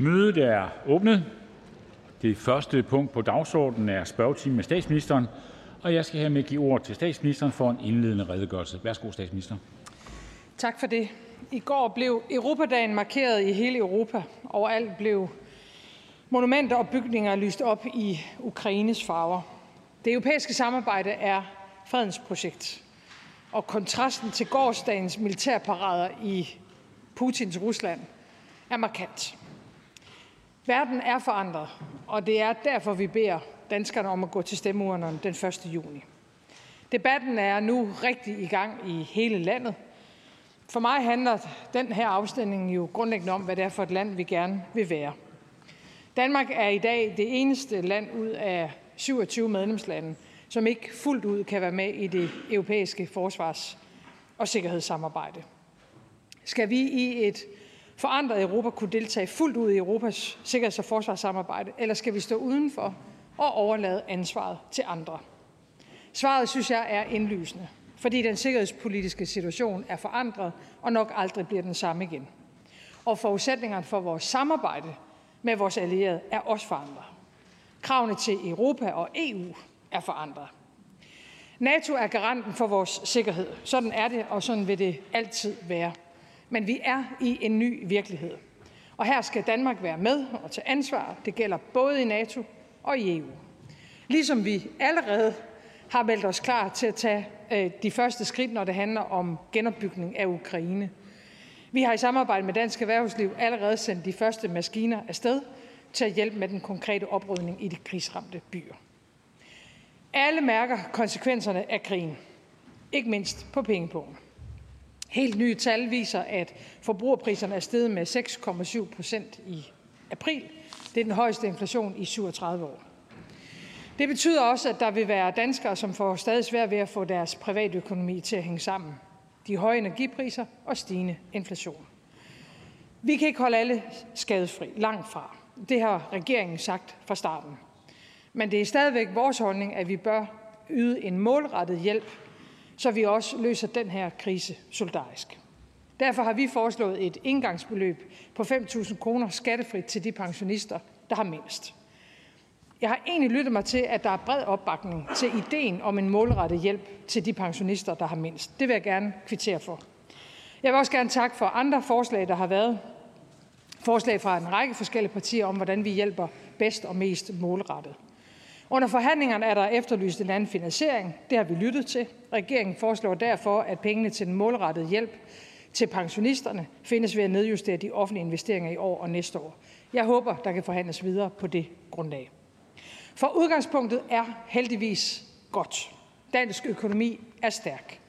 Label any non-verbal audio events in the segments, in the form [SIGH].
Mødet er åbnet. Det første punkt på dagsordenen er spørgetime med statsministeren. Og jeg skal hermed give ord til statsministeren for en indledende redegørelse. Værsgo, statsminister. Tak for det. I går blev Europadagen markeret i hele Europa. Overalt blev monumenter og bygninger lyst op i Ukraines farver. Det europæiske samarbejde er fredens projekt. Og kontrasten til gårsdagens militærparader i Putins Rusland er markant. Verden er forandret, og det er derfor, vi beder danskerne om at gå til stemmeurnerne den 1. juni. Debatten er nu rigtig i gang i hele landet. For mig handler den her afstemning jo grundlæggende om, hvad det er for et land, vi gerne vil være. Danmark er i dag det eneste land ud af 27 medlemslande, som ikke fuldt ud kan være med i det europæiske forsvars- og sikkerhedssamarbejde. Skal vi i et forandret Europa kunne deltage fuldt ud i Europas sikkerheds- og forsvarssamarbejde, eller skal vi stå udenfor og overlade ansvaret til andre? Svaret synes jeg er indlysende, fordi den sikkerhedspolitiske situation er forandret og nok aldrig bliver den samme igen. Og forudsætningerne for vores samarbejde med vores allierede er også forandret. Kravene til Europa og EU er forandret. NATO er garanten for vores sikkerhed. Sådan er det, og sådan vil det altid være. Men vi er i en ny virkelighed. Og her skal Danmark være med og tage ansvar. Det gælder både i NATO og i EU. Ligesom vi allerede har meldt os klar til at tage øh, de første skridt, når det handler om genopbygning af Ukraine. Vi har i samarbejde med Dansk Erhvervsliv allerede sendt de første maskiner afsted til at hjælpe med den konkrete oprydning i de krigsramte byer. Alle mærker konsekvenserne af krigen, ikke mindst på pengepunkten. Helt nye tal viser, at forbrugerpriserne er steget med 6,7 procent i april. Det er den højeste inflation i 37 år. Det betyder også, at der vil være danskere, som får stadig svært ved at få deres privatøkonomi til at hænge sammen. De høje energipriser og stigende inflation. Vi kan ikke holde alle skadesfri, langt fra. Det har regeringen sagt fra starten. Men det er stadigvæk vores holdning, at vi bør yde en målrettet hjælp så vi også løser den her krise solidarisk. Derfor har vi foreslået et indgangsbeløb på 5.000 kroner skattefrit til de pensionister, der har mindst. Jeg har egentlig lyttet mig til, at der er bred opbakning til ideen om en målrettet hjælp til de pensionister, der har mindst. Det vil jeg gerne kvittere for. Jeg vil også gerne takke for andre forslag, der har været. Forslag fra en række forskellige partier om, hvordan vi hjælper bedst og mest målrettet. Under forhandlingerne er der efterlyst en anden finansiering. Det har vi lyttet til. Regeringen foreslår derfor, at pengene til den målrettede hjælp til pensionisterne findes ved at nedjustere de offentlige investeringer i år og næste år. Jeg håber, der kan forhandles videre på det grundlag. For udgangspunktet er heldigvis godt. Dansk økonomi er stærk.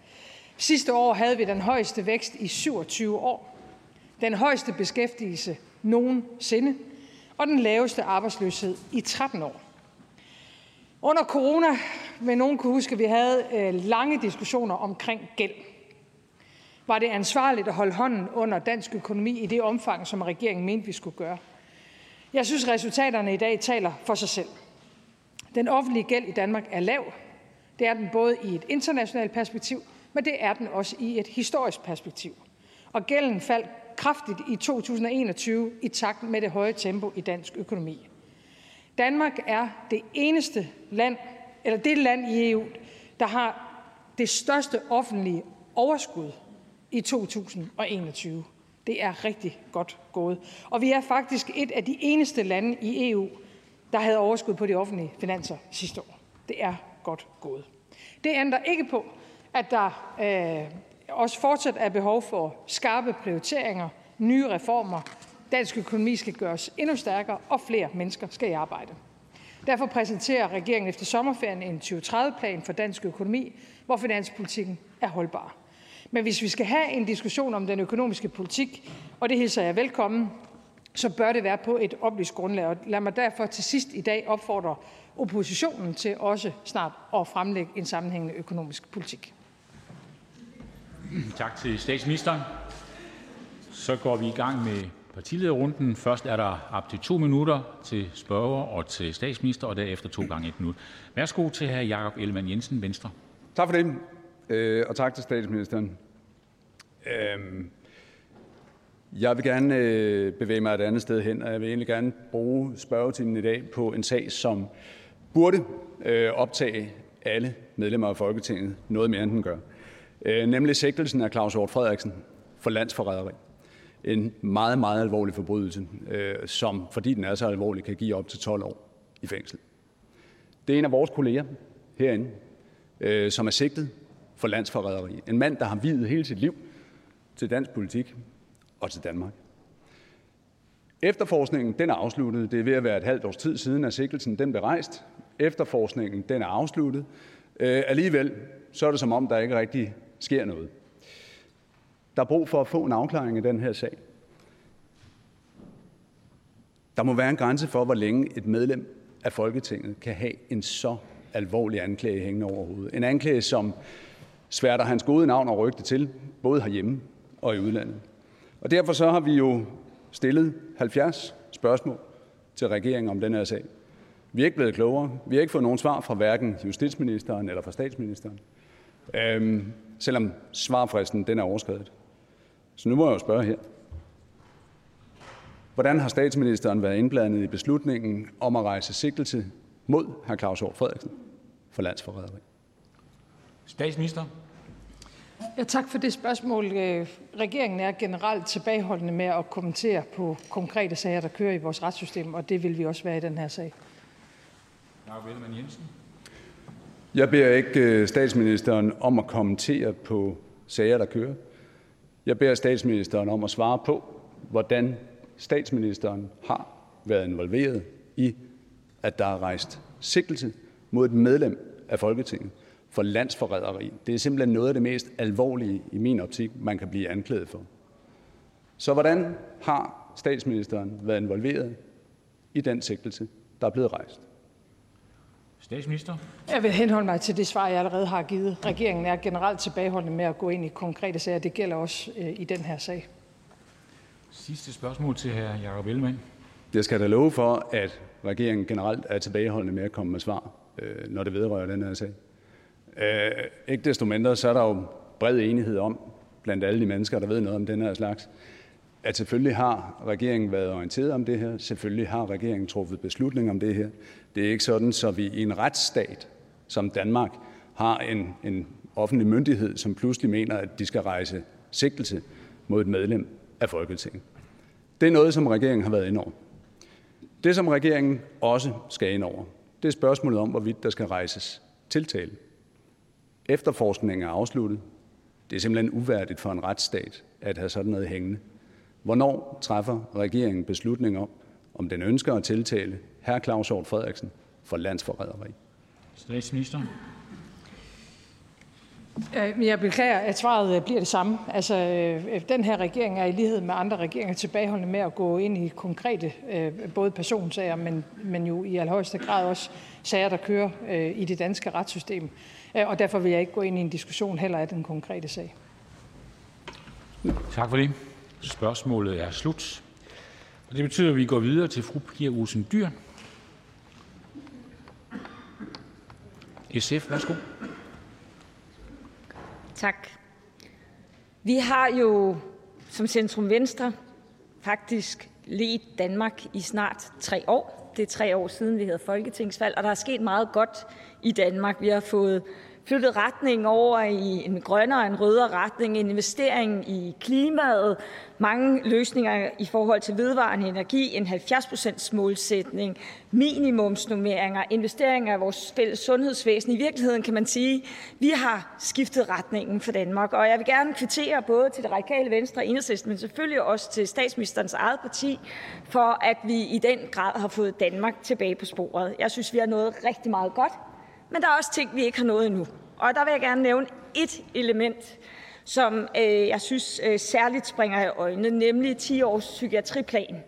Sidste år havde vi den højeste vækst i 27 år, den højeste beskæftigelse nogensinde og den laveste arbejdsløshed i 13 år. Under corona vil nogen kunne huske, at vi havde øh, lange diskussioner omkring gæld. Var det ansvarligt at holde hånden under dansk økonomi i det omfang, som regeringen mente, vi skulle gøre? Jeg synes, resultaterne i dag taler for sig selv. Den offentlige gæld i Danmark er lav. Det er den både i et internationalt perspektiv, men det er den også i et historisk perspektiv. Og gælden faldt kraftigt i 2021 i takt med det høje tempo i dansk økonomi. Danmark er det eneste land, eller det land i EU, der har det største offentlige overskud i 2021. Det er rigtig godt gået. Og vi er faktisk et af de eneste lande i EU, der havde overskud på de offentlige finanser sidste år. Det er godt gået. Det ændrer ikke på, at der øh, også fortsat er behov for skarpe prioriteringer, nye reformer Dansk økonomi skal gøres endnu stærkere, og flere mennesker skal i arbejde. Derfor præsenterer regeringen efter sommerferien en 2030-plan for dansk økonomi, hvor finanspolitikken er holdbar. Men hvis vi skal have en diskussion om den økonomiske politik, og det hilser jeg velkommen, så bør det være på et oplyst grundlag. Og lad mig derfor til sidst i dag opfordre oppositionen til også snart at fremlægge en sammenhængende økonomisk politik. Tak til statsministeren. Så går vi i gang med partilederrunden. Først er der op til to minutter til spørger og til statsminister, og derefter to gange et minut. Værsgo til hr. Jakob Ellemann Jensen, Venstre. Tak for det, øh, og tak til statsministeren. Øhm, Jeg vil gerne øh, bevæge mig et andet sted hen, og jeg vil egentlig gerne bruge spørgetimen i dag på en sag, som burde øh, optage alle medlemmer af Folketinget noget mere, end den gør. Øh, nemlig sigtelsen af Claus Hort Frederiksen for landsforræderi. En meget, meget alvorlig forbrydelse, øh, som fordi den er så alvorlig, kan give op til 12 år i fængsel. Det er en af vores kolleger herinde, øh, som er sigtet for landsforræderi. En mand, der har videt hele sit liv til dansk politik og til Danmark. Efterforskningen den er afsluttet. Det er ved at være et halvt års tid siden, at sigtelsen den blev rejst. Efterforskningen den er afsluttet. Øh, alligevel så er det som om, der ikke rigtig sker noget. Der er brug for at få en afklaring i den her sag. Der må være en grænse for, hvor længe et medlem af Folketinget kan have en så alvorlig anklage hængende over hovedet. En anklage, som sværter hans gode navn og rygte til, både herhjemme og i udlandet. Og derfor så har vi jo stillet 70 spørgsmål til regeringen om den her sag. Vi er ikke blevet klogere. Vi har ikke fået nogen svar fra hverken justitsministeren eller fra statsministeren, øhm, selvom svarfristen den er overskrevet. Så nu må jeg jo spørge her. Hvordan har statsministeren været indblandet i beslutningen om at rejse sigtelse mod hr. Claus Hjort Frederiksen for landsforræderi? Statsminister. Ja, tak for det spørgsmål. Øh, regeringen er generelt tilbageholdende med at kommentere på konkrete sager, der kører i vores retssystem, og det vil vi også være i den her sag. Jakob Jensen. Jeg beder ikke øh, statsministeren om at kommentere på sager, der kører. Jeg beder statsministeren om at svare på, hvordan statsministeren har været involveret i, at der er rejst sigtelse mod et medlem af Folketinget for landsforræderi. Det er simpelthen noget af det mest alvorlige i min optik, man kan blive anklaget for. Så hvordan har statsministeren været involveret i den sigtelse, der er blevet rejst? Statsminister. Jeg vil henholde mig til det svar, jeg allerede har givet. Regeringen er generelt tilbageholdende med at gå ind i konkrete sager. Det gælder også øh, i den her sag. Sidste spørgsmål til hr. Jacob Ellemann. Jeg skal da love for, at regeringen generelt er tilbageholdende med at komme med svar, øh, når det vedrører den her sag. Øh, ikke desto mindre så er der jo bred enighed om, blandt alle de mennesker, der ved noget om den her slags, at selvfølgelig har regeringen været orienteret om det her. Selvfølgelig har regeringen truffet beslutning om det her. Det er ikke sådan, så vi i en retsstat som Danmark har en, en offentlig myndighed, som pludselig mener, at de skal rejse sigtelse mod et medlem af Folketinget. Det er noget, som regeringen har været ind over. Det, som regeringen også skal ind over, det er spørgsmålet om, hvorvidt der skal rejses tiltale. Efterforskningen er afsluttet. Det er simpelthen uværdigt for en retsstat at have sådan noget hængende. Hvornår træffer regeringen beslutning om, om den ønsker at tiltale hr. Claus Hjort Frederiksen for landsforræderi? Statsminister. Øh, jeg beklager, at svaret øh, bliver det samme. Altså, øh, den her regering er i lighed med andre regeringer tilbageholdende med at gå ind i konkrete både personsager, men, men jo i allerhøjeste grad også sager, der kører i det danske retssystem. Og derfor vil jeg ikke gå ind i en diskussion heller af den konkrete sag. Tak for det. Spørgsmålet er slut. Og det betyder, at vi går videre til fru Pia Olsen Dyr. SF, værsgo. Tak. Vi har jo som Centrum Venstre faktisk ledt Danmark i snart tre år. Det er tre år siden, vi havde folketingsvalg, og der er sket meget godt i Danmark. Vi har fået flyttet retningen over i en grønnere, en rødere retning, en investering i klimaet, mange løsninger i forhold til vedvarende energi, en 70% målsætning, minimumsnummeringer, investeringer i vores fælles sundhedsvæsen. I virkeligheden kan man sige, vi har skiftet retningen for Danmark, og jeg vil gerne kvittere både til det radikale venstre og enhedslisten, men selvfølgelig også til statsministerens eget parti, for at vi i den grad har fået Danmark tilbage på sporet. Jeg synes, vi har nået rigtig meget godt, men der er også ting, vi ikke har nået endnu. Og der vil jeg gerne nævne et element, som øh, jeg synes øh, særligt springer i øjnene, nemlig 10 års psykiatriplan.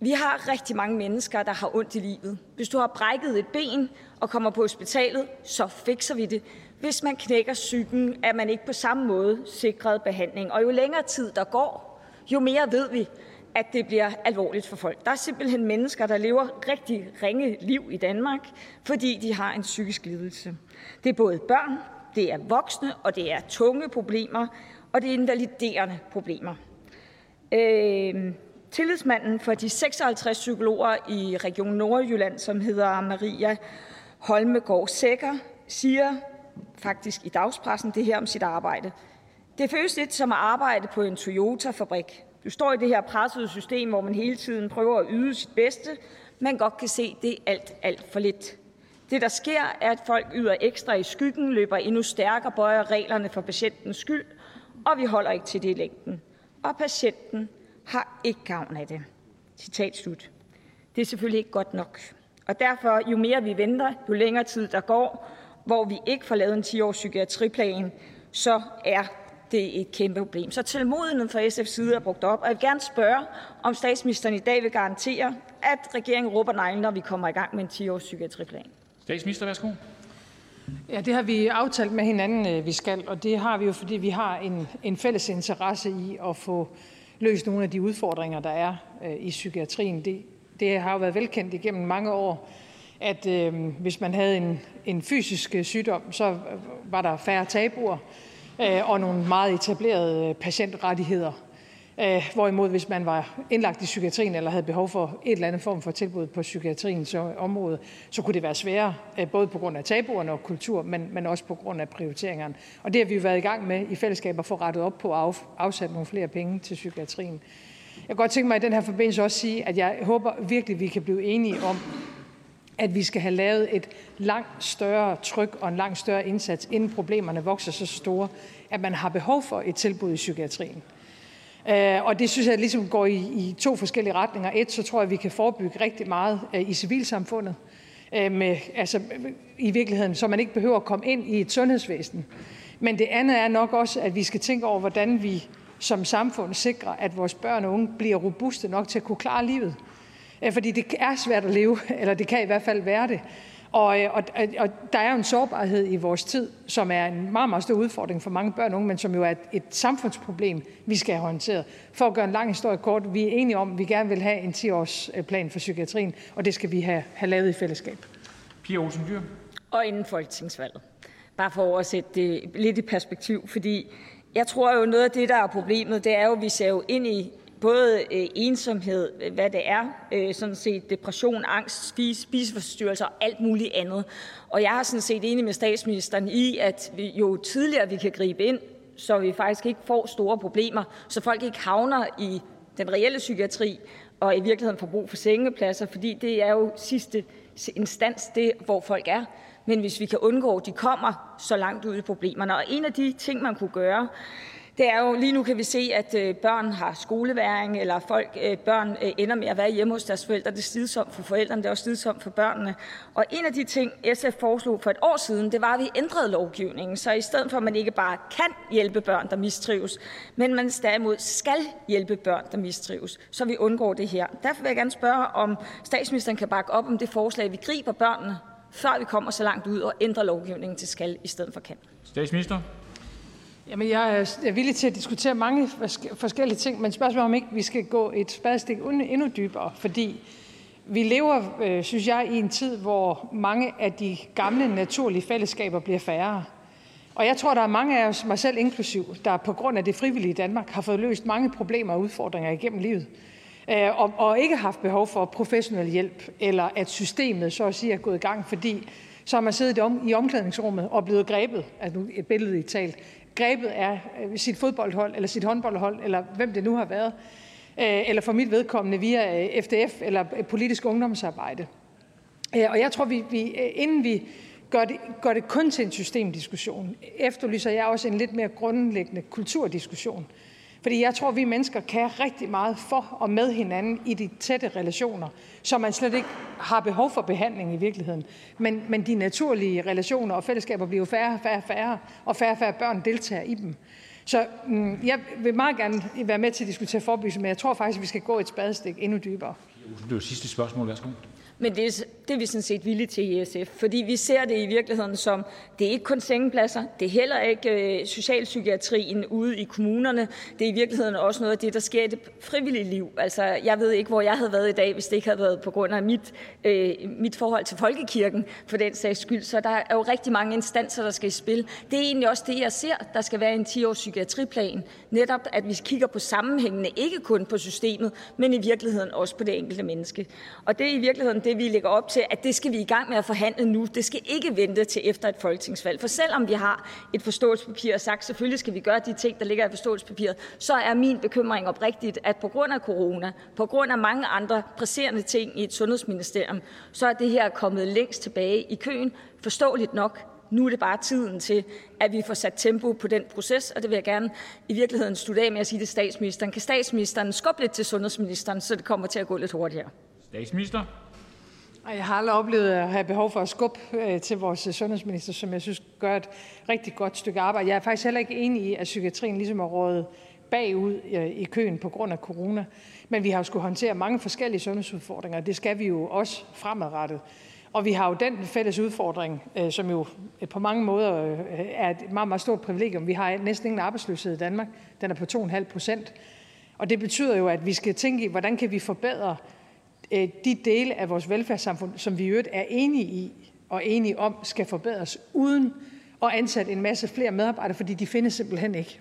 Vi har rigtig mange mennesker, der har ondt i livet. Hvis du har brækket et ben og kommer på hospitalet, så fikser vi det. Hvis man knækker psyken, er man ikke på samme måde sikret behandling. Og jo længere tid der går, jo mere ved vi, at det bliver alvorligt for folk. Der er simpelthen mennesker, der lever rigtig ringe liv i Danmark, fordi de har en psykisk lidelse. Det er både børn, det er voksne, og det er tunge problemer, og det er invaliderende problemer. Øh, tillidsmanden for de 56 psykologer i Region Nordjylland, som hedder Maria Holmegård Sækker, siger faktisk i dagspressen det her om sit arbejde. Det føles lidt som at arbejde på en Toyota-fabrik. Du står i det her pressede system, hvor man hele tiden prøver at yde sit bedste, men godt kan se, det er alt, alt for lidt. Det, der sker, er, at folk yder ekstra i skyggen, løber endnu stærkere, bøjer reglerne for patientens skyld, og vi holder ikke til det i længden. Og patienten har ikke gavn af det. Citat slut. Det er selvfølgelig ikke godt nok. Og derfor, jo mere vi venter, jo længere tid der går, hvor vi ikke får lavet en 10-års psykiatriplan, så er det et kæmpe problem. Så tilmodigheden fra SF's side er brugt op, og jeg vil gerne spørge, om statsministeren i dag vil garantere, at regeringen råber nej, når vi kommer i gang med en 10-års psykiatriplan. Statsminister, værsgo. Ja, det har vi aftalt med hinanden, øh, vi skal, og det har vi jo, fordi vi har en, en fælles interesse i at få løst nogle af de udfordringer, der er øh, i psykiatrien. Det, det har jo været velkendt igennem mange år, at øh, hvis man havde en, en fysisk sygdom, så var der færre tabuer øh, Øh, og nogle meget etablerede øh, patientrettigheder. Øh, hvorimod hvis man var indlagt i psykiatrien eller havde behov for et eller andet form for tilbud på psykiatriens område, så kunne det være sværere, både på grund af tabuerne og kultur, men, men også på grund af prioriteringerne. Og det har vi jo været i gang med i fællesskab at få rettet op på at afsætte nogle flere penge til psykiatrien. Jeg kan godt tænke mig i den her forbindelse også sige, at jeg håber virkelig, at vi kan blive enige om, at vi skal have lavet et langt større tryk og en langt større indsats, inden problemerne vokser så store, at man har behov for et tilbud i psykiatrien. Øh, og det synes jeg ligesom går i, i to forskellige retninger. Et, så tror jeg, at vi kan forebygge rigtig meget øh, i civilsamfundet, øh, med, altså, i virkeligheden, så man ikke behøver at komme ind i et sundhedsvæsen. Men det andet er nok også, at vi skal tænke over, hvordan vi som samfund sikrer, at vores børn og unge bliver robuste nok til at kunne klare livet. Fordi det er svært at leve, eller det kan i hvert fald være det. Og, og, og der er jo en sårbarhed i vores tid, som er en meget, meget stor udfordring for mange børn og unge, men som jo er et, et samfundsproblem, vi skal have håndteret. For at gøre en lang historie kort, vi er enige om, at vi gerne vil have en 10-års plan for psykiatrien, og det skal vi have, have lavet i fællesskab. Pia Olsen Dyr. Og inden folketingsvalget. Bare for at sætte det lidt i perspektiv, fordi jeg tror jo, noget af det, der er problemet, det er jo, at vi ser jo ind i både øh, ensomhed, hvad det er, øh, sådan set depression, angst, spise, spiseforstyrrelser og alt muligt andet. Og jeg er sådan set enig med statsministeren i, at vi, jo tidligere vi kan gribe ind, så vi faktisk ikke får store problemer, så folk ikke havner i den reelle psykiatri og i virkeligheden får brug for sengepladser, fordi det er jo sidste instans, det hvor folk er. Men hvis vi kan undgå, at de kommer så langt ud i problemerne. Og en af de ting, man kunne gøre, det er jo lige nu kan vi se, at øh, børn har skoleværing, eller folk, øh, børn øh, ender med at være hjemme hos deres forældre. Det er slidsomt for forældrene, det er også slidsomt for børnene. Og en af de ting, SF foreslog for et år siden, det var, at vi ændrede lovgivningen. Så i stedet for, at man ikke bare kan hjælpe børn, der mistrives, men man derimod skal hjælpe børn, der mistrives, så vi undgår det her. Derfor vil jeg gerne spørge, om statsministeren kan bakke op om det forslag, vi griber børnene, før vi kommer så langt ud og ændrer lovgivningen til skal i stedet for kan. Statsminister. Jamen, jeg er villig til at diskutere mange forskellige ting, men spørgsmålet om ikke vi skal gå et spadestik endnu dybere, fordi vi lever, øh, synes jeg, i en tid, hvor mange af de gamle naturlige fællesskaber bliver færre. Og jeg tror, der er mange af os, mig selv inklusiv, der på grund af det frivillige Danmark har fået løst mange problemer og udfordringer igennem livet. Øh, og, og ikke haft behov for professionel hjælp, eller at systemet så at sige er gået i gang, fordi så har man siddet i omklædningsrummet og blevet grebet, altså et billede i talt, grebet af øh, sit fodboldhold eller sit håndboldhold, eller hvem det nu har været, øh, eller for mit vedkommende via øh, FDF eller politisk ungdomsarbejde. Og jeg tror, vi, vi inden vi gør det, gør det kun til en systemdiskussion, efterlyser jeg også en lidt mere grundlæggende kulturdiskussion. Fordi jeg tror, vi mennesker kan rigtig meget for og med hinanden i de tætte relationer, så man slet ikke har behov for behandling i virkeligheden. Men, men de naturlige relationer og fællesskaber bliver jo færre og færre, færre, og færre og færre børn deltager i dem. Så mm, jeg vil meget gerne være med til at diskutere forebyggelse, men jeg tror faktisk, at vi skal gå et spadestik endnu dybere. Det er jo sidste spørgsmål. Værsgo. Men det det er vi sådan set villige til i SF, fordi vi ser det i virkeligheden som, det er ikke kun sengepladser, det er heller ikke øh, socialpsykiatrien ude i kommunerne, det er i virkeligheden også noget af det, der sker i det frivillige liv. Altså, jeg ved ikke, hvor jeg havde været i dag, hvis det ikke havde været på grund af mit, øh, mit forhold til folkekirken, for den sags skyld. Så der er jo rigtig mange instanser, der skal i spil. Det er egentlig også det, jeg ser, der skal være en 10-års psykiatriplan. Netop, at vi kigger på sammenhængene, ikke kun på systemet, men i virkeligheden også på det enkelte menneske. Og det er i virkeligheden det, vi lægger op til, at det skal vi i gang med at forhandle nu. Det skal ikke vente til efter et folketingsvalg. For selvom vi har et forståelsespapir og sagt, selvfølgelig skal vi gøre de ting, der ligger i forståelsespapiret, så er min bekymring oprigtigt, at på grund af corona, på grund af mange andre presserende ting i et sundhedsministerium, så er det her kommet længst tilbage i køen. Forståeligt nok, nu er det bare tiden til, at vi får sat tempo på den proces, og det vil jeg gerne i virkeligheden slutte af med at sige til statsministeren. Kan statsministeren skubbe lidt til sundhedsministeren, så det kommer til at gå lidt hurtigere? Statsminister. Jeg har aldrig oplevet at have behov for at skubbe øh, til vores øh, sundhedsminister, som jeg synes gør et rigtig godt stykke arbejde. Jeg er faktisk heller ikke enig i, at psykiatrien ligesom er rådet bagud øh, i køen på grund af corona. Men vi har jo skulle håndtere mange forskellige sundhedsudfordringer, og det skal vi jo også fremadrettet. Og vi har jo den fælles udfordring, som jo på mange måder er et meget, meget stort privilegium. Vi har næsten ingen arbejdsløshed i Danmark. Den er på 2,5 procent. Og det betyder jo, at vi skal tænke i, hvordan kan vi forbedre Øh, de dele af vores velfærdssamfund, som vi i øvrigt er enige i og enige om, skal forbedres, uden at ansætte en masse flere medarbejdere, fordi de findes simpelthen ikke.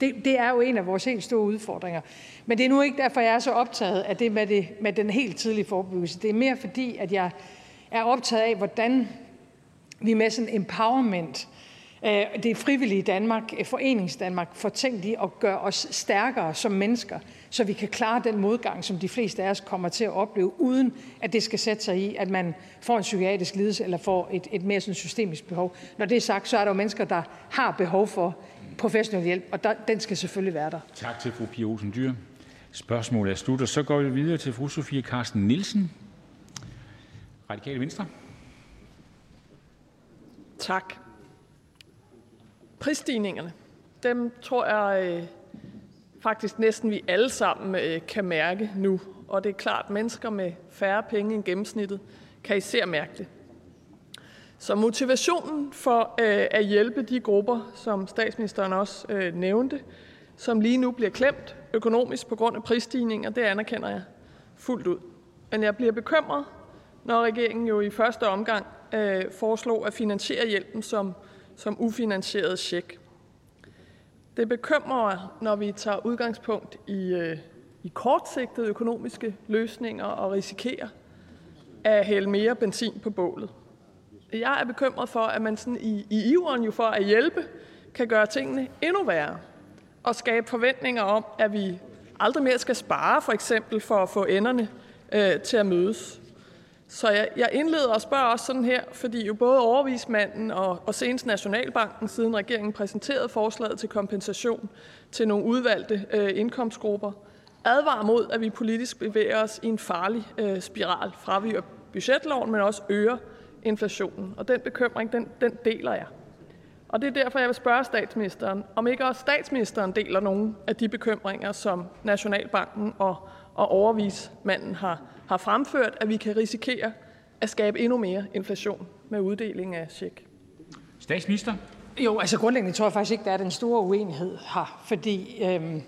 Det, det er jo en af vores helt store udfordringer. Men det er nu ikke derfor, jeg er så optaget af det med, det med den helt tidlige forebyggelse. Det er mere fordi, at jeg er optaget af, hvordan vi med sådan empowerment, øh, det frivillige Danmark, foreningsdanmark, får tænkt i at gøre os stærkere som mennesker, så vi kan klare den modgang, som de fleste af os kommer til at opleve, uden at det skal sætte sig i, at man får en psykiatrisk lidelse eller får et, et mere sådan systemisk behov. Når det er sagt, så er der jo mennesker, der har behov for professionel hjælp, og der, den skal selvfølgelig være der. Tak til fru Pia Olsen Dyr. Spørgsmålet er slut, og så går vi videre til fru Sofie Carsten Nielsen, Radikale Venstre. Tak. Prisstigningerne, dem tror jeg øh, faktisk næsten vi alle sammen øh, kan mærke nu. Og det er klart, at mennesker med færre penge end gennemsnittet kan især mærke det. Så motivationen for øh, at hjælpe de grupper, som statsministeren også øh, nævnte, som lige nu bliver klemt økonomisk på grund af prisstigninger, det anerkender jeg fuldt ud. Men jeg bliver bekymret, når regeringen jo i første omgang øh, foreslog at finansiere hjælpen som, som ufinansieret check. Det bekymrer mig, når vi tager udgangspunkt i, øh, i kortsigtede økonomiske løsninger og risikerer at hælde mere benzin på bålet. Jeg er bekymret for, at man sådan i, i iveren jo for at hjælpe kan gøre tingene endnu værre og skabe forventninger om, at vi aldrig mere skal spare for eksempel for at få enderne øh, til at mødes. Så jeg, jeg indleder og spørger også sådan her, fordi jo både overvismanden og, og senest Nationalbanken, siden regeringen præsenterede forslaget til kompensation til nogle udvalgte øh, indkomstgrupper, advarer mod, at vi politisk bevæger os i en farlig øh, spiral fra vi budgetloven, men også øger inflationen. Og den bekymring, den, den deler jeg. Og det er derfor, jeg vil spørge statsministeren, om ikke også statsministeren deler nogle af de bekymringer, som Nationalbanken og, og overvismanden har, har fremført, at vi kan risikere at skabe endnu mere inflation med uddeling af check. Statsminister? Jo, altså grundlæggende tror jeg faktisk ikke, der er den store uenighed her, fordi øhm,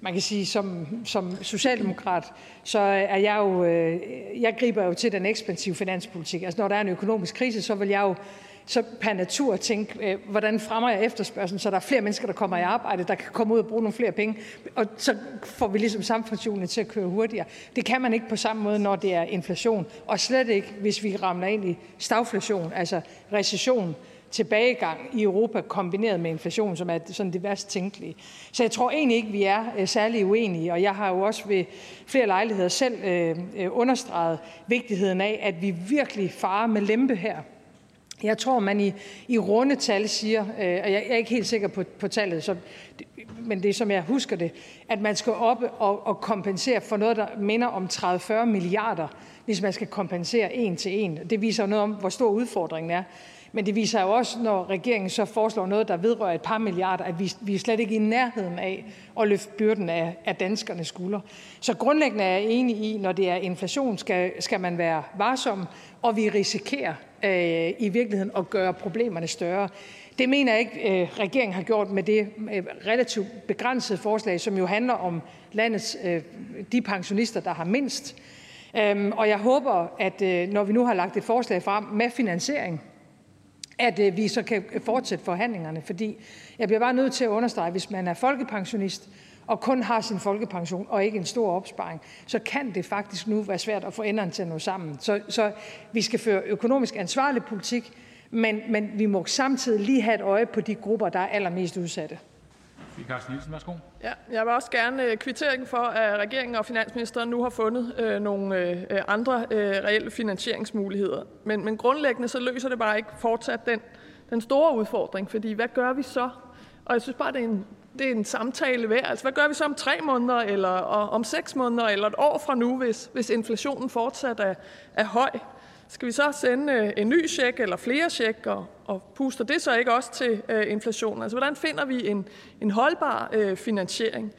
man kan sige, som, som socialdemokrat, så er jeg jo, øh, jeg griber jo til den ekspansive finanspolitik. Altså når der er en økonomisk krise, så vil jeg jo så per natur tænke, øh, hvordan fremmer jeg efterspørgselen, så der er flere mennesker, der kommer i arbejde, der kan komme ud og bruge nogle flere penge, og så får vi ligesom samfundshjulene til at køre hurtigere. Det kan man ikke på samme måde, når det er inflation, og slet ikke, hvis vi rammer ind i stagflation, altså recession, tilbagegang i Europa kombineret med inflation, som er sådan det værst tænkelige. Så jeg tror egentlig ikke, vi er øh, særlig uenige, og jeg har jo også ved flere lejligheder selv øh, øh understreget vigtigheden af, at vi virkelig farer med lempe her. Jeg tror, man i, i runde tal siger, øh, og jeg er ikke helt sikker på, på tallet, så, men det er som jeg husker det, at man skal op og, og kompensere for noget, der minder om 30-40 milliarder, hvis man skal kompensere en til en. Det viser noget om, hvor stor udfordringen er. Men det viser jo også, når regeringen så foreslår noget, der vedrører et par milliarder, at vi, vi er slet ikke i nærheden af at løfte byrden af, af danskernes skuldre. Så grundlæggende er jeg enig i, når det er inflation, skal, skal man være varsom, og vi risikerer øh, i virkeligheden at gøre problemerne større. Det mener jeg ikke, øh, regeringen har gjort med det øh, relativt begrænsede forslag, som jo handler om landets øh, de pensionister, der har mindst. Øhm, og jeg håber, at øh, når vi nu har lagt et forslag frem med finansiering, at øh, vi så kan fortsætte forhandlingerne. Fordi jeg bliver bare nødt til at understrege, at hvis man er folkepensionist og kun har sin folkepension og ikke en stor opsparing, så kan det faktisk nu være svært at få enderne til at nå sammen. Så, så vi skal føre økonomisk ansvarlig politik, men, men vi må samtidig lige have et øje på de grupper, der er allermest udsatte. Nielsen, værsgo. Ja, jeg vil også gerne øh, kvittere for, at regeringen og finansministeren nu har fundet øh, nogle øh, andre øh, reelle finansieringsmuligheder. Men, men grundlæggende så løser det bare ikke fortsat den, den store udfordring, fordi hvad gør vi så? Og jeg synes bare, det er en, det er en samtale værd. Altså, hvad gør vi så om tre måneder, eller om seks måneder, eller et år fra nu, hvis, hvis inflationen fortsat er, er høj? Skal vi så sende øh, en ny check eller flere check, og, og puster det så ikke også til øh, inflationen? Altså, hvordan finder vi en, en holdbar øh, finansiering?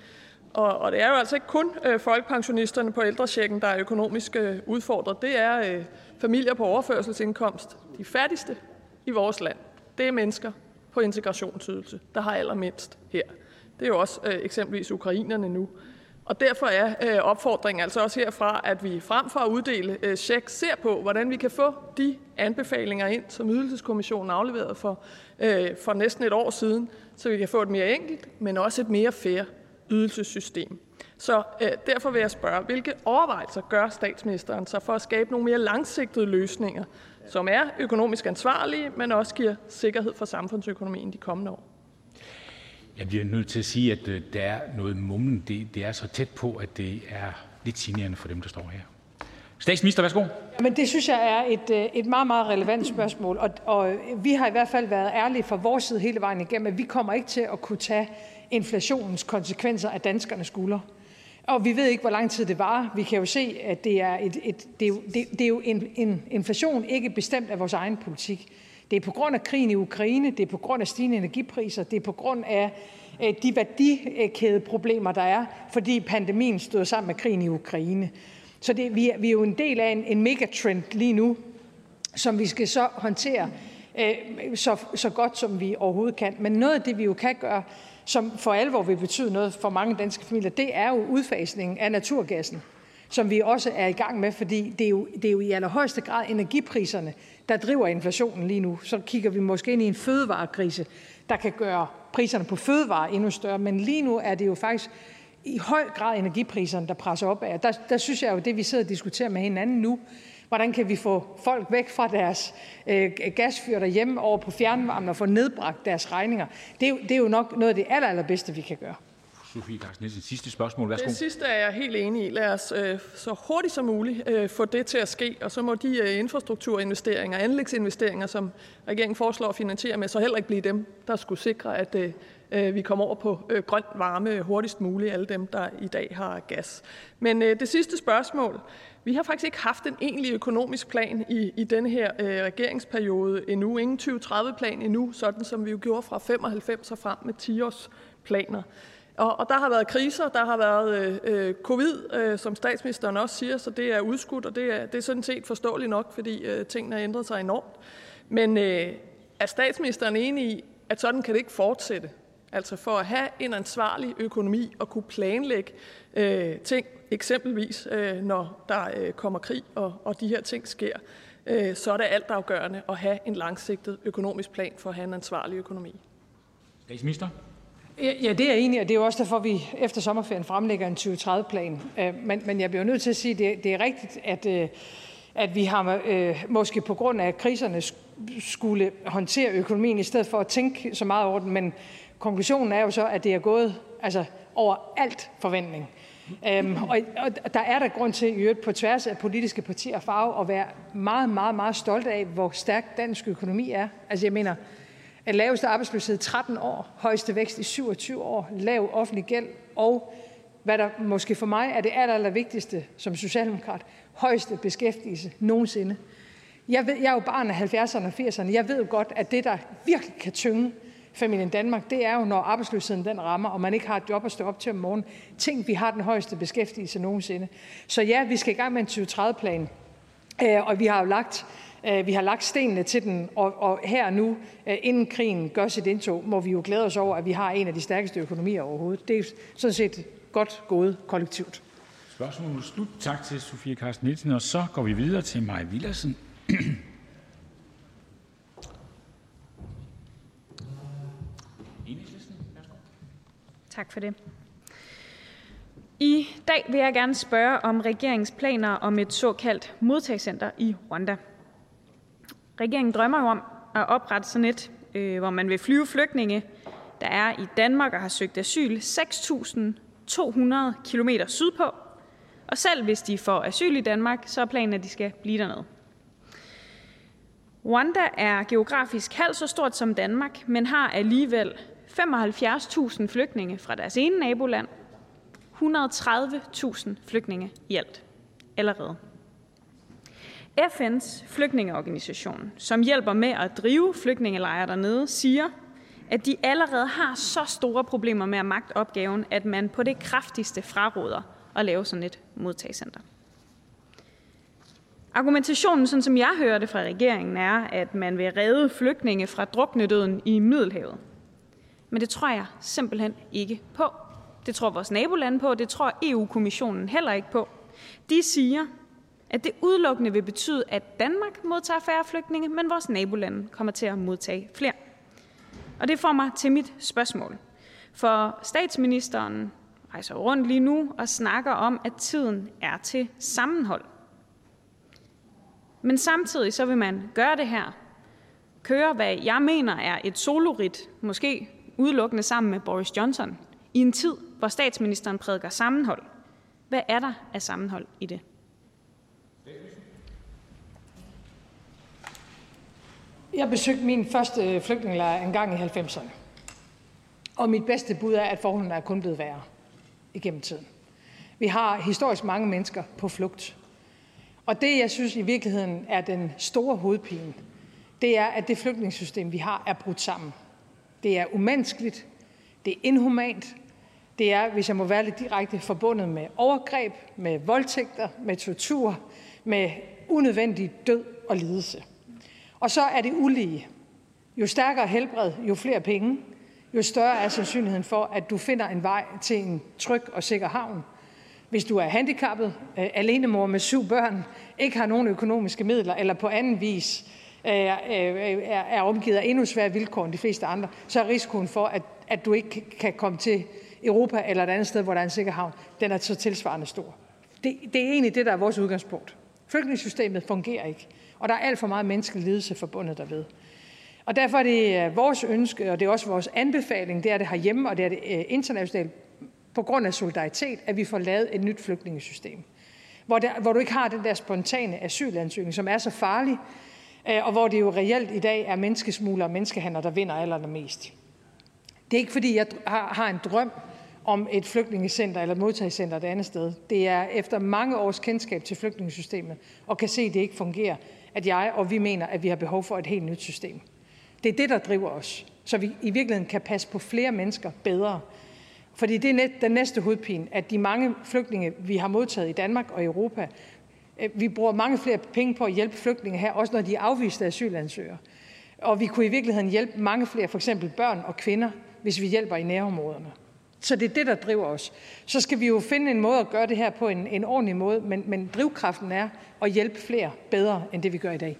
Og, og det er jo altså ikke kun øh, folkepensionisterne på ældrechecken, der er økonomisk øh, udfordret. Det er øh, familier på overførselsindkomst. De fattigste i vores land, det er mennesker på integrationsydelse, der har allermindst her. Det er jo også øh, eksempelvis ukrainerne nu. Og derfor er øh, opfordringen altså også herfra, at vi frem for at uddele øh, check ser på, hvordan vi kan få de anbefalinger ind, som Ydelseskommissionen afleverede for, øh, for næsten et år siden, så vi kan få et mere enkelt, men også et mere fair ydelsessystem. Så øh, derfor vil jeg spørge, hvilke overvejelser gør statsministeren sig for at skabe nogle mere langsigtede løsninger, som er økonomisk ansvarlige, men også giver sikkerhed for samfundsøkonomien de kommende år? Jeg bliver nødt til at sige, at øh, der er noget mumlen. Det, det er så tæt på, at det er lidt signerende for dem, der står her. Statsminister, værsgo. Men det synes jeg er et, øh, et meget, meget relevant spørgsmål. Og, og øh, vi har i hvert fald været ærlige fra vores side hele vejen igennem, at vi kommer ikke til at kunne tage inflationens konsekvenser af danskernes skuldre. Og vi ved ikke, hvor lang tid det var. Vi kan jo se, at det er, et, et, det er jo, det, det er jo en, en inflation ikke bestemt af vores egen politik. Det er på grund af krigen i Ukraine, det er på grund af stigende energipriser, det er på grund af øh, de værdikædeproblemer, der er, fordi pandemien stod sammen med krigen i Ukraine. Så det, vi, er, vi er jo en del af en, en megatrend lige nu, som vi skal så håndtere øh, så, så godt, som vi overhovedet kan. Men noget af det, vi jo kan gøre, som for alvor vil betyde noget for mange danske familier, det er jo udfasningen af naturgassen, som vi også er i gang med, fordi det er jo, det er jo i allerhøjeste grad energipriserne, der driver inflationen lige nu. Så kigger vi måske ind i en fødevarekrise, der kan gøre priserne på fødevarer endnu større. Men lige nu er det jo faktisk i høj grad energipriserne, der presser op af. Der, der synes jeg jo, det vi sidder og diskuterer med hinanden nu, hvordan kan vi få folk væk fra deres øh, gasfyr derhjemme over på fjernvarmen og få nedbragt deres regninger. Det er, jo, det er jo nok noget af det aller, allerbedste, vi kan gøre. Sofie Carsten Nielsen, sidste spørgsmål. Værsgo. Det sidste er jeg helt enig i. Lad os øh, så hurtigt som muligt øh, få det til at ske, og så må de øh, infrastrukturinvesteringer, anlægsinvesteringer, som regeringen foreslår at finansiere med, så heller ikke blive dem, der skulle sikre, at øh, øh vi kommer over på øh, grøn varme hurtigst muligt, alle dem, der i dag har gas. Men øh, det sidste spørgsmål. Vi har faktisk ikke haft en egentlig økonomisk plan i, i denne her øh, regeringsperiode endnu. Ingen 2030-plan endnu, sådan som vi jo gjorde fra 95 og frem med 10-års planer. Og, og der har været kriser, der har været øh, øh, covid, øh, som statsministeren også siger, så det er udskudt, og det er, det er sådan set forståeligt nok, fordi øh, tingene har ændret sig enormt. Men øh, er statsministeren enig i, at sådan kan det ikke fortsætte? Altså for at have en ansvarlig økonomi og kunne planlægge øh, ting, eksempelvis øh, når der øh, kommer krig og, og de her ting sker, øh, så er det altafgørende at have en langsigtet økonomisk plan for at have en ansvarlig økonomi. Statsminister? Ja, det er jeg enig og det er jo også derfor, vi efter sommerferien fremlægger en 2030-plan. Øh, men, men jeg bliver nødt til at sige, at det, det er rigtigt, at, øh, at vi har øh, måske på grund af kriserne skulle håndtere økonomien i stedet for at tænke så meget over den. Men konklusionen er jo så, at det er gået altså, over alt forventning. Øhm, og, og der er der grund til, i øvrigt på tværs af politiske partier og farve, at være meget, meget, meget stolt af, hvor stærk dansk økonomi er. Altså jeg mener, laveste arbejdsløshed i 13 år, højeste vækst i 27 år, lav offentlig gæld og, hvad der måske for mig er det aller, aller vigtigste som socialdemokrat, højeste beskæftigelse nogensinde. Jeg, ved, jeg er jo barn af 70'erne og 80'erne. Jeg ved jo godt, at det, der virkelig kan tynge familien Danmark, det er jo, når arbejdsløsheden den rammer, og man ikke har et job at stå op til om morgenen. Tænk, vi har den højeste beskæftigelse nogensinde. Så ja, vi skal i gang med en 2030-plan, øh, og vi har jo lagt vi har lagt stenene til den, og, og her nu, øh, inden krigen gør sit indtog, må vi jo glæde os over, at vi har en af de stærkeste økonomier overhovedet. Det er sådan set godt gået kollektivt. Spørgsmålet slut. Tak til Sofie Carsten Nielsen, og så går vi videre til Maja Villersen. [CLEARS THROAT] Tak for det. I dag vil jeg gerne spørge om regeringens planer om et såkaldt modtagscenter i Rwanda. Regeringen drømmer jo om at oprette sådan et, øh, hvor man vil flyve flygtninge, der er i Danmark og har søgt asyl 6.200 km sydpå. Og selv hvis de får asyl i Danmark, så er planen, at de skal blive dernede. Rwanda er geografisk halvt så stort som Danmark, men har alligevel 75.000 flygtninge fra deres ene naboland, 130.000 flygtninge i alt allerede. FN's flygtningeorganisation, som hjælper med at drive flygtningelejre dernede, siger, at de allerede har så store problemer med at magte opgaven, at man på det kraftigste fraråder at lave sådan et modtagscenter. Argumentationen, sådan som jeg hører det fra regeringen, er, at man vil redde flygtninge fra druknedøden i Middelhavet. Men det tror jeg simpelthen ikke på. Det tror vores nabolande på, det tror EU-kommissionen heller ikke på. De siger, at det udelukkende vil betyde, at Danmark modtager færre flygtninge, men vores nabolande kommer til at modtage flere. Og det får mig til mit spørgsmål. For statsministeren rejser rundt lige nu og snakker om, at tiden er til sammenhold. Men samtidig så vil man gøre det her, køre hvad jeg mener er et solorit, måske udelukkende sammen med Boris Johnson, i en tid, hvor statsministeren prædiker sammenhold. Hvad er der af sammenhold i det? Jeg besøgte min første øh, flygtningelejr en gang i 90'erne. Og mit bedste bud er, at forholdene er kun blevet værre igennem tiden. Vi har historisk mange mennesker på flugt. Og det, jeg synes i virkeligheden er den store hovedpine, det er, at det flygtningssystem, vi har, er brudt sammen. Det er umenneskeligt, det er inhumant, det er, hvis jeg må være lidt direkte, forbundet med overgreb, med voldtægter, med tortur, med unødvendig død og lidelse. Og så er det ulige. Jo stærkere helbred, jo flere penge, jo større er sandsynligheden for, at du finder en vej til en tryg og sikker havn. Hvis du er handicappet, øh, alenemor med syv børn, ikke har nogen økonomiske midler, eller på anden vis øh, øh, er, er omgivet af endnu sværere vilkår end de fleste andre, så er risikoen for, at, at du ikke kan komme til Europa eller et andet sted, hvor der er en sikker havn, den er så tilsvarende stor. Det, det er egentlig det, der er vores udgangspunkt. Flygtningssystemet fungerer ikke. Og der er alt for meget menneskelig lidelse forbundet derved. Og derfor er det øh, vores ønske, og det er også vores anbefaling, det er det herhjemme, og det er det øh, internationalt, på grund af solidaritet, at vi får lavet et nyt flygtningesystem. Hvor, der, hvor du ikke har den der spontane asylansøgning, som er så farlig, øh, og hvor det jo reelt i dag er menneskesmugler og menneskehandler, der vinder allermest. Det er ikke fordi, jeg har en drøm om et flygtningecenter eller et modtagscenter et andet sted. Det er efter mange års kendskab til flygtningesystemet, og kan se, at det ikke fungerer, at jeg og vi mener, at vi har behov for et helt nyt system. Det er det, der driver os, så vi i virkeligheden kan passe på flere mennesker bedre. Fordi det er den næste hovedpine, at de mange flygtninge, vi har modtaget i Danmark og Europa, øh, vi bruger mange flere penge på at hjælpe flygtninge her, også når de er afviste asylansøgere. Og vi kunne i virkeligheden hjælpe mange flere, for eksempel børn og kvinder, hvis vi hjælper i nærområderne. Så det er det, der driver os. Så skal vi jo finde en måde at gøre det her på en, en ordentlig måde, men, men drivkraften er at hjælpe flere bedre, end det vi gør i dag.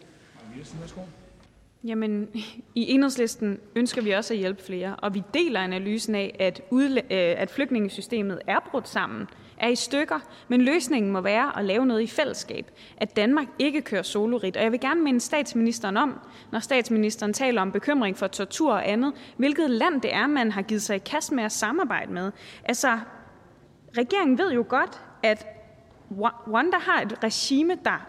Jamen, i enhedslisten ønsker vi også at hjælpe flere, og vi deler analysen af, at, udle- øh, at flygtningesystemet er brudt sammen, er i stykker, men løsningen må være at lave noget i fællesskab. At Danmark ikke kører solorit. Og jeg vil gerne minde statsministeren om, når statsministeren taler om bekymring for tortur og andet, hvilket land det er, man har givet sig i kast med at samarbejde med. Altså, regeringen ved jo godt, at Rwanda har et regime, der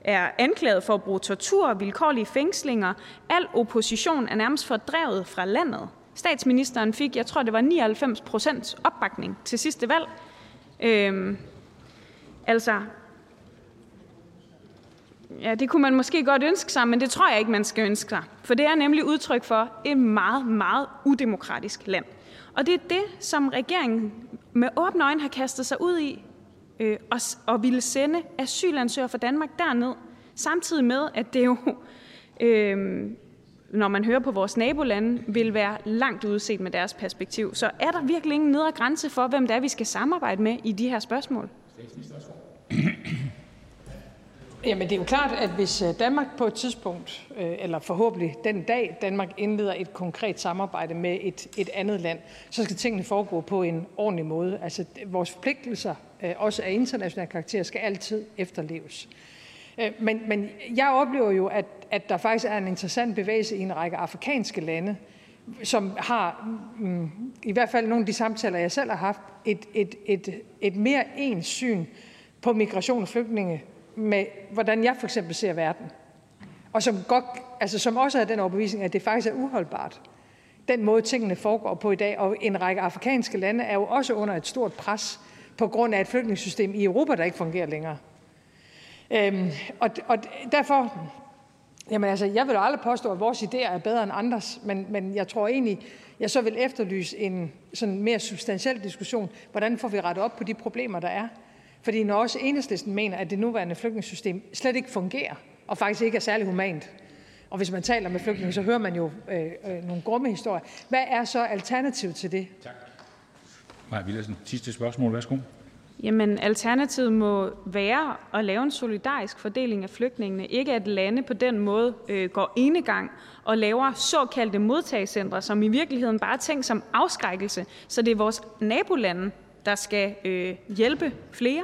er anklaget for at bruge tortur og vilkårlige fængslinger. Al opposition er nærmest fordrevet fra landet. Statsministeren fik, jeg tror det var 99 procents opbakning til sidste valg. Øhm, altså, Ja, det kunne man måske godt ønske sig, men det tror jeg ikke, man skal ønske sig. For det er nemlig udtryk for et meget, meget udemokratisk land. Og det er det, som regeringen med åbne øjne har kastet sig ud i, øh, og, og ville sende asylansøgere fra Danmark derned, samtidig med, at det jo, øh, når man hører på vores nabolande, vil være langt udset med deres perspektiv. Så er der virkelig ingen nedre grænse for, hvem det er, vi skal samarbejde med i de her spørgsmål? Jamen, det er jo klart, at hvis øh, Danmark på et tidspunkt, øh, eller forhåbentlig den dag, Danmark indleder et konkret samarbejde med et, et andet land, så skal tingene foregå på en ordentlig måde. Altså, vores forpligtelser, øh, også af international karakter, skal altid efterleves. Øh, men, men jeg oplever jo, at, at der faktisk er en interessant bevægelse i en række afrikanske lande, som har, mm, i hvert fald nogle af de samtaler, jeg selv har haft, et, et, et, et mere ens syn på migration og flygtninge med, hvordan jeg for eksempel ser verden, og som, godt, altså, som også er den overbevisning, at det faktisk er uholdbart, den måde tingene foregår på i dag. Og en række afrikanske lande er jo også under et stort pres på grund af et flygtningssystem i Europa, der ikke fungerer længere. Øhm, og, og derfor, jamen altså, Øhm, altså, jeg vil jo aldrig påstå, at vores idéer er bedre end andres, men, men jeg tror egentlig, jeg så vil efterlyse en sådan mere substantiel diskussion. Hvordan får vi rettet op på de problemer, der er? Fordi når også enhedslisten mener, at det nuværende flygtningssystem slet ikke fungerer, og faktisk ikke er særlig humant, og hvis man taler med flygtninge, så hører man jo øh, øh, nogle grumme historier. Hvad er så alternativet til det? Tak. Maja Villadsen, sidste spørgsmål. Værsgo. Jamen, alternativet må være at lave en solidarisk fordeling af flygtningene. Ikke at lande på den måde øh, går enegang og laver såkaldte modtagscentre, som i virkeligheden bare er tænkt som afskrækkelse. Så det er vores nabolande, der skal øh, hjælpe flere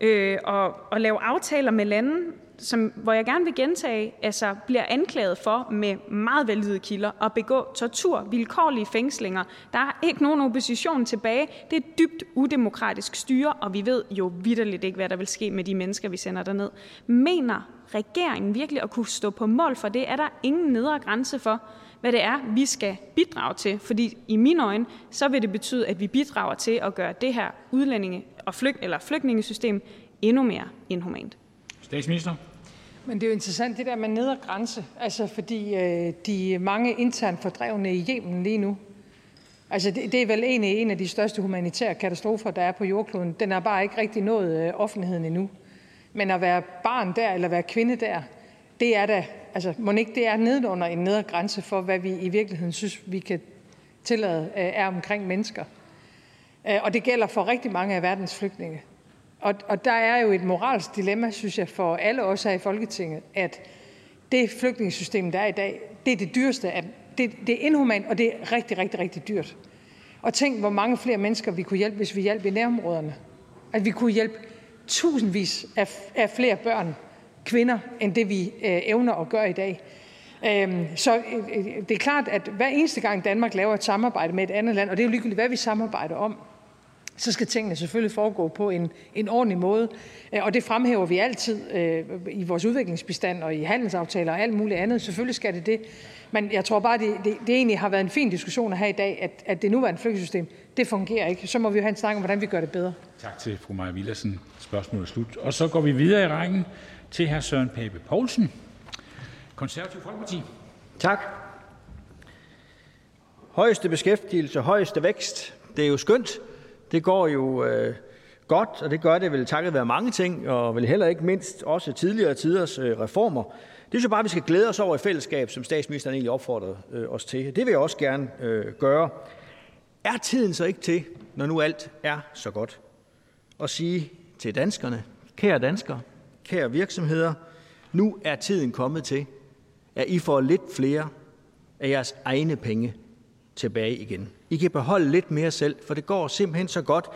øh, og, og lave aftaler med lande, som, hvor jeg gerne vil gentage, altså bliver anklaget for med meget valide kilder at begå tortur, vilkårlige fængslinger. Der er ikke nogen opposition tilbage. Det er et dybt udemokratisk styre, og vi ved jo vidderligt ikke, hvad der vil ske med de mennesker, vi sender derned. Mener regeringen virkelig at kunne stå på mål for det? Er der ingen nedre grænse for, hvad det er, vi skal bidrage til. Fordi i mine øjne, så vil det betyde, at vi bidrager til at gøre det her udlændinge- og flyg, eller flygtningesystem endnu mere inhumant. Statsminister? Men det er jo interessant, det der med nedre grænse. Altså, fordi øh, de mange internt fordrevne i Yemen lige nu, altså det, det er vel egentlig en af de største humanitære katastrofer, der er på jordkloden. Den har bare ikke rigtig nået øh, offentligheden endnu. Men at være barn der, eller være kvinde der, det er da, altså må ikke det er nedenunder en nedre grænse for, hvad vi i virkeligheden synes, vi kan tillade øh, er omkring mennesker. Øh, og det gælder for rigtig mange af verdens flygtninge. Og, og der er jo et moralsk dilemma, synes jeg, for alle os her i Folketinget, at det flygtningesystem, der er i dag, det er det dyreste. Af, det, det er inhumant, og det er rigtig, rigtig, rigtig dyrt. Og tænk, hvor mange flere mennesker vi kunne hjælpe, hvis vi hjalp i nærområderne. At vi kunne hjælpe tusindvis af, af flere børn kvinder end det, vi øh, evner at gøre i dag. Øhm, så øh, øh det er klart, at hver eneste gang Danmark laver et samarbejde med et andet land, og det er jo ligegyldigt, hvad vi samarbejder om, så skal tingene selvfølgelig foregå på en, en ordentlig måde. Øh, og det fremhæver vi altid øh, i vores udviklingsbestand og i handelsaftaler og alt muligt andet. Selvfølgelig skal det det. Men jeg tror bare, det, det, det egentlig har været en fin diskussion her i dag, at, at det nuværende flygtningssystem, det fungerer ikke. Så må vi jo have en snak om, hvordan vi gør det bedre. Tak til fru Maja Villersen. Spørgsmålet er slut. Og så går vi videre i rækken til hr. Søren Pape Poulsen, Konservativ Folkeparti. Tak. Højeste beskæftigelse, højeste vækst. Det er jo skønt. Det går jo øh, godt, og det gør det vel takket være mange ting, og vel heller ikke mindst også tidligere tiders øh, reformer. Det er jeg bare, at vi skal glæde os over i fællesskab, som statsministeren egentlig opfordrede øh, os til. Det vil jeg også gerne øh, gøre. Er tiden så ikke til, når nu alt er så godt, at sige til danskerne, kære danskere, kære virksomheder, nu er tiden kommet til, at I får lidt flere af jeres egne penge tilbage igen. I kan beholde lidt mere selv, for det går simpelthen så godt,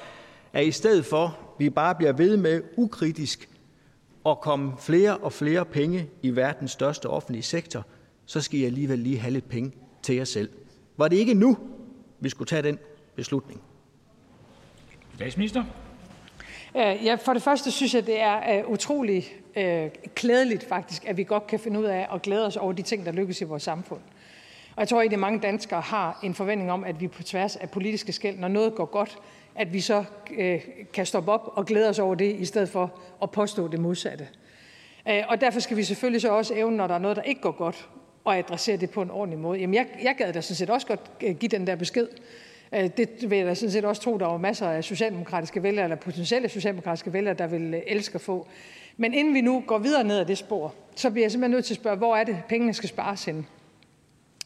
at i stedet for, vi bare bliver ved med ukritisk at komme flere og flere penge i verdens største offentlige sektor, så skal I alligevel lige have lidt penge til jer selv. Var det ikke nu, vi skulle tage den beslutning? Statsminister? Øh, ja, for det første synes jeg, det er uh, utrolig uh, klædeligt faktisk, at vi godt kan finde ud af at glæde os over de ting, der lykkes i vores samfund. Og jeg tror at mange danskere har en forventning om, at vi på tværs af politiske skæld, når noget går godt, at vi så øh, kan stoppe op og glæde os over det, i stedet for at påstå det modsatte. Øh, og derfor skal vi selvfølgelig så også evne, når der er noget, der ikke går godt, og adressere det på en ordentlig måde. Jamen, jeg, jeg gad da sådan set også godt øh, give den der besked. Øh, det vil jeg da sådan set også tro, der var masser af socialdemokratiske vælgere, eller potentielle socialdemokratiske vælgere, der vil øh, elske at få. Men inden vi nu går videre ned ad det spor, så bliver jeg simpelthen nødt til at spørge, hvor er det, pengene skal spares hen?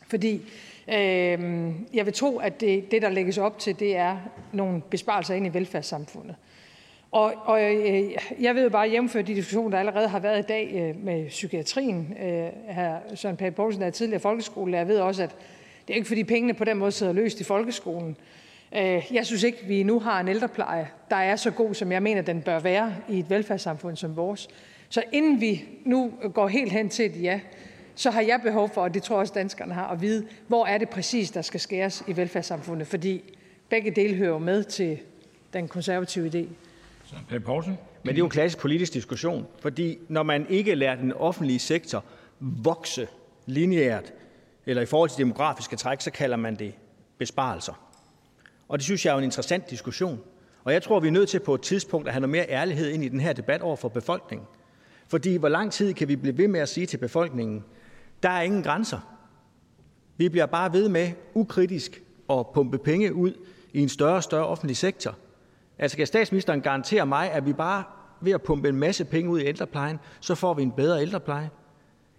Fordi øh, jeg vil tro, at det, det, der lægges op til, det er nogle besparelser ind i velfærdssamfundet. Og, og øh, jeg ved jo bare hjemføre de diskussioner, der allerede har været i dag øh, med psykiatrien. Øh, her Søren Pape Poulsen er tidligere folkeskole. Jeg ved også, at det er ikke fordi pengene på den måde sidder løst i folkeskolen. Øh, jeg synes ikke, vi nu har en ældrepleje, der er så god, som jeg mener, den bør være i et velfærdssamfund som vores. Så inden vi nu går helt hen til et ja, så har jeg behov for, og det tror jeg også danskerne har, at vide, hvor er det præcis, der skal skæres i velfærdssamfundet. Fordi begge dele hører med til den konservative idé. Men det er jo en klassisk politisk diskussion, fordi når man ikke lader den offentlige sektor vokse lineært, eller i forhold til demografiske træk, så kalder man det besparelser. Og det synes jeg er en interessant diskussion. Og jeg tror, vi er nødt til på et tidspunkt at have noget mere ærlighed ind i den her debat over for befolkningen. Fordi hvor lang tid kan vi blive ved med at sige til befolkningen, der er ingen grænser. Vi bliver bare ved med ukritisk at pumpe penge ud i en større og større offentlig sektor. Altså kan statsministeren garantere mig, at vi bare ved at pumpe en masse penge ud i ældreplejen, så får vi en bedre ældrepleje?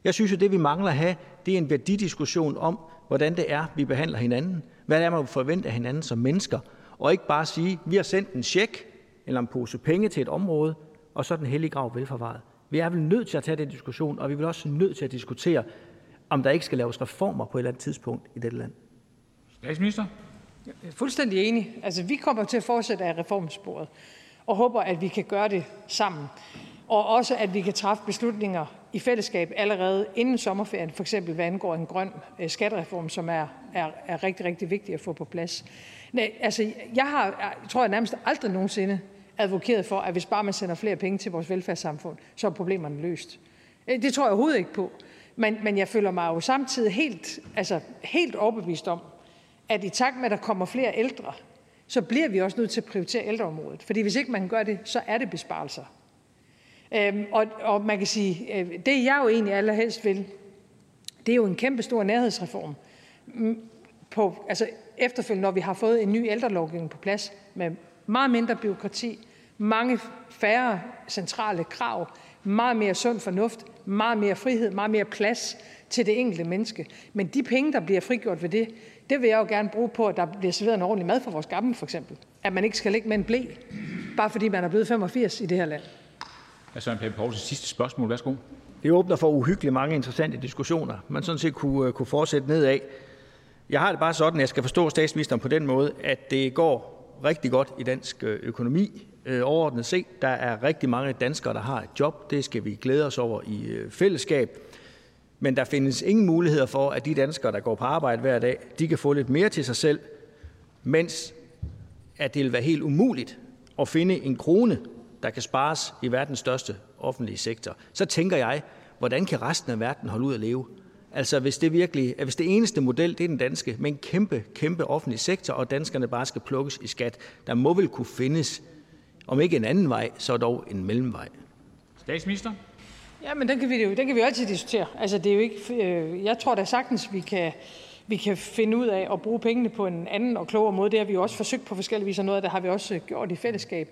Jeg synes jo, det vi mangler at have, det er en værdidiskussion om, hvordan det er, vi behandler hinanden. Hvad er man forventer af hinanden som mennesker? Og ikke bare sige, vi har sendt en check eller en pose penge til et område, og så er den hellige grav velforvaret. Vi er vel nødt til at tage den diskussion, og vi er vel også nødt til at diskutere, om der ikke skal laves reformer på et eller andet tidspunkt i dette land. Statsminister? Jeg er fuldstændig enig. Altså, vi kommer til at fortsætte af reformsporet, og håber, at vi kan gøre det sammen. Og også, at vi kan træffe beslutninger i fællesskab allerede inden sommerferien, for eksempel hvad angår en grøn øh, skattereform, som er, er, er rigtig, rigtig vigtig at få på plads. Nej, altså, jeg har, jeg tror jeg nærmest aldrig nogensinde advokeret for, at hvis bare man sender flere penge til vores velfærdssamfund, så er problemerne løst. Øh, det tror jeg overhovedet ikke på. Men, men jeg føler mig jo samtidig helt, altså, helt overbevist om, at i takt med, at der kommer flere ældre, så bliver vi også nødt til at prioritere ældreområdet. Fordi hvis ikke man gør det, så er det besparelser. Øhm, og, og man kan sige, øh, det jeg jo egentlig allerhelst vil, det er jo en kæmpe stor nærhedsreform. På, altså efterfølgende, når vi har fået en ny ældrelovgivning på plads med meget mindre byråkrati, mange færre centrale krav, meget mere sund fornuft, meget mere frihed, meget mere plads til det enkelte menneske. Men de penge, der bliver frigjort ved det, det vil jeg jo gerne bruge på, at der bliver serveret en ordentlig mad for vores gamle, for eksempel. At man ikke skal ligge med en blæ, bare fordi man er blevet 85 i det her land. Hr. Søren Pape Poulsen, sidste spørgsmål. Værsgo. Det åbner for uhyggeligt mange interessante diskussioner, man sådan set kunne, øh, kunne fortsætte nedad. Jeg har det bare sådan, at jeg skal forstå statsministeren på den måde, at det går rigtig godt i dansk øh, økonomi. Øh, overordnet set, der er rigtig mange danskere, der har et job. Det skal vi glæde os over i øh, fællesskab. Men der findes ingen muligheder for, at de danskere, der går på arbejde hver dag, de kan få lidt mere til sig selv, mens at det vil være helt umuligt at finde en krone der kan spares i verdens største offentlige sektor, så tænker jeg, hvordan kan resten af verden holde ud at leve? Altså hvis det virkelig, hvis det eneste model, det er den danske, med en kæmpe, kæmpe offentlig sektor, og danskerne bare skal plukkes i skat, der må vel kunne findes, om ikke en anden vej, så dog en mellemvej. Statsminister? Ja, men den kan vi jo, den kan vi jo altid diskutere. Altså det er jo ikke, øh, jeg tror da sagtens, vi kan, vi kan finde ud af at bruge pengene på en anden og klogere måde. Det har vi jo også forsøgt på forskellige vis, og noget af det har vi også gjort i fællesskab.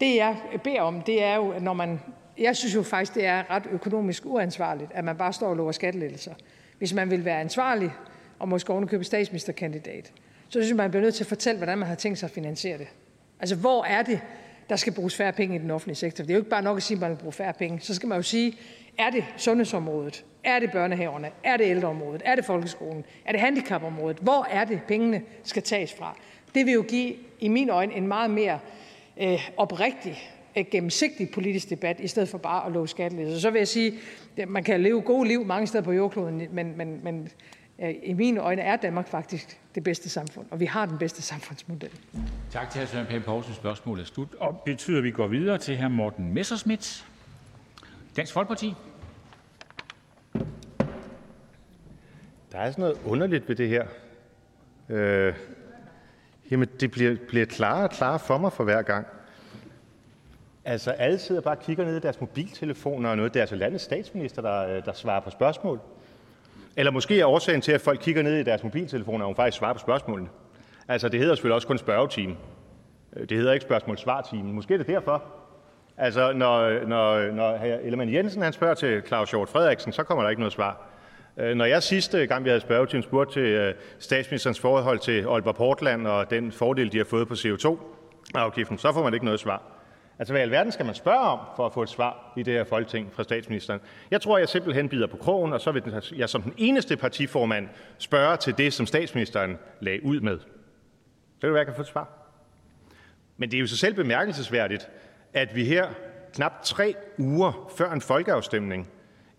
Det jeg beder om, det er jo, at når man... Jeg synes jo faktisk, det er ret økonomisk uansvarligt, at man bare står og lover skattelettelser. Hvis man vil være ansvarlig, og måske ovenikøbe statsministerkandidat, så synes jeg, man bliver nødt til at fortælle, hvordan man har tænkt sig at finansiere det. Altså, hvor er det, der skal bruges færre penge i den offentlige sektor? Det er jo ikke bare nok at sige, at man vil bruge færre penge. Så skal man jo sige, er det sundhedsområdet? Er det børnehaverne? Er det ældreområdet? Er det folkeskolen? Er det handicapområdet? Hvor er det, pengene skal tages fra? Det vil jo give, i mine øjne, en meget mere øh, oprigtig, øh, gennemsigtig politisk debat, i stedet for bare at love skattelettelser. Så vil jeg sige, at man kan leve gode liv mange steder på jordkloden, men, men, men i mine øjne er Danmark faktisk det bedste samfund, og vi har den bedste samfundsmodel. Tak til hr. Søren Pape Poulsen. Spørgsmålet er slut, og betyder, at vi går videre til hr. Morten Messerschmidt, Dansk Folkeparti. Der er sådan noget underligt ved det her. Øh, Jamen, det bliver bliver klarere og klarere for mig for hver gang. Altså, alle sidder bare og kigger ned i deres mobiltelefoner og noget. Det er altså landets statsminister, der, øh, der svarer på spørgsmål. Eller måske er årsagen til, at folk kigger ned i deres mobiltelefoner, at hun faktisk svarer på spørgsmålene. Altså, det hedder selvfølgelig også kun spørgetime. Øh, det hedder ikke spørgsmål-svar-time. Måske er det derfor. Altså, når, når, når hr. Ellemann Jensen han spørger til Claus Hjort Frederiksen, så kommer der ikke noget svar. Øh, når jeg sidste gang, vi havde spørgetime, spurgte til øh, statsministerens forhold til Aalborg Portland og den fordel, de har fået på CO2-afgiften, så får man ikke noget svar. Altså, hvad i alverden skal man spørge om for at få et svar i det her folketing fra statsministeren? Jeg tror, jeg simpelthen bider på krogen, og så vil jeg som den eneste partiformand spørge til det, som statsministeren lagde ud med. Det vil være, jeg kan få et svar. Men det er jo så selv bemærkelsesværdigt, at vi her knap tre uger før en folkeafstemning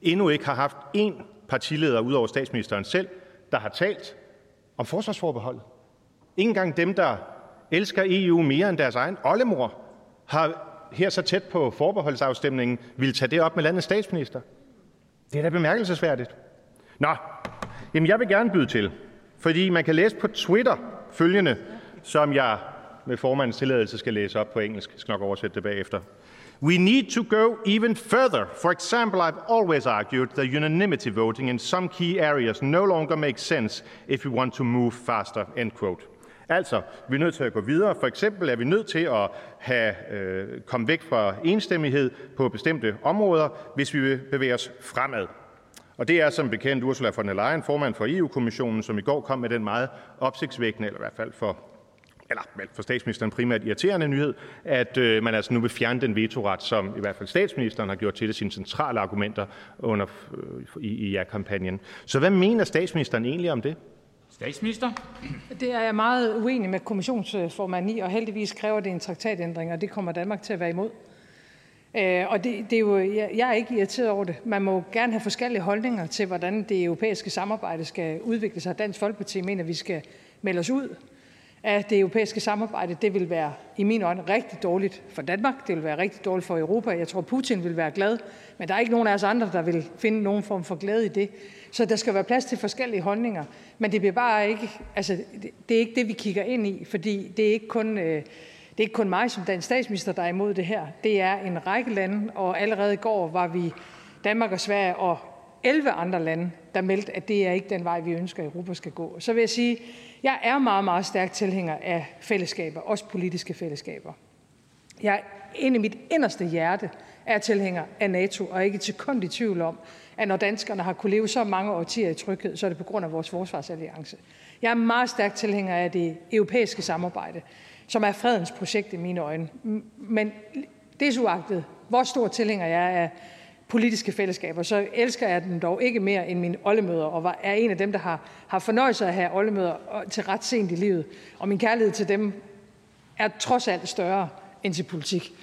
endnu ikke har haft én partileder ud over statsministeren selv, der har talt om forsvarsforbeholdet. Ingen gang dem, der elsker EU mere end deres egen oldemor, har her så tæt på forbeholdsafstemningen ville tage det op med landets statsminister. Det er da bemærkelsesværdigt. Nå, jamen jeg vil gerne byde til, fordi man kan læse på Twitter følgende, som jeg med formandens tilladelse skal læse op på engelsk. Jeg skal nok oversætte det bagefter. We need to go even further. For example, I've always argued that unanimity voting in some key areas no longer makes sense if we want to move faster. End quote. Altså, vi er nødt til at gå videre. For eksempel er vi nødt til at have, øh, komme væk fra enstemmighed på bestemte områder, hvis vi vil bevæge os fremad. Og det er som bekendt Ursula von der Leyen, formand for EU-kommissionen, som i går kom med den meget opsigtsvækkende, eller i hvert fald for eller for statsministeren primært irriterende nyhed, at øh, man altså nu vil fjerne den vetoret, som i hvert fald statsministeren har gjort til det sine centrale argumenter under, øh, i, i ja-kampagnen. Så hvad mener statsministeren egentlig om det? Statsminister? Det er jeg meget uenig med kommissionsformanden i, og heldigvis kræver det en traktatændring, og det kommer Danmark til at være imod. Øh, og det, det er jo, jeg, jeg er ikke irriteret over det. Man må gerne have forskellige holdninger til, hvordan det europæiske samarbejde skal udvikle sig. Dansk Folkeparti mener, at vi skal melde os ud af det europæiske samarbejde. Det vil være i mine øjne rigtig dårligt for Danmark. Det vil være rigtig dårligt for Europa. Jeg tror, Putin vil være glad, men der er ikke nogen af os andre, der vil finde nogen form for glæde i det. Så der skal være plads til forskellige holdninger. Men det bliver bare ikke, altså, det er ikke det, vi kigger ind i, fordi det er ikke kun, øh, det er ikke kun mig som dansk statsminister, der er imod det her. Det er en række lande, og allerede i går var vi Danmark og Sverige og 11 andre lande, der meldte, at det er ikke den vej, vi ønsker, at Europa skal gå. Så vil jeg sige, jeg er meget, meget stærk tilhænger af fællesskaber, også politiske fællesskaber. Jeg er inde i mit inderste hjerte er tilhænger af NATO, og ikke til kun i tvivl om, at når danskerne har kunne leve så mange årtier i tryghed, så er det på grund af vores forsvarsalliance. Jeg er meget stærk tilhænger af det europæiske samarbejde, som er fredens projekt i mine øjne. Men det hvor stor tilhænger jeg er af politiske fællesskaber, så elsker jeg dem dog ikke mere end mine oldemøder, og er en af dem, der har, har fornøjelse af at have oldemøder til ret sent i livet. Og min kærlighed til dem er trods alt større end til politik.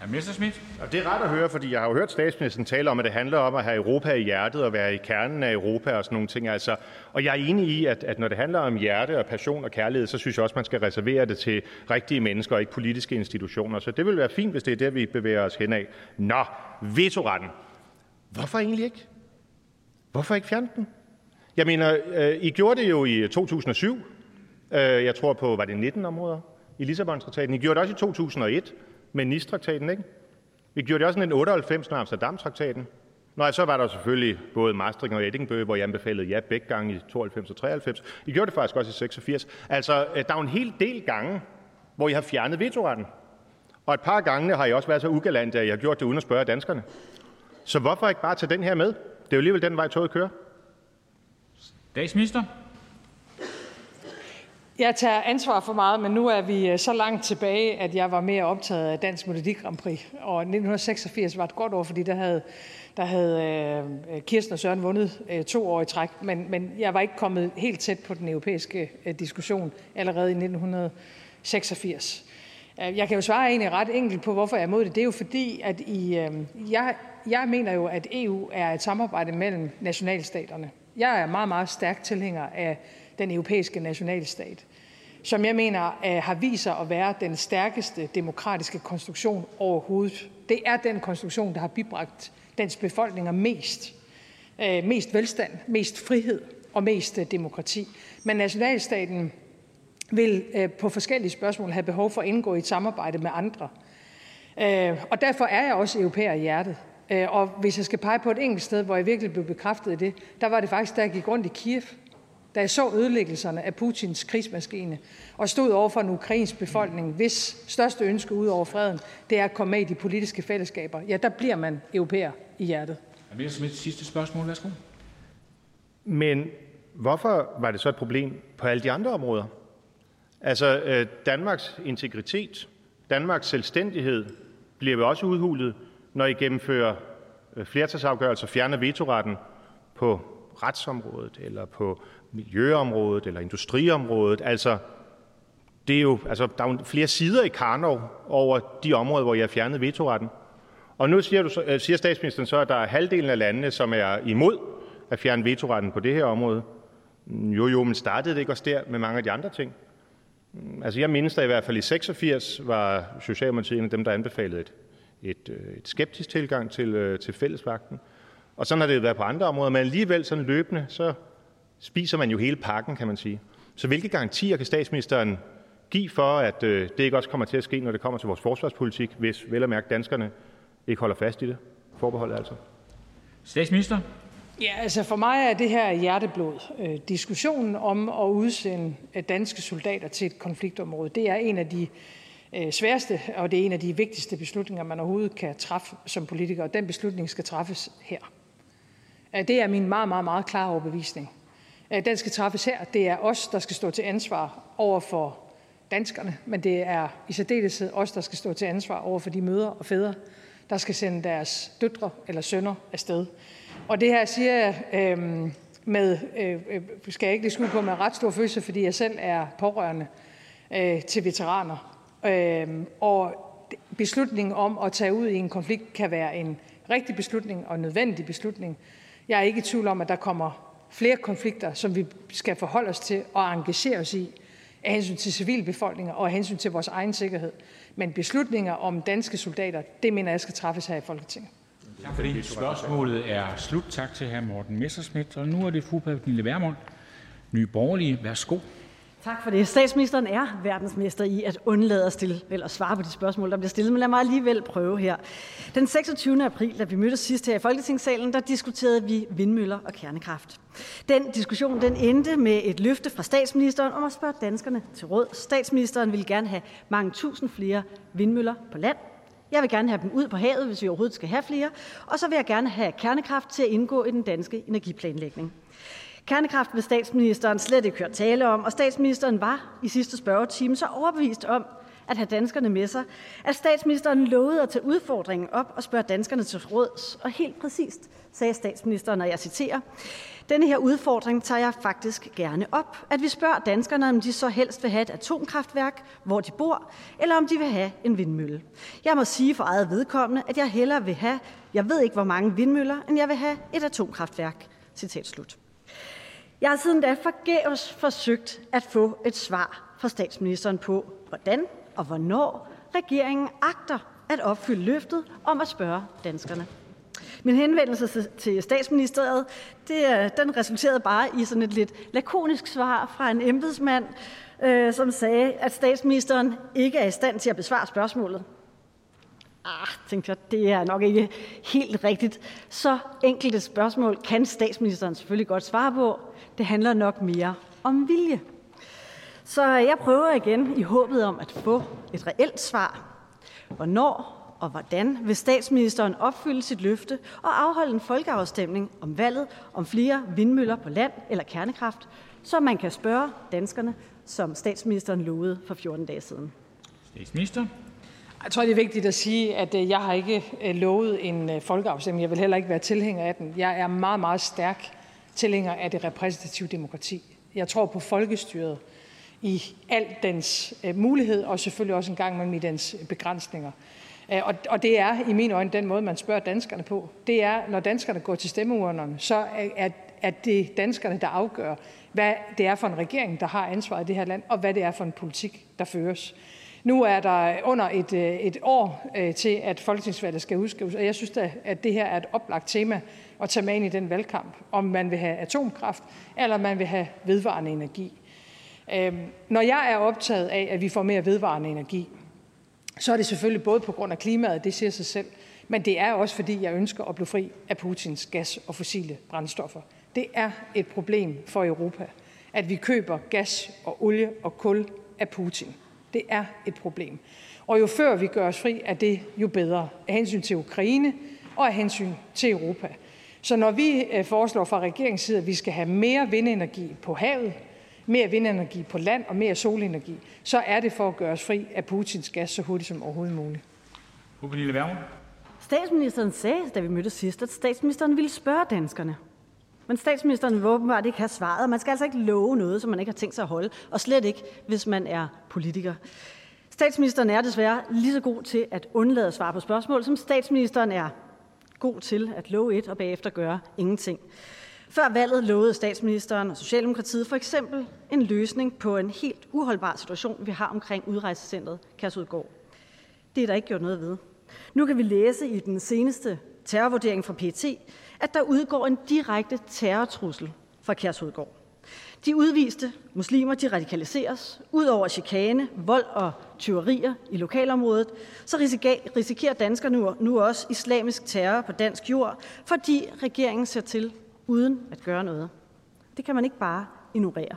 Hr. Det er rart at høre, fordi jeg har jo hørt statsministeren tale om, at det handler om at have Europa i hjertet og være i kernen af Europa og sådan nogle ting. Altså, og jeg er enig i, at, at når det handler om hjerte og passion og kærlighed, så synes jeg også, man skal reservere det til rigtige mennesker og ikke politiske institutioner. Så det vil være fint, hvis det er der, vi bevæger os hen af. Nå, vetoretten. Hvorfor egentlig ikke? Hvorfor ikke fjerne den? Jeg mener, øh, I gjorde det jo i 2007. Øh, jeg tror på, var det 19 områder i Lissabon-traktaten. I gjorde det også i 2001 med Nicetraktaten, ikke? Vi gjorde det også i 1998 med Amsterdam-traktaten. Nej, så var der selvfølgelig både Maastricht og Edinburgh, hvor jeg anbefalede ja begge gange i 92 og 93. I gjorde det faktisk også i 86. Altså, øh, der er jo en hel del gange, hvor I har fjernet vetoretten. Og et par gange har I også været så ugalant, at I har gjort det uden at spørge danskerne. Så hvorfor ikke bare tage den her med? Det er jo alligevel den vej, toget kører. Statsminister? Jeg tager ansvar for meget, men nu er vi øh, så langt tilbage, at jeg var mere optaget af Dansk Melodi Grand Prix. Og 1986 var et godt år, fordi der havde, der havde øh, øh, Kirsten og Søren vundet to år i træk. Men, men jeg var ikke kommet helt tæt på den europæiske diskussion allerede i 1986. Jeg kan jo svare egentlig ret enkelt på, hvorfor jeg er imod det. Det er jo fordi, at i, jeg, jeg mener jo, at EU er et samarbejde mellem nationalstaterne. Jeg er meget, meget stærk tilhænger af den europæiske nationalstat som jeg mener øh, har vist sig at være den stærkeste demokratiske konstruktion overhovedet. Det er den konstruktion, der har bibragt dens befolkninger mest. Øh, mest velstand, mest frihed og mest øh, demokrati. Men nationalstaten vil på forskellige spørgsmål have behov for at indgå i et samarbejde med andre. Og derfor er jeg også europæer i hjertet. Og hvis jeg skal pege på et enkelt sted, hvor jeg virkelig blev bekræftet i det, der var det faktisk, da jeg gik rundt i Kiev, da jeg så ødelæggelserne af Putins krigsmaskine og stod over for en ukrainsk befolkning, hvis største ønske ud over freden, det er at komme med i de politiske fællesskaber, ja, der bliver man europæer i hjertet. Messerschmidt, sidste spørgsmål. Værsgo. Men hvorfor var det så et problem på alle de andre områder? Altså, øh, Danmarks integritet, Danmarks selvstændighed bliver jo også udhulet, når I gennemfører øh, flertalsafgørelser, fjerner vetoretten på retsområdet, eller på miljøområdet, eller industriområdet. Altså, det er jo, altså, der er jo flere sider i Karnov over de områder, hvor jeg har fjernet vetoretten. Og nu siger, du, så, øh, siger statsministeren så, at der er halvdelen af landene, som er imod at fjerne vetoretten på det her område. Jo, jo, men startede det ikke også der med mange af de andre ting? Mm, altså, jeg mindes da i hvert fald i 86 var Socialdemokratiet en af dem, der anbefalede et, et, øh, et skeptisk tilgang til, øh, til fællesvagten. Og sådan har det jo været på andre områder, men alligevel sådan løbende, så spiser man jo hele pakken, kan man sige. Så hvilke garantier kan statsministeren give for, at øh, det ikke også kommer til at ske, når det kommer til vores forsvarspolitik, hvis vel at mærke danskerne ikke holder fast i det? Forbeholdet altså. Statsminister? Ja, altså for mig er det her hjerteblod. Øh, diskussionen om at udsende øh, danske soldater til et konfliktområde, det er en af de øh, sværeste, og det er en af de vigtigste beslutninger, man overhovedet kan træffe som politiker, og den beslutning skal træffes her. Øh, det er min meget, meget, meget klare overbevisning. Øh, den skal træffes her. Det er os, der skal stå til ansvar over for danskerne, men det er i særdeleshed os, der skal stå til ansvar over for de mødre og fædre, der skal sende deres døtre eller sønner afsted. Og det her siger jeg øh, med, øh, øh, skal jeg ikke lige skue på, med ret stor følelse, fordi jeg selv er pårørende øh, til veteraner. Øh, og beslutningen om at tage ud i en konflikt kan være en rigtig beslutning og en nødvendig beslutning. Jeg er ikke i tvivl om, at der kommer flere konflikter, som vi skal forholde os til og engagere os i af hensyn til civilbefolkninger og af hensyn til vores egen sikkerhed. Men beslutninger om danske soldater, det mener jeg skal træffes her i Folketinget. Tak fordi. Spørgsmålet er slut. Tak til hr. Morten Messerschmidt. Og nu er det fru Pernille Vermund, Nye Borgerlige. Værsgo. Tak for det. Statsministeren er verdensmester i at undlade at stille eller svare på de spørgsmål, der bliver stillet, men lad mig alligevel prøve her. Den 26. april, da vi mødtes sidst her i Folketingssalen, der diskuterede vi vindmøller og kernekraft. Den diskussion den endte med et løfte fra statsministeren om at spørge danskerne til råd. Statsministeren ville gerne have mange tusind flere vindmøller på land. Jeg vil gerne have dem ud på havet, hvis vi overhovedet skal have flere. Og så vil jeg gerne have kernekraft til at indgå i den danske energiplanlægning. Kernekraft vil statsministeren slet ikke høre tale om, og statsministeren var i sidste spørgetime så overbevist om at have danskerne med sig, at statsministeren lovede at tage udfordringen op og spørge danskerne til råds. Og helt præcist sagde statsministeren, og jeg citerer, denne her udfordring tager jeg faktisk gerne op. At vi spørger danskerne, om de så helst vil have et atomkraftværk, hvor de bor, eller om de vil have en vindmølle. Jeg må sige for eget vedkommende, at jeg hellere vil have, jeg ved ikke hvor mange vindmøller, end jeg vil have et atomkraftværk. Citat slut. Jeg har siden da forgæves forsøgt at få et svar fra statsministeren på, hvordan og hvornår regeringen agter at opfylde løftet om at spørge danskerne. Min henvendelse til statsministeriet det, øh, den resulterede bare i sådan et lidt lakonisk svar fra en embedsmand, øh, som sagde, at statsministeren ikke er i stand til at besvare spørgsmålet. Ah, tænkte jeg, det er nok ikke helt rigtigt. Så enkelte spørgsmål kan statsministeren selvfølgelig godt svare på. Det handler nok mere om vilje. Så jeg prøver igen i håbet om at få et reelt svar. Hvornår og hvordan vil statsministeren opfylde sit løfte og afholde en folkeafstemning om valget om flere vindmøller på land eller kernekraft, så man kan spørge danskerne, som statsministeren lovede for 14 dage siden? Statsminister. Jeg tror, det er vigtigt at sige, at øh, jeg har ikke øh, lovet en øh, folkeafstemning. Jeg vil heller ikke være tilhænger af den. Jeg er meget, meget stærk tilhænger af det repræsentative demokrati. Jeg tror på folkestyret i al dens øh, mulighed, og selvfølgelig også en gang med i dens øh, begrænsninger. Øh, og, og det er i mine øjne den måde, man spørger danskerne på. Det er, når danskerne går til stemmeurnerne, så er, er det danskerne, der afgør, hvad det er for en regering, der har ansvaret i det her land, og hvad det er for en politik, der føres. Nu er der under et, øh, et år øh, til, at folketingsvalget skal udskrives, og jeg synes da, at det her er et oplagt tema at tage med ind i den valgkamp, om man vil have atomkraft, eller man vil have vedvarende energi. Øhm, når jeg er optaget af, at vi får mere vedvarende energi, så er det selvfølgelig både på grund af klimaet, det siger sig selv, men det er også fordi, jeg ønsker at blive fri af Putins gas og fossile brændstoffer. Det er et problem for Europa, at vi køber gas og olie og kul af Putin. Det er et problem. Og jo før vi gør os fri af det, jo bedre af hensyn til Ukraine og af hensyn til Europa. Så når vi øh, foreslår fra regeringens side, at vi skal have mere vindenergi på havet, mere vindenergi på land og mere solenergi, så er det for at gøre os fri af Putins gas så hurtigt som overhovedet muligt. Statsministeren sagde, da vi mødtes sidst, at statsministeren ville spørge danskerne. Men statsministeren vil åbenbart ikke have svaret. Man skal altså ikke love noget, som man ikke har tænkt sig at holde, og slet ikke, hvis man er politiker. Statsministeren er desværre lige så god til at undlade at svare på spørgsmål, som statsministeren er god til at love et og bagefter gøre ingenting. Før valget lovede statsministeren og Socialdemokratiet for eksempel en løsning på en helt uholdbar situation, vi har omkring udrejsecentret Kærsudgård. Det er der ikke gjort noget ved. Nu kan vi læse i den seneste terrorvurdering fra PT, at der udgår en direkte terrortrussel fra Kærsudgård. De udviste muslimer de radikaliseres. Udover chikane, vold og tyverier i lokalområdet, så risikerer danskerne nu, nu også islamisk terror på dansk jord, fordi regeringen ser til uden at gøre noget. Det kan man ikke bare ignorere.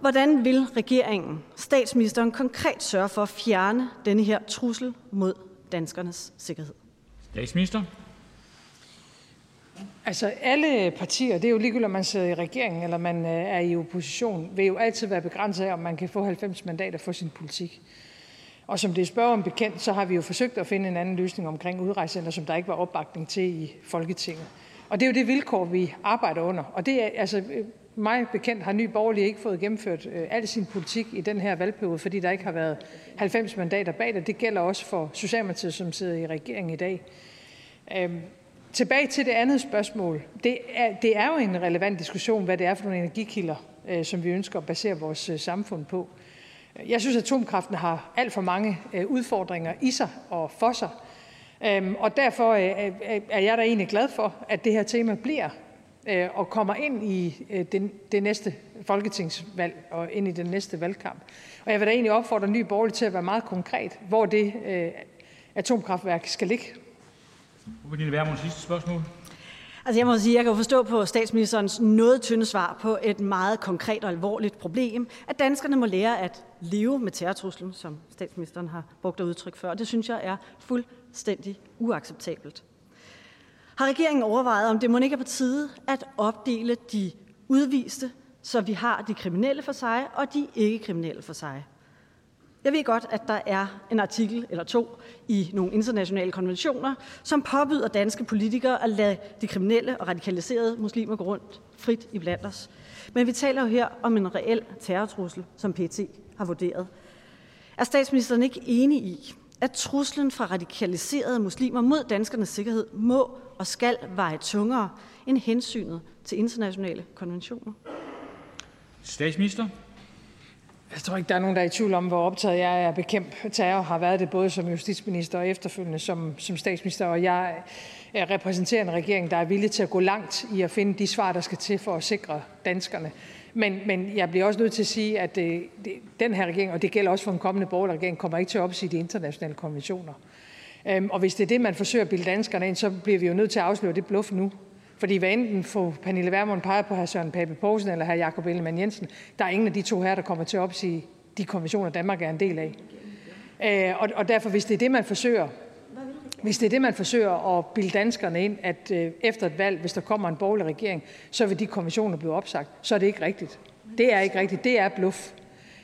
Hvordan vil regeringen, statsministeren, konkret sørge for at fjerne denne her trussel mod danskernes sikkerhed? Statsminister. Altså alle partier, det er jo ligegyldigt, om man sidder i regeringen eller man øh, er i opposition, vil jo altid være begrænset af, om man kan få 90 mandater for sin politik. Og som det er spørgeren bekendt, så har vi jo forsøgt at finde en anden løsning omkring udrejsecenter, som der ikke var opbakning til i Folketinget. Og det er jo det vilkår, vi arbejder under. Og det er, altså, øh, mig bekendt har Ny Borgerlige ikke fået gennemført øh, al sin politik i den her valgperiode, fordi der ikke har været 90 mandater bag det. Det gælder også for Socialdemokratiet, som sidder i regeringen i dag. Øhm, tilbage til det andet spørgsmål. Det er, det er jo en relevant diskussion, hvad det er for nogle energikilder, øh, som vi ønsker at basere vores øh, samfund på. Jeg synes, at atomkraften har alt for mange øh, udfordringer i sig og for sig. Øhm, og derfor øh, er jeg da egentlig glad for, at det her tema bliver øh, og kommer ind i øh, det, det næste folketingsvalg og ind i den næste valgkamp. Og jeg vil da egentlig opfordre Ny Borgerlige til at være meget konkret, hvor det øh, atomkraftværk skal ligge. Pernille Vermund, sidste spørgsmål. Altså jeg må sige, jeg kan forstå på statsministerens noget tynde svar på et meget konkret og alvorligt problem, at danskerne må lære at leve med terrortruslen, som statsministeren har brugt at udtryk før. Det synes jeg er fuldstændig uacceptabelt. Har regeringen overvejet, om det må ikke er på tide at opdele de udviste, så vi har de kriminelle for sig og de ikke-kriminelle for sig? Jeg ved godt, at der er en artikel eller to i nogle internationale konventioner, som påbyder danske politikere at lade de kriminelle og radikaliserede muslimer gå rundt frit i blandt os. Men vi taler jo her om en reel terrortrussel, som PT har vurderet. Er statsministeren ikke enig i, at truslen fra radikaliserede muslimer mod danskernes sikkerhed må og skal veje tungere end hensynet til internationale konventioner? Statsminister. Jeg tror ikke, der er nogen, der er i tvivl om, hvor optaget jeg er at bekæmpe terror. Har været det både som justitsminister og efterfølgende som, som statsminister. Og jeg repræsenterer en regering, der er villig til at gå langt i at finde de svar, der skal til for at sikre danskerne. Men, men jeg bliver også nødt til at sige, at det, det, den her regering, og det gælder også for en kommende borgerlig regering, kommer ikke til at opsige de internationale konventioner. Øhm, og hvis det er det, man forsøger at bilde danskerne ind, så bliver vi jo nødt til at afsløre det bluff nu. Fordi hvad enten fru Pernille Vermund peger på hr. Søren Pape Poulsen eller hr. Jakob Ellemann Jensen, der er ingen af de to her, der kommer til at opsige de konventioner, Danmark er en del af. Øh, og, og derfor, hvis det er det, man forsøger, hvis det er det, man forsøger at bilde danskerne ind, at øh, efter et valg, hvis der kommer en borgerlig regering, så vil de konventioner blive opsagt, så er det ikke rigtigt. Det er ikke rigtigt. Det er bluff.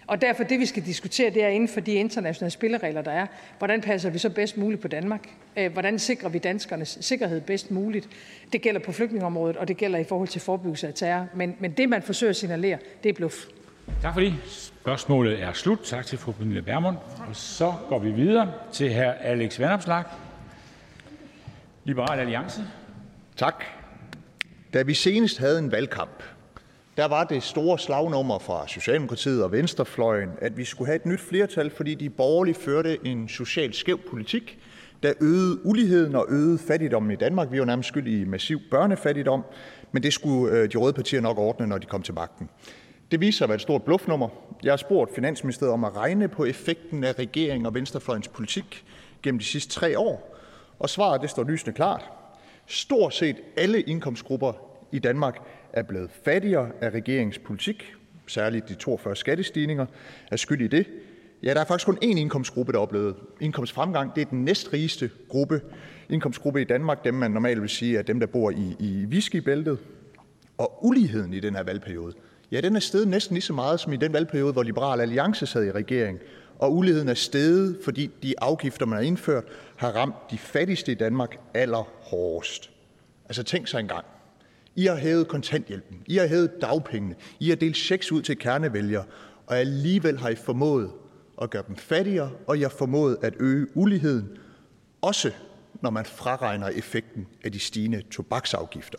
Og derfor det, vi skal diskutere, det er inden for de internationale spilleregler, der er. Hvordan passer vi så bedst muligt på Danmark? Øh, hvordan sikrer vi danskernes sikkerhed bedst muligt? Det gælder på flygtningområdet, og det gælder i forhold til forebyggelse af terror. Men, men det, man forsøger at signalere, det er bluff. Tak for det. Spørgsmålet er slut. Tak til fru Pernille Bermund. Og så går vi videre til hr. Alex Vanopslag, Liberal Alliance. Tak. Da vi senest havde en valgkamp, der var det store slagnummer fra Socialdemokratiet og Venstrefløjen, at vi skulle have et nyt flertal, fordi de borgerlige førte en socialt skæv politik, der øgede uligheden og øgede fattigdommen i Danmark. Vi var nærmest skyld i massiv børnefattigdom, men det skulle øh, de røde partier nok ordne, når de kom til magten. Det viser sig at være et stort bluffnummer. Jeg har spurgt Finansministeriet om at regne på effekten af regeringen og venstrefløjens politik gennem de sidste tre år, og svaret det står lysende klart. Stort set alle indkomstgrupper i Danmark er blevet fattigere af regeringens politik. Særligt de 42 skattestigninger er skyld i det. Ja, der er faktisk kun én indkomstgruppe, der oplevede oplevet indkomstfremgang. Det er den næstrigeste gruppe, indkomstgruppe i Danmark, dem man normalt vil sige er dem, der bor i, i Viskibæltet. Og uligheden i den her valgperiode, ja, den er steget næsten lige så meget som i den valgperiode, hvor Liberal Alliance sad i regering. Og uligheden er steget, fordi de afgifter, man har indført, har ramt de fattigste i Danmark allerhårdest. Altså tænk sig engang. I har hævet kontanthjælpen, I har hævet dagpengene, I har delt checks ud til kernevælgere, og alligevel har I formået at gøre dem fattigere, og I har formået at øge uligheden, også når man fraregner effekten af de stigende tobaksafgifter.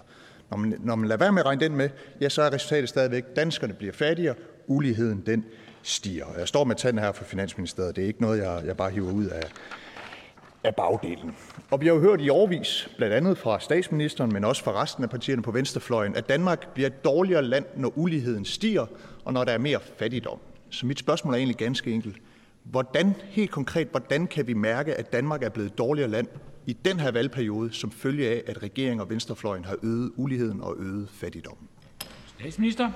Når man, når man lader være med at regne den med, ja, så er resultatet stadigvæk, at danskerne bliver fattigere, uligheden den stiger. Jeg står med tanden her fra Finansministeriet. Det er ikke noget, jeg, jeg bare hiver ud af, af bagdelen. Og vi har jo hørt i årvis, blandt andet fra statsministeren, men også fra resten af partierne på venstrefløjen, at Danmark bliver et dårligere land, når uligheden stiger, og når der er mere fattigdom. Så mit spørgsmål er egentlig ganske enkelt. Hvordan, helt konkret, hvordan kan vi mærke, at Danmark er blevet et dårligere land i den her valgperiode, som følge af, at regeringen og venstrefløjen har øget uligheden og øget fattigdommen? Statsminister.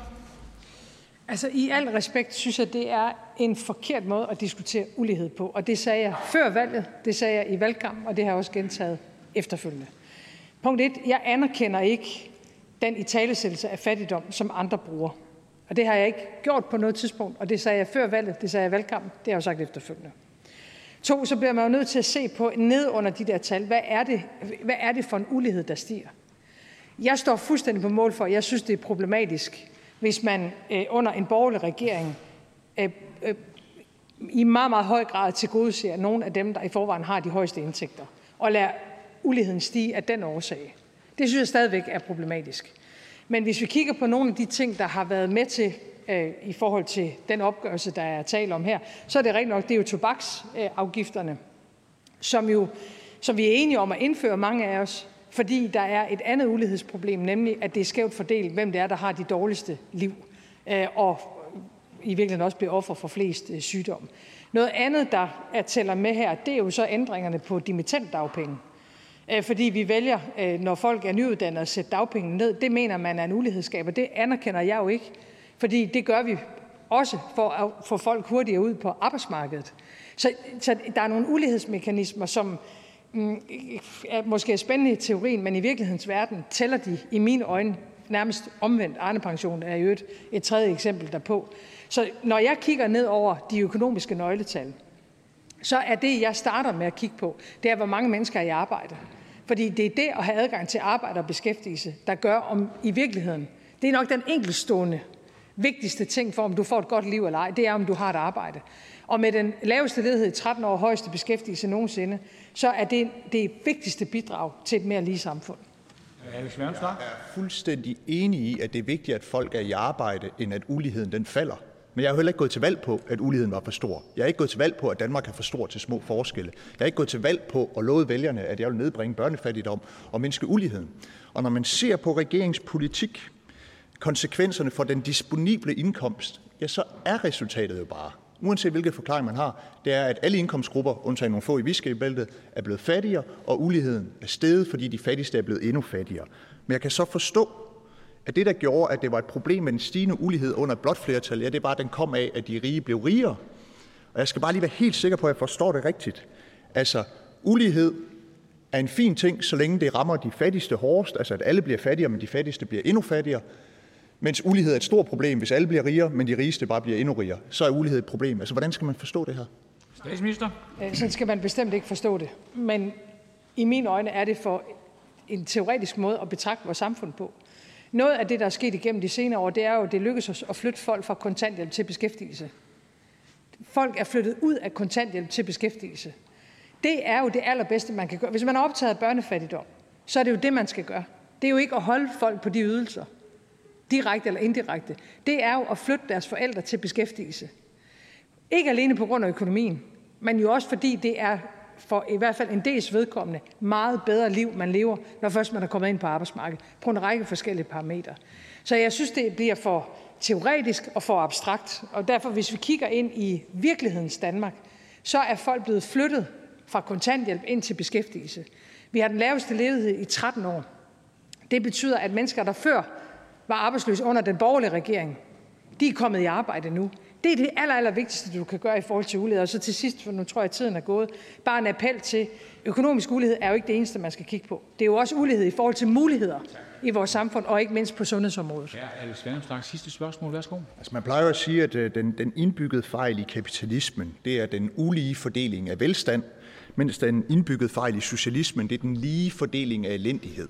Altså i al respekt synes jeg, det er en forkert måde at diskutere ulighed på. Og det sagde jeg før valget, det sagde jeg i valgkampen, og det har jeg også gentaget efterfølgende. Punkt 1. Jeg anerkender ikke den italesættelse af fattigdom, som andre bruger. Og det har jeg ikke gjort på noget tidspunkt, og det sagde jeg før valget, det sagde jeg i valgkampen, det har jeg jo sagt efterfølgende. To, så bliver man jo nødt til at se på ned under de der tal, hvad er det, hvad er det for en ulighed, der stiger? Jeg står fuldstændig på mål for, at jeg synes, det er problematisk, hvis man øh, under en borgerlig regering øh, øh, i meget, meget høj grad tilgodeser nogle af dem, der i forvejen har de højeste indtægter, og lader uligheden stige af den årsag. Det synes jeg stadigvæk er problematisk. Men hvis vi kigger på nogle af de ting, der har været med til øh, i forhold til den opgørelse, der er tale om her, så er det rigtigt nok, det er jo tobaksafgifterne, øh, som, jo, som vi er enige om at indføre mange af os, fordi der er et andet ulighedsproblem, nemlig at det er skævt fordelt, hvem det er, der har de dårligste liv, øh, og i virkeligheden også bliver offer for flest øh, sygdomme. Noget andet, der er tæller med her, det er jo så ændringerne på dimittentdagpenge. Øh, fordi vi vælger, øh, når folk er nyuddannede, at sætte dagpengene ned. Det mener man er en ulighedsskab, og det anerkender jeg jo ikke. Fordi det gør vi også for at få folk hurtigere ud på arbejdsmarkedet. Så, så der er nogle ulighedsmekanismer, som Mm, måske er spændende i teorien, men i virkelighedens verden tæller de i mine øjne nærmest omvendt. Arne-pension er jo et, et tredje eksempel derpå. Så når jeg kigger ned over de økonomiske nøgletal, så er det, jeg starter med at kigge på, det er, hvor mange mennesker er i arbejde. Fordi det er det at have adgang til arbejde og beskæftigelse, der gør om i virkeligheden. Det er nok den enkeltstående vigtigste ting for, om du får et godt liv eller ej, det er, om du har et arbejde. Og med den laveste ledighed i 13 år, højeste beskæftigelse nogensinde, så er det det vigtigste bidrag til et mere lige samfund. Jeg er fuldstændig enig i, at det er vigtigt, at folk er i arbejde, end at uligheden den falder. Men jeg har heller ikke gået til valg på, at uligheden var for stor. Jeg er ikke gået til valg på, at Danmark er for stor til små forskelle. Jeg er ikke gået til valg på at love vælgerne, at jeg vil nedbringe børnefattigdom og mindske uligheden. Og når man ser på regeringspolitik, konsekvenserne for den disponible indkomst, ja, så er resultatet jo bare, uanset hvilke forklaring man har, det er, at alle indkomstgrupper, undtagen nogle få i viskebæltet, er blevet fattigere, og uligheden er steget, fordi de fattigste er blevet endnu fattigere. Men jeg kan så forstå, at det, der gjorde, at det var et problem med den stigende ulighed under et blot flertal, ja, det var, at den kom af, at de rige blev rigere. Og jeg skal bare lige være helt sikker på, at jeg forstår det rigtigt. Altså, ulighed er en fin ting, så længe det rammer de fattigste hårdest, altså at alle bliver fattigere, men de fattigste bliver endnu fattigere. Mens ulighed er et stort problem, hvis alle bliver rigere, men de rigeste bare bliver endnu rigere, så er ulighed et problem. Altså, hvordan skal man forstå det her? Statsminister. Øh, sådan skal man bestemt ikke forstå det. Men i mine øjne er det for en teoretisk måde at betragte vores samfund på. Noget af det, der er sket igennem de senere år, det er jo, at det lykkes os at flytte folk fra kontanthjælp til beskæftigelse. Folk er flyttet ud af kontanthjælp til beskæftigelse. Det er jo det allerbedste, man kan gøre. Hvis man er optaget af børnefattigdom, så er det jo det, man skal gøre. Det er jo ikke at holde folk på de ydelser, direkte eller indirekte. Det er jo at flytte deres forældre til beskæftigelse. Ikke alene på grund af økonomien, men jo også fordi det er for i hvert fald en dels vedkommende meget bedre liv, man lever, når først man er kommet ind på arbejdsmarkedet, på en række forskellige parametre. Så jeg synes, det bliver for, teoretisk og for abstrakt. Og derfor, hvis vi kigger ind i virkelighedens Danmark, så er folk blevet flyttet fra kontanthjælp ind til beskæftigelse. Vi har den laveste ledighed i 13 år. Det betyder, at mennesker, der før var arbejdsløse under den borgerlige regering, de er kommet i arbejde nu. Det er det aller, aller vigtigste, du kan gøre i forhold til ulighed. Og så til sidst, for nu tror jeg, at tiden er gået, bare en appel til, økonomisk ulighed er jo ikke det eneste, man skal kigge på. Det er jo også ulighed i forhold til muligheder i vores samfund, og ikke mindst på sundhedsområdet. Ja, Alex Vanopslagh, sidste spørgsmål. Værsgo. Altså, man plejer jo at sige, at øh, den, den indbyggede fejl i kapitalismen, det er den ulige fordeling af velstand, mens den indbyggede fejl i socialismen, det er den lige fordeling af elendighed.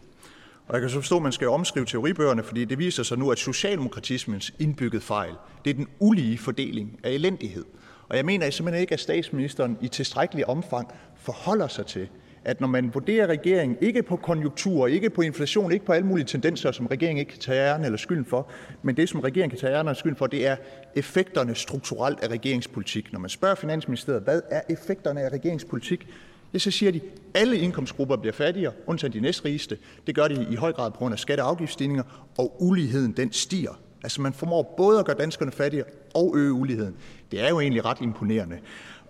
Og jeg kan så forstå, at man skal omskrive teoribøgerne, fordi det viser sig nu, at socialdemokratismens indbygget fejl, det er den ulige fordeling af elendighed. Og jeg mener simpelthen ikke, at statsministeren i tilstrækkelig omfang forholder sig til, at når man vurderer regeringen ikke på konjunktur, ikke på inflation, ikke på alle mulige tendenser, som regeringen ikke kan tage æren eller skylden for, men det, som regeringen kan tage æren eller skylden for, det er effekterne strukturelt af regeringspolitik. Når man spørger Finansministeriet, hvad er effekterne af regeringspolitik, ja, så siger de, at alle indkomstgrupper bliver fattigere, undtagen de næstrigeste. Det gør de i høj grad på grund af skatte- og afgiftsstigninger, og uligheden den stiger. Altså man formår både at gøre danskerne fattigere og øge uligheden. Det er jo egentlig ret imponerende.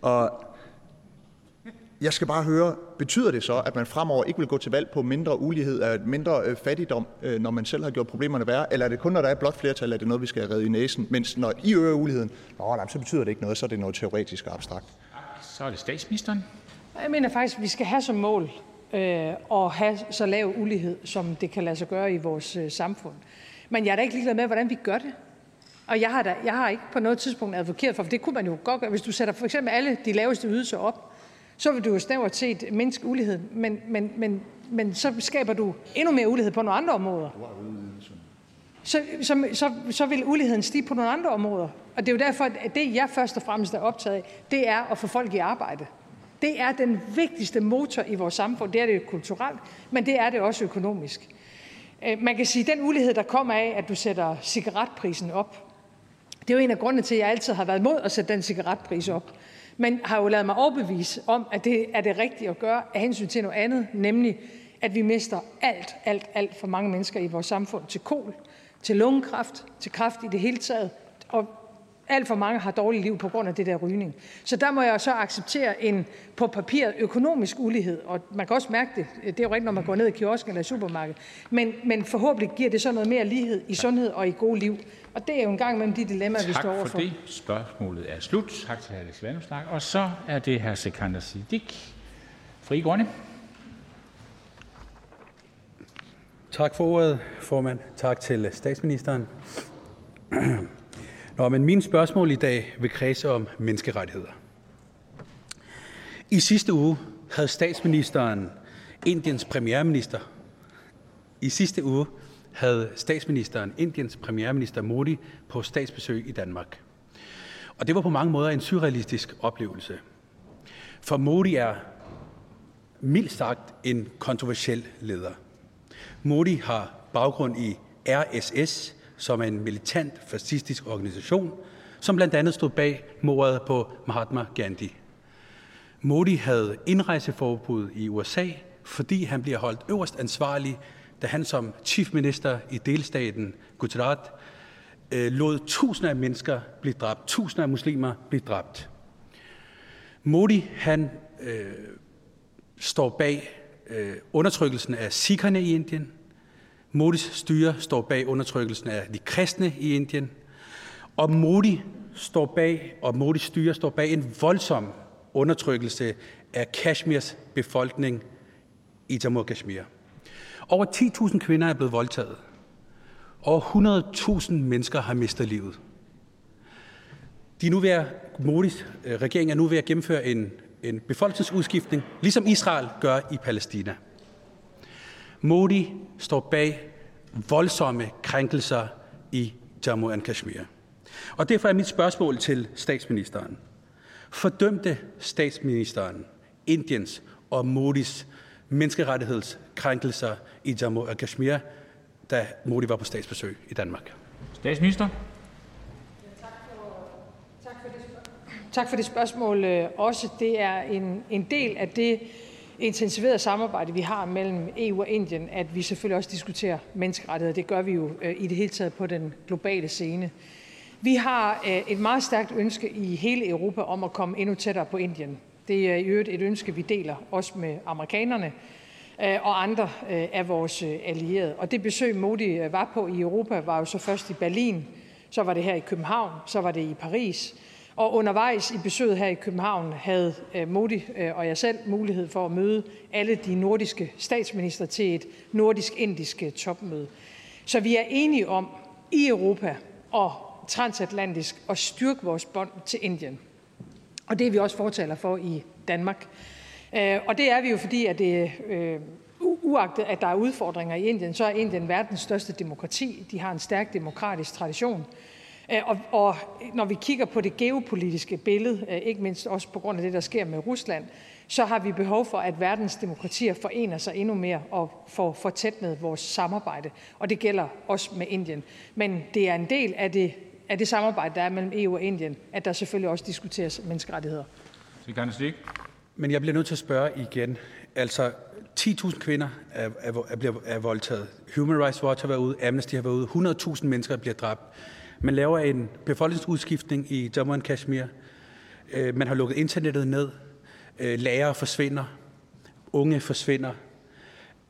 Og jeg skal bare høre, betyder det så, at man fremover ikke vil gå til valg på mindre ulighed, og mindre øh, fattigdom, øh, når man selv har gjort problemerne værre? Eller er det kun, når der er blot flertal, at det er noget, vi skal redde i næsen? Mens når I øger uligheden, nå, nej, så betyder det ikke noget, så er det noget teoretisk og abstrakt. Så er det statsministeren. Jeg mener faktisk, at vi skal have som mål øh, at have så lav ulighed, som det kan lade sig gøre i vores øh, samfund. Men jeg er da ikke ligeglad med, hvordan vi gør det. Og jeg har, da, jeg har ikke på noget tidspunkt advokeret for, for det kunne man jo godt gøre. Hvis du sætter for eksempel alle de laveste ydelser op, så vil du jo snævert set mindske ulighed. Men, men, men, men så skaber du endnu mere ulighed på nogle andre områder. Så, så, så, så vil uligheden stige på nogle andre områder. Og det er jo derfor, at det, jeg først og fremmest er optaget af, det er at få folk i arbejde. Det er den vigtigste motor i vores samfund. Det er det kulturelt, men det er det også økonomisk. Øh, man kan sige, at den ulighed, der kommer af, at du sætter cigaretprisen op, det er jo en af grundene til, at jeg altid har været mod at sætte den cigaretpris op. Men har jo lavet mig overbevise om, at det er det rigtige at gøre af hensyn til noget andet, nemlig at vi mister alt, alt, alt for mange mennesker i vores samfund til kol, til lungekræft, til kræft i det hele taget, og alt for mange har dårlige liv på grund af det der rygning. Så der må jeg så acceptere en på papiret økonomisk ulighed, og man kan også mærke det, det er jo rigtigt, når man går ned i kiosken eller i supermarkedet, men, men forhåbentlig giver det så noget mere lighed i sundhed og i gode liv. Og det er jo en gang mellem de dilemmaer, vi står overfor. Tak for det. Spørgsmålet er slut. Tak til hr. Alex Vanopslagh. Og så er det hr. Sekander Siddiq, Fri Grønne. Tak for ordet, formand. Tak til statsministeren. Nå, men mine spørgsmål i dag vil kredse om menneskerettigheder. I sidste uge havde statsministeren Indiens premierminister. I sidste uge havde statsministeren Indiens premierminister Modi på statsbesøg i Danmark. Og det var på mange måder en surrealistisk oplevelse. For Modi er mildt sagt en kontroversiel leder. Modi har baggrund i RSS, som er en militant fascistisk organisation, som blandt andet stod bag mordet på Mahatma Gandhi. Modi havde indrejseforbud i USA, fordi han bliver holdt øverst ansvarlig, da han som chief minister i delstaten Gujarat øh, lod tusinder af mennesker blive dræbt, tusinder af muslimer blive dræbt. Modi han øh, står bag øh, undertrykkelsen af sikherne i Indien, Modis styre står bag undertrykkelsen af de kristne i Indien, og Modi står bag, og Modis styre står bag en voldsom undertrykkelse af Kashmirs befolkning i Jammu og Kashmir. Over 10.000 kvinder er blevet voldtaget. Over 100.000 mennesker har mistet livet. De er nu ved at, Modis øh, regering er nu ved at gennemføre en, en befolkningsudskiftning, ligesom Israel gør i Palæstina. Modi står bag voldsomme krænkelser i Jammu og Kashmir. Og derfor er mit spørgsmål til statsministeren. Fordømte statsministeren Indiens og Modis menneskerettighedskrænkelser i Jammu og Kashmir, da Modi var på statsbesøg i Danmark? Statsminister? Tak for det spørgsmål øh, også. Det er en, en del af det intensiveret samarbejde, vi har mellem EU og Indien, at vi selvfølgelig også diskuterer menneskerettigheder. Det gør vi jo øh, i det hele taget på den globale scene. Vi har øh, et meget stærkt ønske i hele Europa om at komme endnu tættere på Indien. Det er i øvrigt et ønske, vi deler også med amerikanerne øh, og andre øh, af vores øh, allierede. Og det besøg, Modi var på i Europa, var jo så først i Berlin, så var det her i København, så var det i Paris, og undervejs i besøget her i København havde øh, Modi øh, og jeg selv mulighed for at møde alle de nordiske statsministre til et nordisk-indisk øh, topmøde. Så vi er enige om i Europa og transatlantisk at styrke vores bånd til Indien. Og det er vi også fortaler for i Danmark. Og det er vi jo, fordi at det, uagtet at der er udfordringer i Indien, så er Indien verdens største demokrati. De har en stærk demokratisk tradition. Øh, og, og når vi kigger på det geopolitiske billede, øh, ikke mindst også på grund af det, der sker med Rusland, så har vi behov for, at verdens demokratier forener sig endnu mere og får fortætnet vores samarbejde. Og det gælder også med Indien. Men det er en del af det, af det samarbejde, der er mellem EU og Indien, at der selvfølgelig også diskuteres menneskerettigheder. Men jeg bliver nødt til at spørge igen. Altså, 10.000 kvinder er, er, er, er voldtaget. Human Rights Watch har været ude, Amnesty har været ude, 100.000 mennesker bliver dræbt. Man laver en befolkningsudskiftning i Jammu og Kashmir. Øh, man har lukket internettet ned. Øh, lærere forsvinder. Unge forsvinder.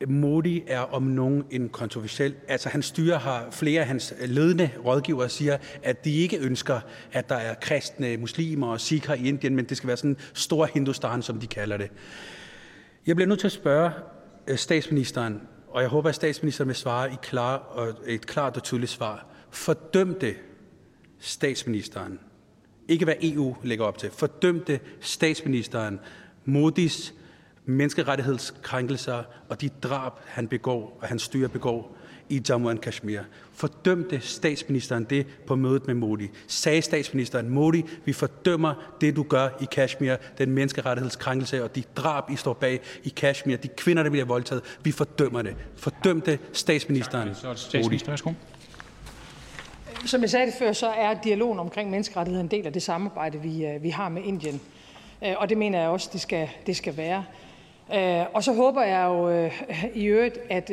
Modi er om nogen en kontroversiel. Altså hans styre har flere af hans ledende rådgivere siger, at de ikke ønsker, at der er kristne, muslimer og sikher i Indien, men det skal være sådan en stor Hindustan, som de kalder det. Jeg bliver nødt til at spørge øh, statsministeren, og jeg håber, at statsministeren vil svare i klar og et klart og tydeligt svar fordømte statsministeren, ikke hvad EU lægger op til, fordømte statsministeren Modis menneskerettighedskrænkelser og de drab, han begår og hans styre begår i Jammu og Kashmir. Fordømte statsministeren det på mødet med Modi? Sagde statsministeren, Modi, vi fordømmer det, du gør i Kashmir, den menneskerettighedskrænkelse og de drab, I står bag i Kashmir, de kvinder, der bliver voldtaget, vi fordømmer det. Fordømte statsministeren tak, så er det statsminister, som jeg sagde det før, så er dialogen omkring menneskerettigheder en del af det samarbejde, vi, øh, vi har med Indien. Øh, og det mener jeg også, det skal, det skal være. Øh, og så håber jeg jo i øvrigt, at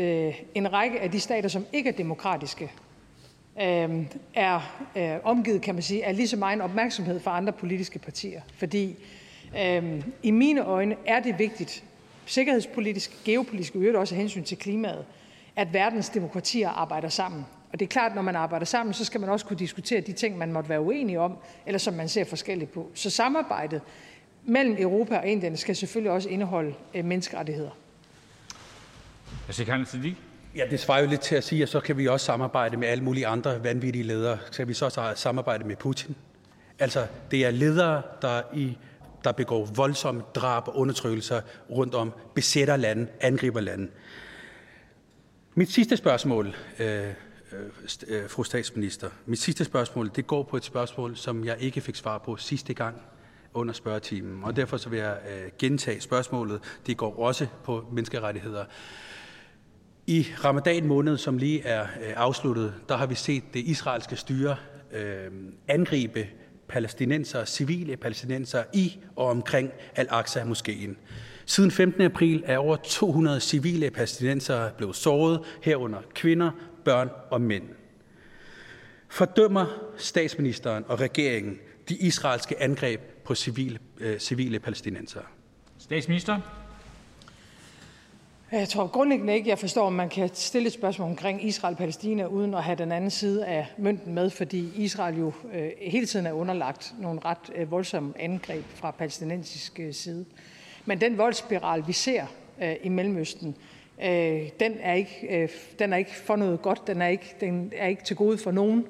en række af de stater, som ikke er demokratiske, er omgivet, kan man sige, af lige så meget opmærksomhed fra andre politiske partier. Fordi i mine øjne er det vigtigt, sikkerhedspolitisk, geopolitisk og øvrigt også af hensyn til klimaet, at verdens demokratier arbejder sammen. Og det er klart, at når man arbejder sammen, så skal man også kunne diskutere de ting, man måtte være uenige om, eller som man ser forskelligt på. Så samarbejdet mellem Europa og Indien skal selvfølgelig også indeholde øh, menneskerettigheder. Ja, det svarer jo lidt til at sige, at så kan vi også samarbejde med alle mulige andre vanvittige ledere. Så kan vi så også samarbejde med Putin. Altså, det er ledere, der, i, der begår voldsomme drab og undertrykkelser rundt om, besætter lande, angriber lande. Mit sidste spørgsmål, øh, Øh, øh, fru statsminister. Mit sidste spørgsmål det går på et spørgsmål, som jeg ikke fik svar på sidste gang under spørgetimen, og derfor så vil jeg øh, gentage spørgsmålet. Det går også på menneskerettigheder. I ramadan måned, som lige er øh, afsluttet, der har vi set det israelske styre øh, angribe palæstinenser, civile palæstinenser i og omkring Al-Aqsa-moskeen. Siden 15. april er over 200 civile palæstinenser blevet såret, herunder kvinder, børn og mænd. Fordømmer statsministeren og regeringen de israelske angreb på civile, øh, civile palæstinenser? Statsminister? Jeg tror grundlæggende ikke, jeg forstår, om man kan stille et spørgsmål omkring Israel-Palæstina, uden at have den anden side af mønten med, fordi Israel jo øh, hele tiden er underlagt nogle ret øh, voldsomme angreb fra palæstinensisk øh, side. Men den voldsspiral, vi ser øh, i Mellemøsten, øh, den, er ikke, øh, den er ikke for noget godt, den er ikke, den er ikke til gode for nogen,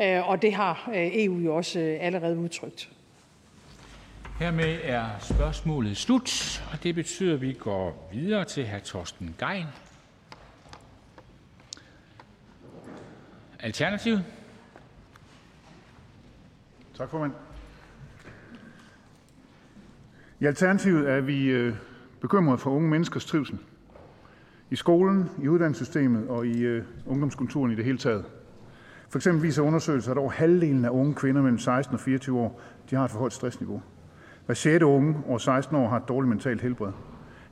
øh, og det har øh, EU jo også øh, allerede udtrykt. Hermed er spørgsmålet slut, og det betyder, at vi går videre til hr. Torsten Gein. Alternativet. Tak, formand. I Alternativet er vi øh, bekymrede for unge menneskers trivsel i skolen, i uddannelsessystemet og i øh, ungdomskulturen i det hele taget. For eksempel viser undersøgelser, at over halvdelen af unge kvinder mellem 16 og 24 år de har et for højt stressniveau. Hver sjette unge over 16 år har et dårligt mentalt helbred.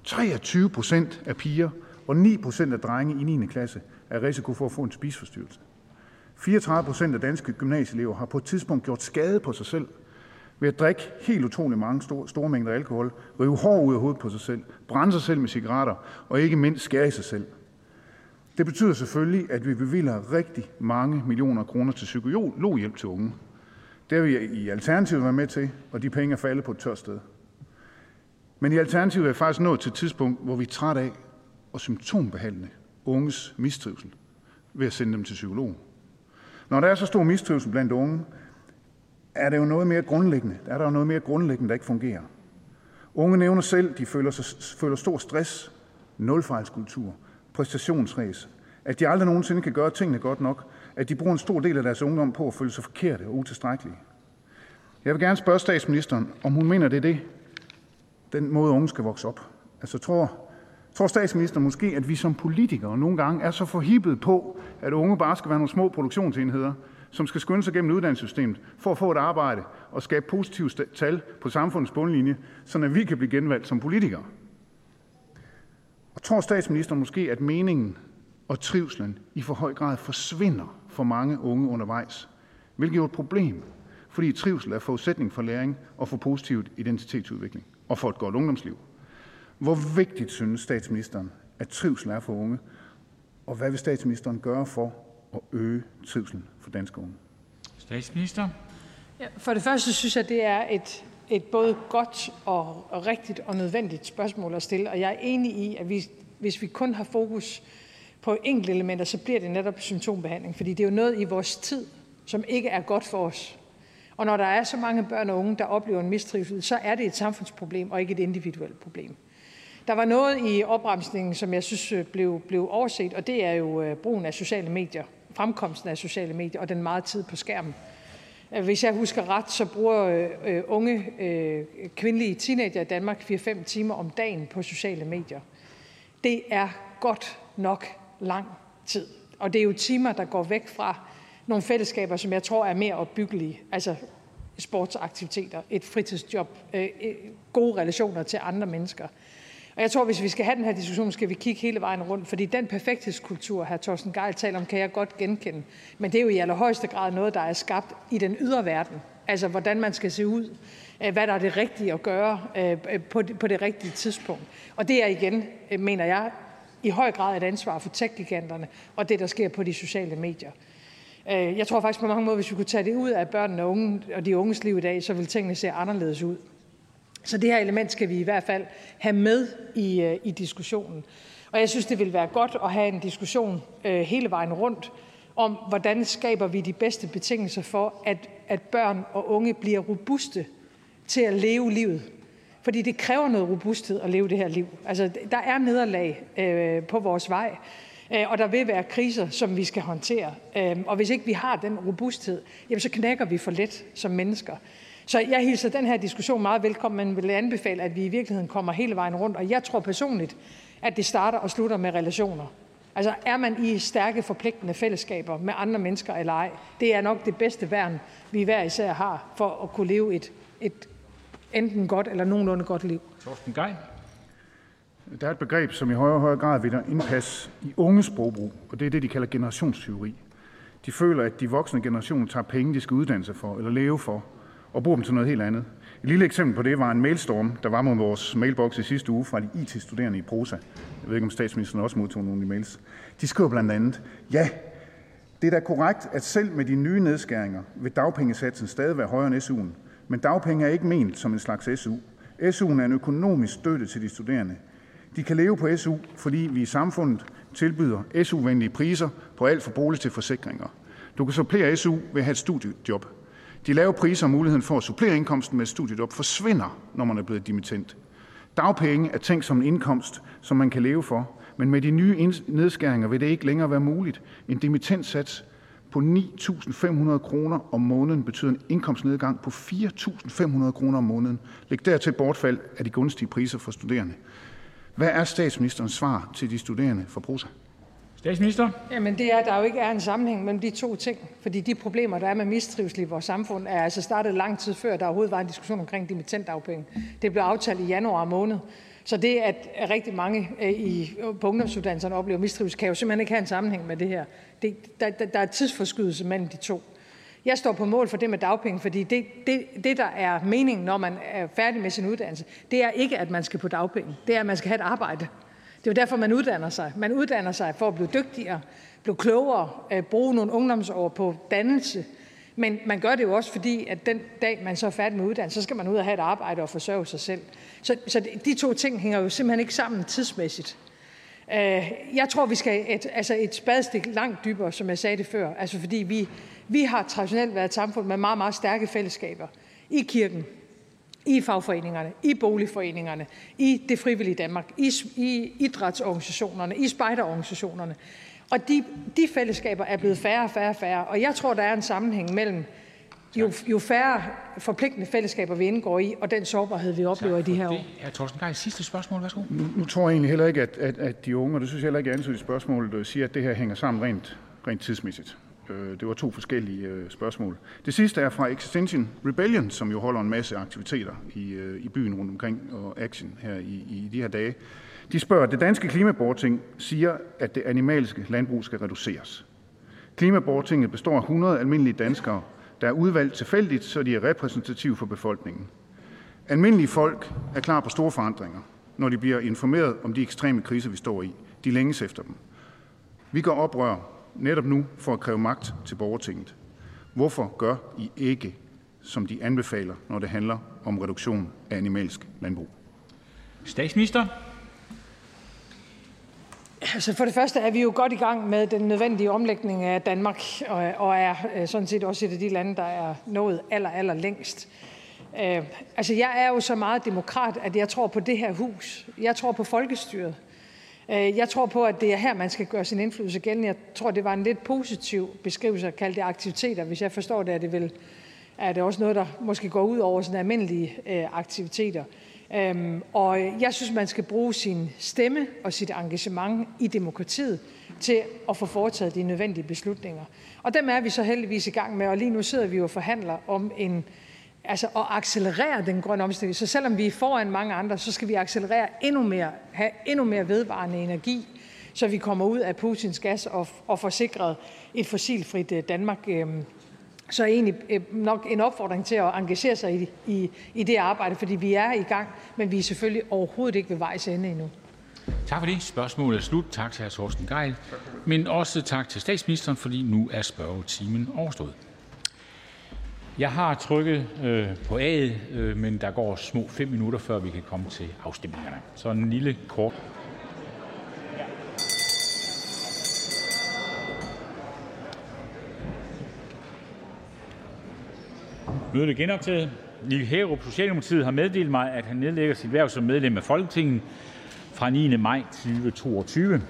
23 procent af piger og 9 procent af drenge i 9. klasse er risiko for at få en spiseforstyrrelse. 34 procent af danske gymnasieelever har på et tidspunkt gjort skade på sig selv ved at drikke helt utrolig mange store, store mængder alkohol, rive hår ud af hovedet på sig selv, brænde sig selv med cigaretter og ikke mindst skære i sig selv. Det betyder selvfølgelig, at vi bevilger rigtig mange millioner kroner til psykologhjælp til unge. Det har vi i Alternativet været med til, og de penge er faldet på et tørt sted. Men i Alternativet er jeg faktisk nået til et tidspunkt, hvor vi er træt af at symptombehandle unges mistrivsel ved at sende dem til psykolog. Når der er så stor mistrivsel blandt unge, er det jo noget mere grundlæggende. Der er der jo noget mere grundlæggende, der ikke fungerer. Unge nævner selv, de føler, sig, føler stor stress, nulfejlskultur, præstationsræs, at de aldrig nogensinde kan gøre tingene godt nok, at de bruger en stor del af deres ungdom på at føle sig forkerte og utilstrækkelige. Jeg vil gerne spørge statsministeren, om hun mener, det er det, den måde unge skal vokse op. Altså tror, tror statsministeren måske, at vi som politikere nogle gange er så forhippet på, at unge bare skal være nogle små produktionsenheder, som skal skynde sig gennem uddannelsessystemet for at få et arbejde og skabe positive tal på samfundets bundlinje, så vi kan blive genvalgt som politikere. Og tror statsministeren måske, at meningen og trivslen i for høj grad forsvinder for mange unge undervejs, hvilket er et problem, fordi trivsel er forudsætning for læring og for positiv identitetsudvikling og for et godt ungdomsliv. Hvor vigtigt synes statsministeren, at trivsel er for unge, og hvad vil statsministeren gøre for at øge trivselen for danske unge? Statsminister. Ja, for det første synes jeg, det er et, et både godt og, og rigtigt og nødvendigt spørgsmål at stille, og jeg er enig i, at vi, hvis vi kun har fokus på enkelte elementer, så bliver det netop symptombehandling, fordi det er jo noget i vores tid, som ikke er godt for os. Og når der er så mange børn og unge, der oplever en mistrivsel, så er det et samfundsproblem og ikke et individuelt problem. Der var noget i opremsningen, som jeg synes øh, blev, blev overset, og det er jo øh, brugen af sociale medier, fremkomsten af sociale medier og den meget tid på skærmen. Øh, hvis jeg husker ret, så bruger øh, unge øh, kvindelige teenager i Danmark 4-5 timer om dagen på sociale medier. Det er godt nok lang tid. Og det er jo timer, der går væk fra nogle fællesskaber, som jeg tror er mere opbyggelige. Altså sportsaktiviteter, et fritidsjob, øh, øh gode relationer til andre mennesker. Og jeg tror, hvis vi skal have den her diskussion, skal vi kigge hele vejen rundt, fordi den perfekthedskultur, her Thorsten Geil taler om, kan jeg godt genkende. Men det er jo i allerhøjeste grad noget, der er skabt i den ydre verden. Altså, hvordan man skal se ud, øh, hvad der er det rigtige at gøre øh, øh, på det, på det rigtige tidspunkt. Og det er igen, mener jeg, i høj grad et ansvar for tech-giganterne og det, der sker på de sociale medier. Jeg tror faktisk på mange måder, hvis vi kunne tage det ud af børnene og, unge, og de unges liv i dag, så vil tingene se anderledes ud. Så det her element skal vi i hvert fald have med i, øh, i diskussionen. Og jeg synes, det vil være godt at have en diskussion øh, hele vejen rundt om, hvordan skaber vi de bedste betingelser for, at, at børn og unge bliver robuste til at leve livet. Fordi det kræver noget robusthed at leve det her liv. Altså, der er nederlag øh, på vores vej, øh, og der vil være kriser, som vi skal håndtere. Øh, og hvis ikke vi har den robusthed, jamen, så knækker vi for let som mennesker. Så jeg hilser den her diskussion meget velkommen, men vil anbefale, at vi i virkeligheden kommer hele vejen rundt. Og jeg tror personligt, at det starter og slutter med relationer. Altså er man i stærke, forpligtende fællesskaber med andre mennesker eller ej, det er nok det bedste værn, vi hver især har for at kunne leve et, et enten godt eller nogenlunde godt liv. Torsten Geil. Der er et begreb, som i højere og højere grad vil indpasse i unge sprogbrug, og det er det, de kalder generationsteori. De føler, at de voksne generationer tager penge, de skal uddanne sig for eller leve for, og bruger dem til noget helt andet. Et lille eksempel på det var en mailstorm, der var mod vores mailbox i sidste uge fra de IT-studerende i Prosa. Jeg ved ikke, om statsministeren også modtog nogle af de mails. De skriver blandt andet, ja, det er da korrekt, at selv med de nye nedskæringer vil dagpengesatsen stadig være højere end SU'en. Men dagpenge er ikke ment som en slags SU. SU'en er en økonomisk støtte til de studerende. De kan leve på SU, fordi vi i samfundet tilbyder SU-venlige priser på alt fra bolig til forsikringer. Du kan supplere SU ved at have et studiejob. De lave priser og muligheden for at supplere indkomsten med et studiejob forsvinder, når man er blevet dimittent. Dagpenge er tænkt som en indkomst, som man kan leve for, men med de nye nedskæringer vil det ikke længere være muligt. En dimittentsats på 9.500 kroner om måneden betyder en indkomstnedgang på 4.500 kroner om måneden. Læg dertil bortfald af de gunstige priser for studerende. Hvad er statsministerens svar til de studerende for Prosa? Statsminister? Jamen det er, at der jo ikke er en sammenhæng mellem de to ting. Fordi de problemer, der er med mistrivsel i vores samfund, er altså startet lang tid før, der overhovedet var en diskussion omkring dimittentafpenge. Det blev aftalt i januar måned Så det, at rigtig mange øh, i, på ungdomsuddannelserne oplever mistrivsel, kan jo simpelthen ikke have en sammenhæng med det her. Det, der, der, der er tidsforskydelse mellem de to. Jeg står på mål for det med dagpenge, fordi det, det, det, der er meningen, når man er færdig med sin uddannelse, det er ikke, at man skal på dagpenge. Det er, at man skal have et arbejde. Det er jo derfor, man uddanner sig. Man uddanner sig for at blive dygtigere, blive klogere, øh, bruge nogle ungdomsår på dannelse. Men man gør det jo også, fordi at den dag, man så er færdig med uddannelse, så skal man ud og have et arbejde og forsørge sig selv. Så, så de to ting hænger jo simpelthen ikke sammen tidsmæssigt. Øh, jeg tror, vi skal et, altså et spadestik langt dybere, som jeg sagde det før. Altså fordi vi, vi har traditionelt været et samfund med meget, meget stærke fællesskaber i kirken, i fagforeningerne, i boligforeningerne, i det frivillige Danmark, i, i idrætsorganisationerne, i spejderorganisationerne. Og de, de fællesskaber er blevet færre og færre og færre. Og jeg tror, der er en sammenhæng mellem jo, jo færre forpligtende fællesskaber vi indgår i, og den sårbarhed, vi oplever i de her år. Ja, Torsten Geil, sidste spørgsmål, værsgo. Nu, nu tror jeg egentlig heller ikke, at, at, at de unge, og det synes jeg heller ikke, at i spørgsmålet, siger, at det her hænger sammen rent, rent tidsmæssigt. Øh, det var to forskellige øh, spørgsmål. Det sidste er fra Extinction Rebellion, som jo holder en masse aktiviteter i, øh, i byen rundt omkring og action her i, i de her dage. De spørger, det danske klimaborting siger, at det animalske landbrug skal reduceres. Klimabortinget består af 100 almindelige danskere, der er udvalgt tilfældigt, så de er repræsentative for befolkningen. Almindelige folk er klar på store forandringer, når de bliver informeret om de ekstreme kriser, vi står i. De længes efter dem. Vi går oprør netop nu for at kræve magt til borgertinget. Hvorfor gør I ikke, som de anbefaler, når det handler om reduktion af animalsk landbrug? Statsminister? Altså for det første er vi jo godt i gang med den nødvendige omlægning af Danmark, og, er øh, sådan set også et af de lande, der er nået aller, aller længst. Øh, altså jeg er jo så meget demokrat, at jeg tror på det her hus. Jeg tror på folkestyret. Øh, jeg tror på, at det er her, man skal gøre sin indflydelse gældende. Jeg tror, det var en lidt positiv beskrivelse at kalde det aktiviteter. Hvis jeg forstår det, er det, vel, er det også noget, der måske går ud over sådan almindelige øh, aktiviteter. Øhm, og jeg synes, man skal bruge sin stemme og sit engagement i demokratiet til at få foretaget de nødvendige beslutninger. Og dem er vi så heldigvis i gang med, og lige nu sidder vi jo og forhandler om en altså at accelerere den grønne omstilling. Så selvom vi er foran mange andre, så skal vi accelerere endnu mere, have endnu mere vedvarende energi, så vi kommer ud af Putins gas og, og får sikret et fossilfrit øh, Danmark. Øhm, så egentlig øh, nok en opfordring til at engagere sig i, i, i det arbejde, fordi vi er i gang, men vi er selvfølgelig overhovedet ikke ved vejs ende endnu. Tak for det. Spørgsmålet er slut. Tak til hr. Thorsten Geil, men også tak til statsministeren, fordi nu er spørgetimen overstået. Jeg har trykket øh, på A'et, øh, men der går små fem minutter, før vi kan komme til afstemningerne. Så en lille kort Mødet er genoptaget. Nick Hærup, Socialdemokratiet, har meddelt mig, at han nedlægger sit værv som medlem af Folketinget fra 9. maj 2022.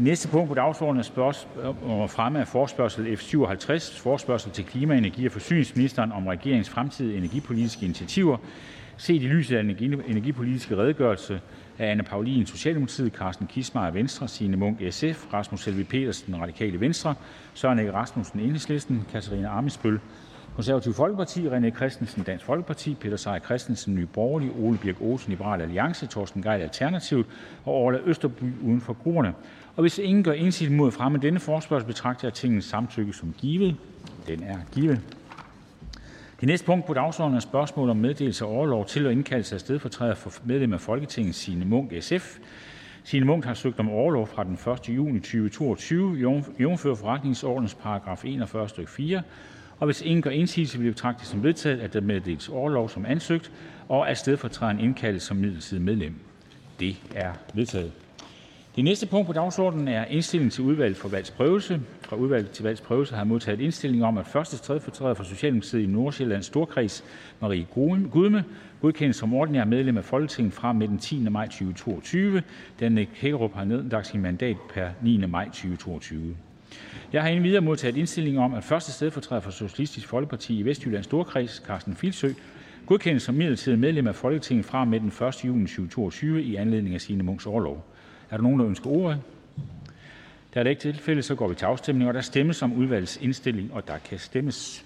Det næste punkt på dagsordenen er spørgsmål fremme af forspørgsel F57, forspørgsel til klima-, energi- og forsyningsministeren om regeringens fremtidige energipolitiske initiativer, set i lyset af den energipolitiske redegørelse af Anne Paulin, Socialdemokratiet, Carsten Kismar, Venstre, Signe Munk, SF, Rasmus Helve Petersen, Radikale Venstre, Søren Ege Rasmussen, Enhedslisten, Katarina Amesbøl, Konservative Folkeparti, René Christensen, Dansk Folkeparti, Peter Seier Christensen, Nye Borgerlige, Ole Birk Olsen, Liberal Alliance, Torsten Geil, Alternativet og Orla Østerby uden for grupperne. Og hvis ingen gør indsigelse mod fremme denne forespørgsel, betragter jeg tingets samtykke som givet. Den er givet. Det næste punkt på dagsordenen er spørgsmål om meddelelse af overlov til og indkaldelse af stedfortræder for medlem af Folketinget Signe Munk, SF. Signe Munk har søgt om overlov fra den 1. juni 2022, jævnfører forretningsordens paragraf 41 stykke 4, og hvis ingen gør indsigelse, vil jeg som vedtaget, at der meddeles overlov som ansøgt, og at stedfortræderen indkaldes som midlertidig medlem. Det er vedtaget. Det næste punkt på dagsordenen er indstilling til udvalget for valgsprøvelse. Fra udvalget til valgsprøvelse har jeg modtaget indstilling om, at første stedfortræder for Socialdemokratiet i Nordsjællands Storkreds, Marie Gudme, godkendes som ordinær medlem af Folketinget fra med den 10. maj 2022. Danne Hækkerup har nedlagt sin mandat per 9. maj 2022. Jeg har endvidere modtaget indstilling om, at første stedfortræder for Socialistisk Folkeparti i Vestjyllands Storkreds, Carsten Filsø, godkendes som midlertidigt medlem af Folketinget fra med den 1. juni 2022 i anledning af sine Munks overlov. Er der nogen, der ønsker ordet? er det ikke tilfælde, så går vi til afstemning, og der stemmes om udvalgets indstilling, og der kan stemmes.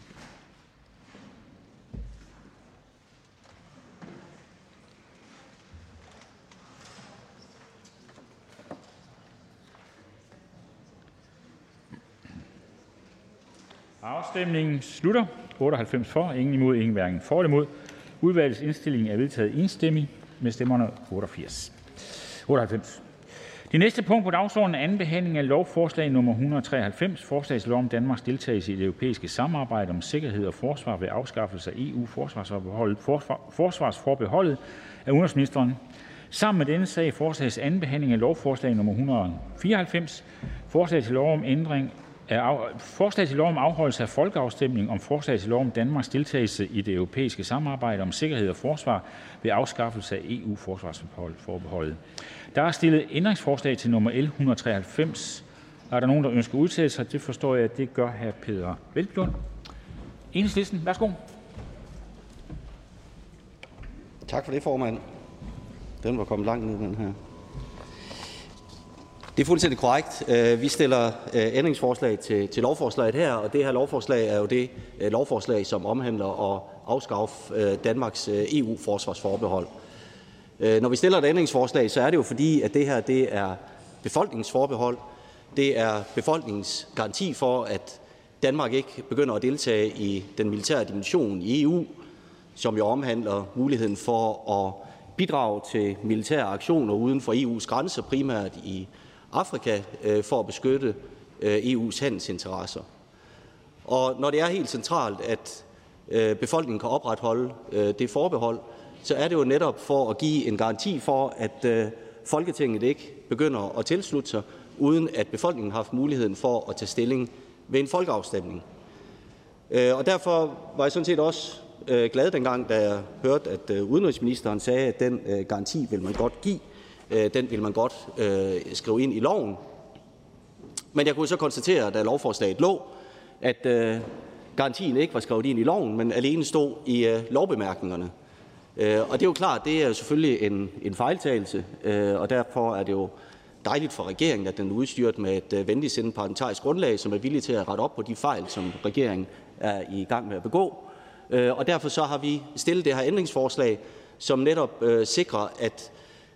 Afstemningen slutter. 98 for, ingen imod, ingen hverken for eller imod. Udvalgets indstilling er vedtaget enstemmigt med stemmerne 88. 98. Det næste punkt på dagsordenen er anden behandling af lovforslag nummer 193, forslag til lov om Danmarks deltagelse i det europæiske samarbejde om sikkerhed og forsvar ved afskaffelse af EU-forsvarsforbeholdet, forsvarsforbeholdet. Af udenrigsministeren. Sammen med denne sag forslages anden behandling af lovforslag nummer 194, forslag til lov om ændring forslag til lov om afholdelse af folkeafstemning om forslag til lov om Danmarks deltagelse i det europæiske samarbejde om sikkerhed og forsvar ved afskaffelse af EU-forsvarsforbeholdet. Der er stillet ændringsforslag til nummer L 193. Er der nogen, der ønsker at udtale sig? Det forstår jeg, at det gør hr. Peter Velblund. Enhedslisten, værsgo. Tak for det, formand. Den var kommet langt ned, den her. Det er fuldstændig korrekt. Øh, vi stiller øh, ændringsforslag til, til lovforslaget her, og det her lovforslag er jo det øh, lovforslag, som omhandler at afskaffe Danmarks EU-forsvarsforbehold. Når vi stiller et ændringsforslag, så er det jo fordi, at det her det er befolkningsforbehold. Det er befolkningens garanti for, at Danmark ikke begynder at deltage i den militære dimension i EU, som jo omhandler muligheden for at bidrage til militære aktioner uden for EU's grænser, primært i Afrika, øh, for at beskytte øh, EU's handelsinteresser. Og når det er helt centralt, at øh, befolkningen kan opretholde øh, det forbehold, så er det jo netop for at give en garanti for, at øh, Folketinget ikke begynder at tilslutte sig, uden at befolkningen har haft muligheden for at tage stilling ved en folkeafstemning. Øh, og derfor var jeg sådan set også glad dengang, da jeg hørte, at udenrigsministeren sagde, at den garanti vil man godt give. Øh, den vil man godt øh, skrive ind i loven. Men jeg kunne så konstatere, da lovforslaget lå, at øh, garantien ikke var skrevet ind i loven, men alene stod i lovbemærkningerne. Og det er jo klart, det er selvfølgelig en, en fejltagelse, og derfor er det jo dejligt for regeringen, at den er udstyret med et venligsindet parlamentarisk grundlag, som er villig til at rette op på de fejl, som regeringen er i gang med at begå. Og derfor så har vi stillet det her ændringsforslag, som netop sikrer, at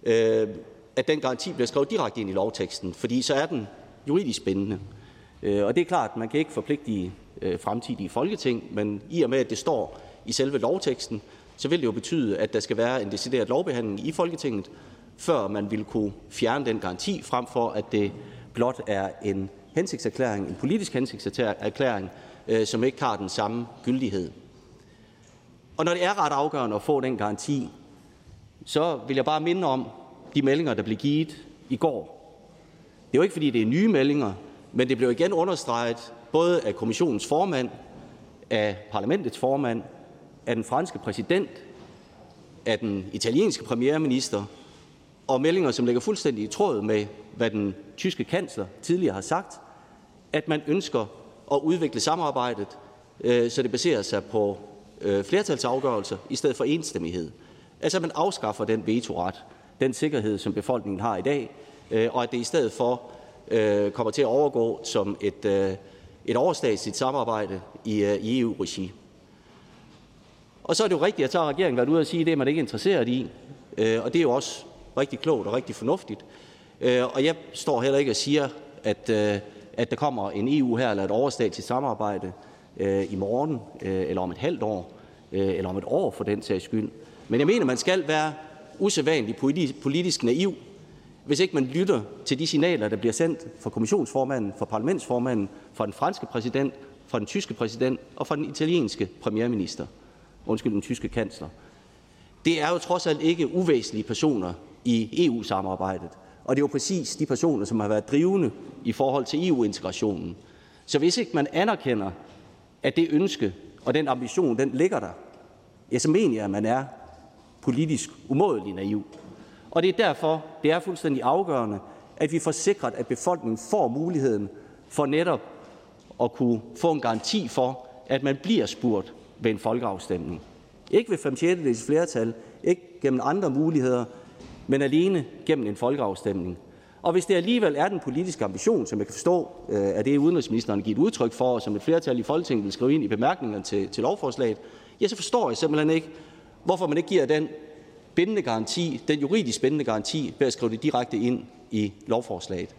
Øh, at den garanti bliver skrevet direkte ind i lovteksten, fordi så er den juridisk bindende. Øh, og det er klart, at man kan ikke forpligte øh, fremtidige folketing, men i og med, at det står i selve lovteksten, så vil det jo betyde, at der skal være en decideret lovbehandling i Folketinget, før man vil kunne fjerne den garanti, frem for at det blot er en hensigtserklæring, en politisk hensigtserklæring, som ikke har den samme gyldighed. Og når det er ret afgørende at få den garanti, så vil jeg bare minde om de meldinger, der blev givet i går. Det er jo ikke, fordi det er nye meldinger, men det blev igen understreget både af kommissionens formand, af parlamentets formand, af den franske præsident, af den italienske premierminister, og meldinger, som ligger fuldstændig i tråd med, hvad den tyske kansler tidligere har sagt, at man ønsker at udvikle samarbejdet, øh, så det baserer sig på øh, flertalsafgørelser i stedet for enstemmighed. Altså, at man afskaffer den vetoret, den sikkerhed, som befolkningen har i dag, øh, og at det i stedet for øh, kommer til at overgå som et, øh, et overstatsligt samarbejde i, i EU-regi. Og så er det jo rigtigt, at så har regeringen været ude og sige, at det er man ikke interesseret i, og det er jo også rigtig klogt og rigtig fornuftigt. Og jeg står heller ikke og siger, at, at der kommer en EU her eller et overstatsligt samarbejde i morgen, eller om et halvt år, eller om et år for den sags skyld. Men jeg mener, man skal være usædvanlig politisk naiv, hvis ikke man lytter til de signaler, der bliver sendt fra kommissionsformanden, fra parlamentsformanden, fra den franske præsident, fra den tyske præsident og fra den italienske premierminister, undskyld, den tyske kansler. Det er jo trods alt ikke uvæsentlige personer i EU-samarbejdet, og det er jo præcis de personer, som har været drivende i forhold til EU-integrationen. Så hvis ikke man anerkender, at det ønske og den ambition, den ligger der, ja, så mener jeg, at man er politisk umådelig naiv. Og det er derfor, det er fuldstændig afgørende, at vi får sikret, at befolkningen får muligheden for netop at kunne få en garanti for, at man bliver spurgt ved en folkeafstemning. Ikke ved 5 6 flertal, ikke gennem andre muligheder, men alene gennem en folkeafstemning. Og hvis det alligevel er den politiske ambition, som jeg kan forstå, at øh, det udenrigsministeren har givet udtryk for, og som et flertal i Folketinget vil skrive ind i bemærkningerne til, til lovforslaget, ja, så forstår jeg simpelthen ikke, hvorfor man ikke giver den bindende garanti, den juridisk bindende garanti, ved at skrive det direkte ind i lovforslaget.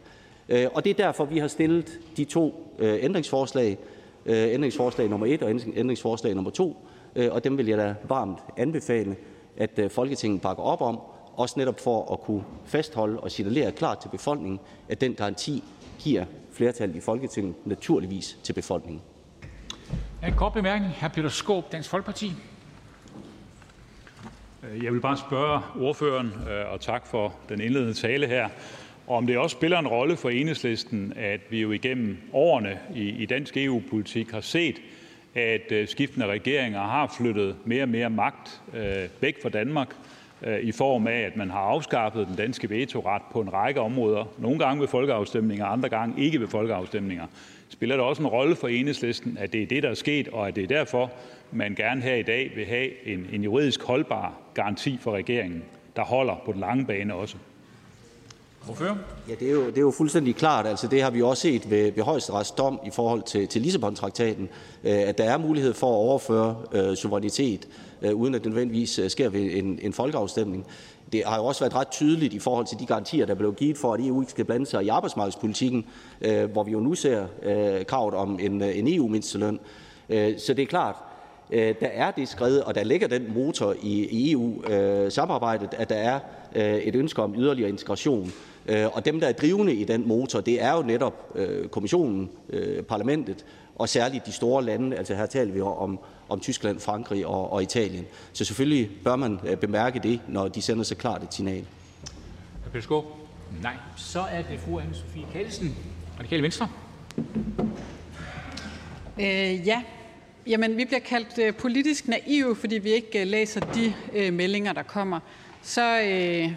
Øh, og det er derfor, vi har stillet de to øh, ændringsforslag, øh, ændringsforslag nummer 1 og ændringsforslag nummer 2, og dem vil jeg da varmt anbefale, at Folketinget bakker op om, også netop for at kunne fastholde og signalere klart til befolkningen, at den garanti giver flertallet i Folketinget naturligvis til befolkningen. En kort bemærkning. Hr. Peter Skåb, Dansk Folkeparti. Øh, jeg vil bare spørge ordføreren, øh, og tak for den indledende tale her, om det også spiller en rolle for enhedslisten, at vi jo igennem årene i dansk EU-politik har set, at øh, skiftende regeringer har flyttet mere og mere magt væk fra Danmark, i form af at man har afskaffet den danske vetoret på en række områder, nogle gange ved folkeafstemninger, andre gange ikke ved folkeafstemninger. Spiller det også en rolle for enhedslisten, at det er det, der er sket, og at det er derfor, man gerne her i dag vil have en, en juridisk holdbar garanti for regeringen, der holder på den lange bane også? Ja, det er, jo, det er jo fuldstændig klart. Altså, det har vi også set ved, ved højesterets dom i forhold til, til Lissabon-traktaten, øh, at der er mulighed for at overføre øh, suverænitet, øh, uden at det nødvendigvis øh, sker ved en, en folkeafstemning. Det har jo også været ret tydeligt i forhold til de garantier, der blev givet for, at EU ikke skal blande sig i arbejdsmarkedspolitikken, øh, hvor vi jo nu ser øh, kravet om en, en EU-mindsteløn. Øh, så det er klart, øh, der er det skred, og der ligger den motor i, EU-samarbejdet, øh, at der er øh, et ønske om yderligere integration. Øh, og dem, der er drivende i den motor, det er jo netop øh, kommissionen, øh, parlamentet og særligt de store lande. Altså her taler vi om, om Tyskland, Frankrig og, og Italien. Så selvfølgelig bør man bemærke det, når de sender så klart et signal. Peter Nej. Så er det fru Anne-Sophie Kallesen, Radikale Venstre. Øh, ja, Jamen, vi bliver kaldt øh, politisk naive, fordi vi ikke øh, læser de øh, meldinger, der kommer. Så øh,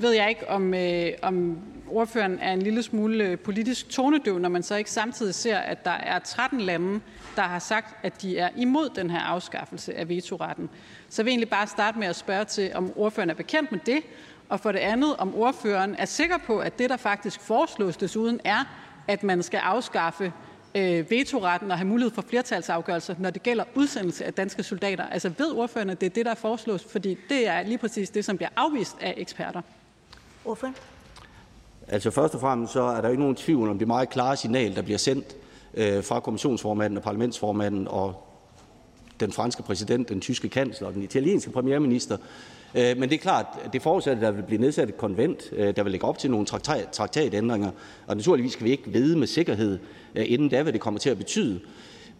ved jeg ikke, om, øh, om ordføreren er en lille smule øh, politisk tonedøv, når man så ikke samtidig ser, at der er 13 lande, der har sagt, at de er imod den her afskaffelse af vetoretten. Så jeg vil egentlig bare starte med at spørge til, om ordføreren er bekendt med det, og for det andet, om ordføreren er sikker på, at det, der faktisk foreslås desuden, er, at man skal afskaffe øh, vetoretten og have mulighed for flertalsafgørelser, når det gælder udsendelse af danske soldater. Altså ved ordføreren, at det er det, der foreslås? Fordi det er lige præcis det, som bliver afvist af eksperter. Ordfører? Altså først og fremmest så er der ikke nogen tvivl om det meget klare signal, der bliver sendt øh, fra kommissionsformanden og parlamentsformanden og den franske præsident, den tyske kansler og den italienske premierminister. Øh, men det er klart, at det forudsætter, at der vil blive nedsat et konvent, øh, der vil lægge op til nogle traktat, traktatændringer. Og naturligvis skal vi ikke vide med sikkerhed, øh, inden da, hvad det kommer til at betyde.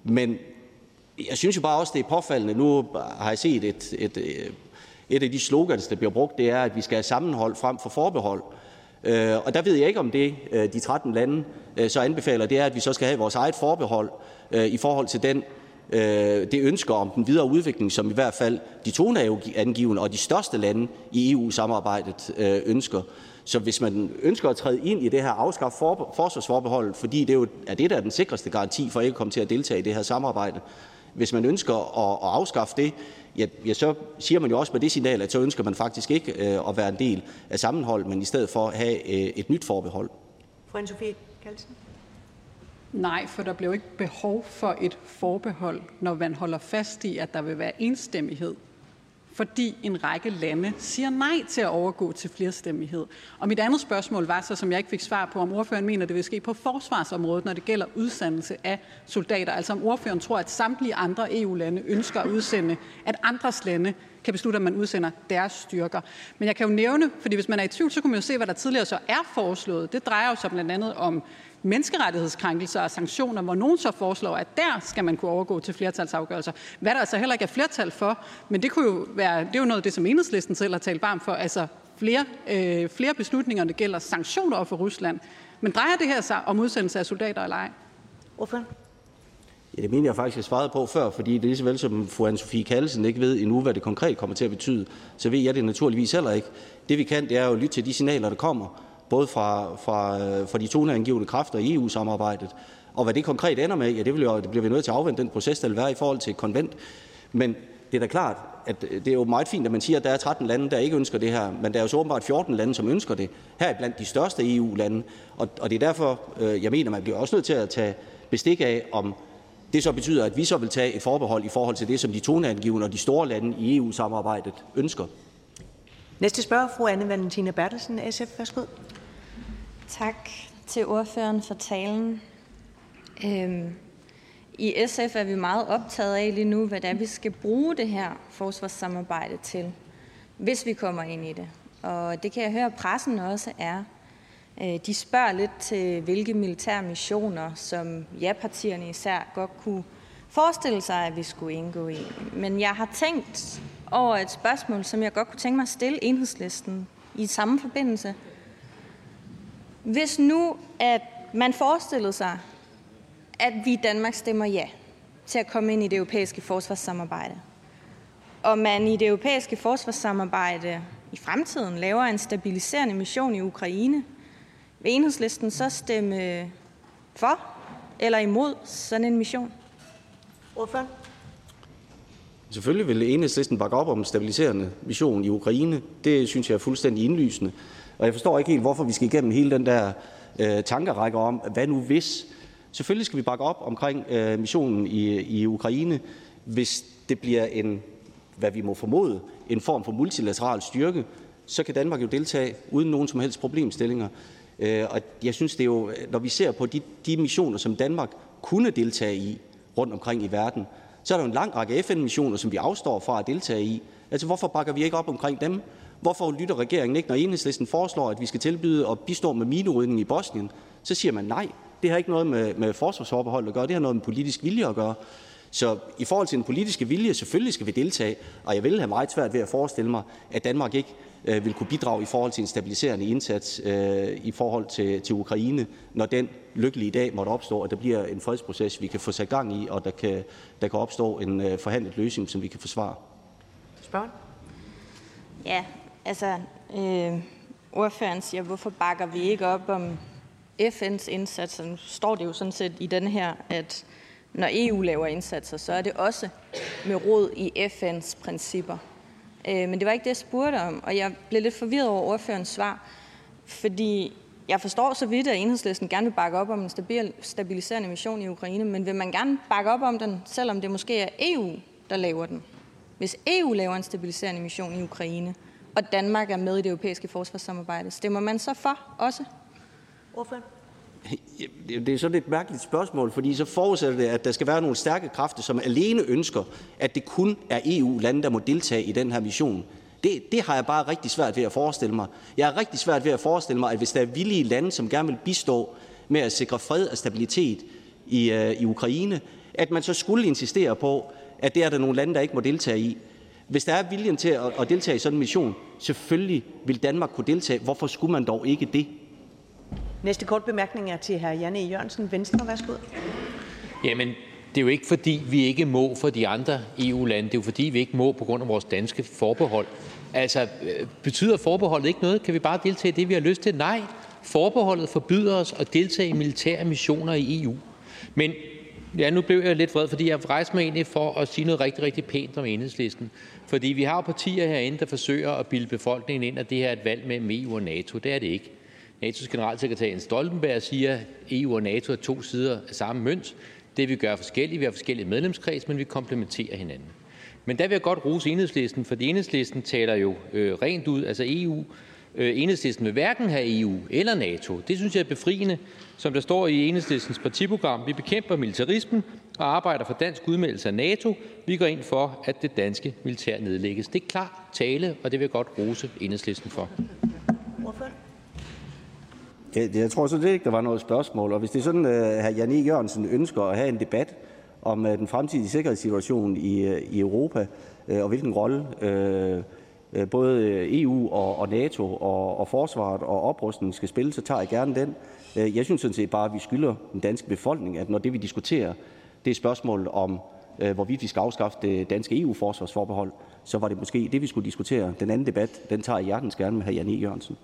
Men jeg synes jo bare også, det er påfaldende. Nu har jeg set et, et, et, af de slogans, der bliver brugt, det er, at vi skal have sammenhold frem for forbehold. Og der ved jeg ikke, om det de 13 lande så anbefaler, det er, at vi så skal have vores eget forbehold i forhold til den Øh, det ønsker om den videre udvikling, som i hvert fald de toneangivende og de største lande i EU-samarbejdet øh, ønsker. Så hvis man ønsker at træde ind i det her afskaf for, forsvarsforbehold, fordi det jo er det, der er den sikreste garanti for ikke at komme til at deltage i det her samarbejde, hvis man ønsker at, at afskaffe det, ja, ja, så siger man jo også med det signal, at så ønsker man faktisk ikke øh, at være en del af sammenhold, men i stedet for at have øh, et nyt forbehold. Fru Anne-Sophie Kaldsen. Nej, for der bliver jo ikke behov for et forbehold, når man holder fast i, at der vil være enstemmighed fordi en række lande siger nej til at overgå til flerstemmighed. Og mit andet spørgsmål var så, som jeg ikke fik svar på, om ordføreren mener, det vil ske på forsvarsområdet, når det gælder udsendelse af soldater. Altså om ordføreren tror, at samtlige andre EU-lande ønsker at udsende, at andres lande kan beslutte, at man udsender deres styrker. Men jeg kan jo nævne, fordi hvis man er i tvivl, så kan man jo se, hvad der tidligere så er foreslået. Det drejer jo sig blandt andet om menneskerettighedskrænkelser og sanktioner, hvor nogen så foreslår, at der skal man kunne overgå til flertalsafgørelser. Hvad der altså heller ikke er flertal for, men det, kunne jo være, det er jo noget af det, som enhedslisten selv har talt varmt for, altså flere, øh, flere beslutninger, der gælder sanktioner over for Rusland. Men drejer det her sig om udsendelse af soldater eller ej? Hvorfor? Ja, det mener jeg faktisk, jeg svarede på før, fordi det er lige så vel som fru Anne-Sophie Kallesen ikke ved endnu, hvad det konkret kommer til at betyde, så ved jeg det naturligvis heller ikke. Det vi kan, det er jo at lytte til de signaler, der kommer både fra, fra, øh, fra de toneangivende kræfter i EU-samarbejdet. Og hvad det konkret ender med, ja, det, vil jo, det bliver vi nødt til at afvente den proces, der vil være i forhold til et konvent. Men det er da klart, at det er jo meget fint, at man siger, at der er 13 lande, der ikke ønsker det her, men der er jo så åbenbart 14 lande, som ønsker det. Her er blandt de største EU-lande. Og, og det er derfor, øh, jeg mener, man bliver også nødt til at tage bestik af, om det så betyder, at vi så vil tage et forbehold i forhold til det, som de toneangivende og de store lande i EU-samarbejdet ønsker. Næste spørger, fru Anne Valentina Bertelsen, SF. Værsgo. Tak til ordføreren for talen. Øhm, I SF er vi meget optaget af lige nu, hvad det er, vi skal bruge det her forsvarssamarbejde til, hvis vi kommer ind i det. Og det kan jeg høre, at pressen også er. Øh, de spørger lidt til, hvilke militære missioner, som ja-partierne især godt kunne forestille sig, at vi skulle indgå i. Men jeg har tænkt over et spørgsmål, som jeg godt kunne tænke mig at stille enhedslisten i samme forbindelse. Hvis nu, at man forestillede sig, at vi i Danmark stemmer ja til at komme ind i det europæiske forsvarssamarbejde, og man i det europæiske forsvarssamarbejde i fremtiden laver en stabiliserende mission i Ukraine, vil enhedslisten så stemme for eller imod sådan en mission? Ordføren? Selvfølgelig vil enhedslisten bakke op om en stabiliserende mission i Ukraine. Det synes jeg er fuldstændig indlysende. Og jeg forstår ikke helt, hvorfor vi skal igennem hele den der øh, tankerække om, hvad nu hvis. Selvfølgelig skal vi bakke op omkring øh, missionen i, i Ukraine, hvis det bliver en, hvad vi må formode, en form for multilateral styrke, så kan Danmark jo deltage uden nogen som helst problemstillinger. Øh, og jeg synes, det er jo, når vi ser på de, de missioner, som Danmark kunne deltage i rundt omkring i verden, så er der jo en lang række FN-missioner, som vi afstår fra at deltage i. Altså, hvorfor bakker vi ikke op omkring dem? Hvorfor lytter regeringen ikke, når enhedslisten foreslår, at vi skal tilbyde at bistå med minerydning i Bosnien? Så siger man nej. Det har ikke noget med, med forsvarsforbehold at gøre. Det har noget med politisk vilje at gøre. Så i forhold til den politiske vilje, selvfølgelig skal vi deltage, og jeg vil have meget svært ved at forestille mig, at Danmark ikke øh, vil kunne bidrage i forhold til en stabiliserende indsats øh, i forhold til, til Ukraine, når den lykkelige dag måtte opstå, at der bliver en fredsproces, vi kan få sat gang i, og der kan, der kan opstå en øh, forhandlet løsning, som vi kan forsvare. Spørg? Ja, altså, øh, ordføreren siger, hvorfor bakker vi ikke op om FN's indsatser? Nu står det jo sådan set i den her, at når EU laver indsatser, så er det også med råd i FN's principper. Øh, men det var ikke det, jeg spurgte om, og jeg blev lidt forvirret over ordførens svar, fordi jeg forstår så vidt, at enhedslisten gerne vil bakke op om en stabil, stabiliserende mission i Ukraine, men vil man gerne bakke op om den, selvom det måske er EU, der laver den? Hvis EU laver en stabiliserende mission i Ukraine, og Danmark er med i det europæiske forsvarssamarbejde, stemmer man så for også? Ordføren? Det er sådan et mærkeligt spørgsmål, fordi så forudsætter det, at der skal være nogle stærke kræfter, som alene ønsker, at det kun er EU-lande, der må deltage i den her mission. Det, det har jeg bare rigtig svært ved at forestille mig. Jeg har rigtig svært ved at forestille mig, at hvis der er villige lande, som gerne vil bistå med at sikre fred og stabilitet i, uh, i Ukraine, at man så skulle insistere på, at det er der nogle lande, der ikke må deltage i. Hvis der er viljen til at, at deltage i sådan en mission, selvfølgelig vil Danmark kunne deltage. Hvorfor skulle man dog ikke det? Ja, nu blev jeg lidt vred, fordi jeg rejste mig egentlig for at sige noget rigtig, rigtig pænt om enhedslisten. Fordi vi har jo partier herinde, der forsøger at bilde befolkningen ind, at det her er et valg mellem EU og NATO. Det er det ikke. NATO's generalsekretær Jens Stoltenberg siger, at EU og NATO er to sider af samme mønt. Det vi gør forskelligt. Vi har forskellige medlemskreds, men vi komplementerer hinanden. Men der vil jeg godt rose enhedslisten, for enhedslisten taler jo øh, rent ud, altså EU. Øh, enhedslisten vil hverken have EU eller NATO. Det synes jeg er befriende. Som der står i enhedslistens partiprogram, vi bekæmper militarismen og arbejder for dansk udmeldelse af NATO. Vi går ind for, at det danske militær nedlægges. Det er klart tale, og det vil jeg godt rose enhedslisten for. Jeg tror sådan ikke, der var noget spørgsmål. Og hvis det er sådan, at hr. Jan E. Jørgensen ønsker at have en debat om øh, den fremtidige sikkerhedssituation i, øh, i Europa, øh, og hvilken rolle både EU og NATO og, og forsvaret og oprustningen skal spille, så tager jeg gerne den. Øh, jeg synes sådan set bare, at vi skylder den danske befolkning, at når det vi diskuterer, det er spørgsmålet om, øh, hvorvidt vi skal afskaffe det danske EU-forsvarsforbehold, så var det måske det, vi skulle diskutere. Den anden debat, den tager jeg hjertens gerne med hr. Jan E. Jørgensen.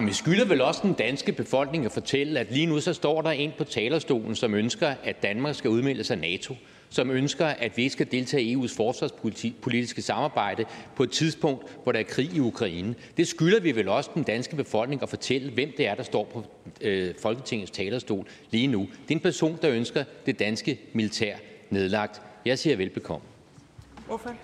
Vi skylder vel også den danske befolkning at fortælle, at lige nu så står der en på talerstolen, som ønsker, at Danmark skal udmelde sig NATO, som ønsker, at vi ikke skal deltage i EU's forsvarspolitiske samarbejde på et tidspunkt, hvor der er krig i Ukraine. Det skylder vi vel også den danske befolkning at fortælle, hvem det er, der står på øh, Folketingets talerstol lige nu. Det er en person, der ønsker det danske militær nedlagt. Jeg siger velbekomme. Hvorfor?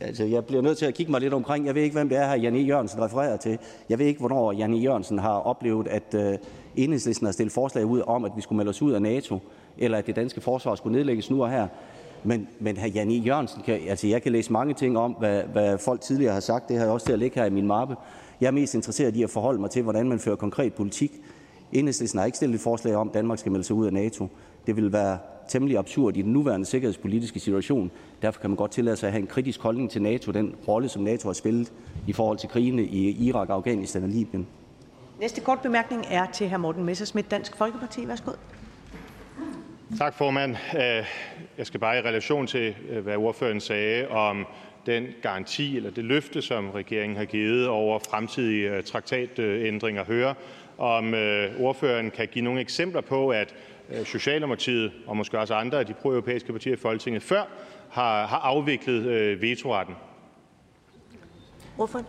Altså, jeg bliver nødt til at kigge mig lidt omkring. Jeg ved ikke, hvem det er, her Jan E. Jørgensen refererer til. Jeg ved ikke, hvornår Jan E. Jørgensen har oplevet, at uh, Enhedslisten har stillet forslag ud om, at vi skulle melde os ud af NATO, eller at det danske forsvar skulle nedlægges nu og her. Men, men hr. Jan E. Jørgensen, kan, altså jeg kan læse mange ting om, hvad, hvad folk tidligere har sagt. Det har jeg også til at ligge her i min mappe. Jeg er mest interesseret i at forholde mig til, hvordan man fører konkret politik. Enhedslisten har ikke stillet et forslag om, at Danmark skal melde sig ud af NATO. Det vil være temmelig absurd i den nuværende sikkerhedspolitiske situation. Derfor kan man godt tillade sig at have en kritisk holdning til NATO, den rolle, som NATO har spillet i forhold til krigene i Irak, Afghanistan og Libyen. Næste kort bemærkning er til hr. Morten Messerschmidt, Dansk Folkeparti. Værsgo. Tak, formand. Øh, jeg skal bare i relation til, øh, hvad ordføreren sagde om den garanti eller det løfte, som regeringen har givet over fremtidige øh, traktatændringer, høre, om ordføreren kan give nogle eksempler på, at Socialdemokratiet og måske også andre af de pro-europæiske partier i Folketinget før har, har afviklet vetoretten. Hvorfor?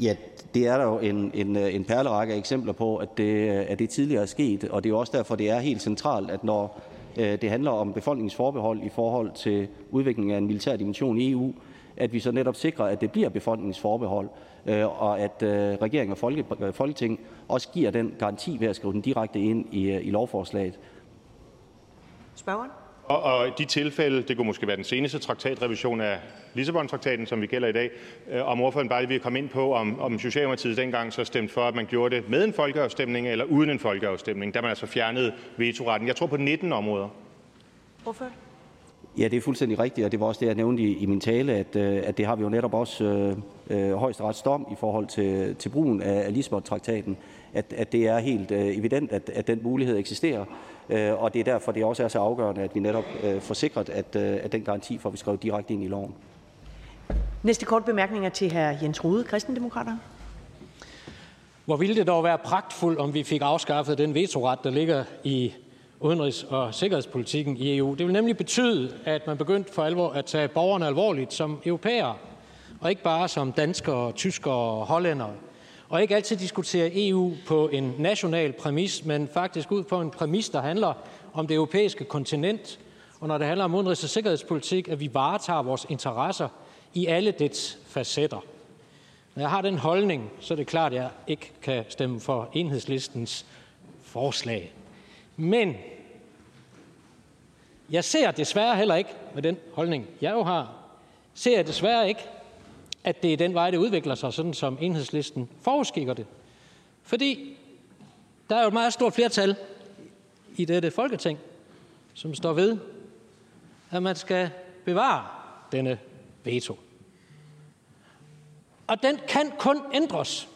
Ja, det er der jo en, en, en perlerække af eksempler på, at det, at det tidligere er sket, og det er jo også derfor, det er helt centralt, at når Øh, det handler om befolkningsforbehold i forhold til udviklingen af en militær dimension i EU, at vi så netop sikrer, at det bliver befolkningsforbehold, forbehold, øh, og at øh, regeringen og Folketing også giver den garanti ved at skrive den direkte ind i, i lovforslaget. Spørgeren? Og, og de tilfælde, det kunne måske være den seneste traktatrevision af Lissabon-traktaten, som vi gælder i dag, øh, om ordføreren bare vil komme ind på, om, om Socialdemokratiet dengang så stemte for, at man gjorde det med en folkeafstemning eller uden en folkeafstemning, da man altså fjernede vetoretten. Jeg tror på 19 områder. Hvorfor? Ja, det er fuldstændig rigtigt, og det var også det, jeg nævnte i, i min tale, at, øh, at det har vi jo netop også øh, øh, højesterets dom i forhold til, til brugen af, af Lisbon-traktaten, at, at det er helt øh, evident, at, at den mulighed eksisterer. Øh, og det er derfor, det også er så afgørende, at vi netop øh, får sikret, at, øh, at den garanti får vi skrevet direkte ind i loven. Næste kort bemærkning er til hr. Jens Rude, Kristendemokrater. Hvor ville det dog være pragtfuldt, om vi fik afskaffet den vetoret, der ligger i udenrigs- og sikkerhedspolitikken i EU. Det vil nemlig betyde, at man begyndte for alvor at tage borgerne alvorligt som europæere, og ikke bare som danskere, tyskere og hollændere og ikke altid diskutere EU på en national præmis, men faktisk ud på en præmis, der handler om det europæiske kontinent, og når det handler om udenrigs- og sikkerhedspolitik, at vi varetager vores interesser i alle dets facetter. Når jeg har den holdning, så er det klart, at jeg ikke kan stemme for enhedslistens forslag. Men jeg ser desværre heller ikke med den holdning, jeg jo har, ser jeg desværre ikke, at det er den vej, det udvikler sig, sådan som enhedslisten forudskikker det. Fordi der er jo et meget stort flertal i dette folketing, som står ved, at man skal bevare denne veto. Og den kan kun ændres,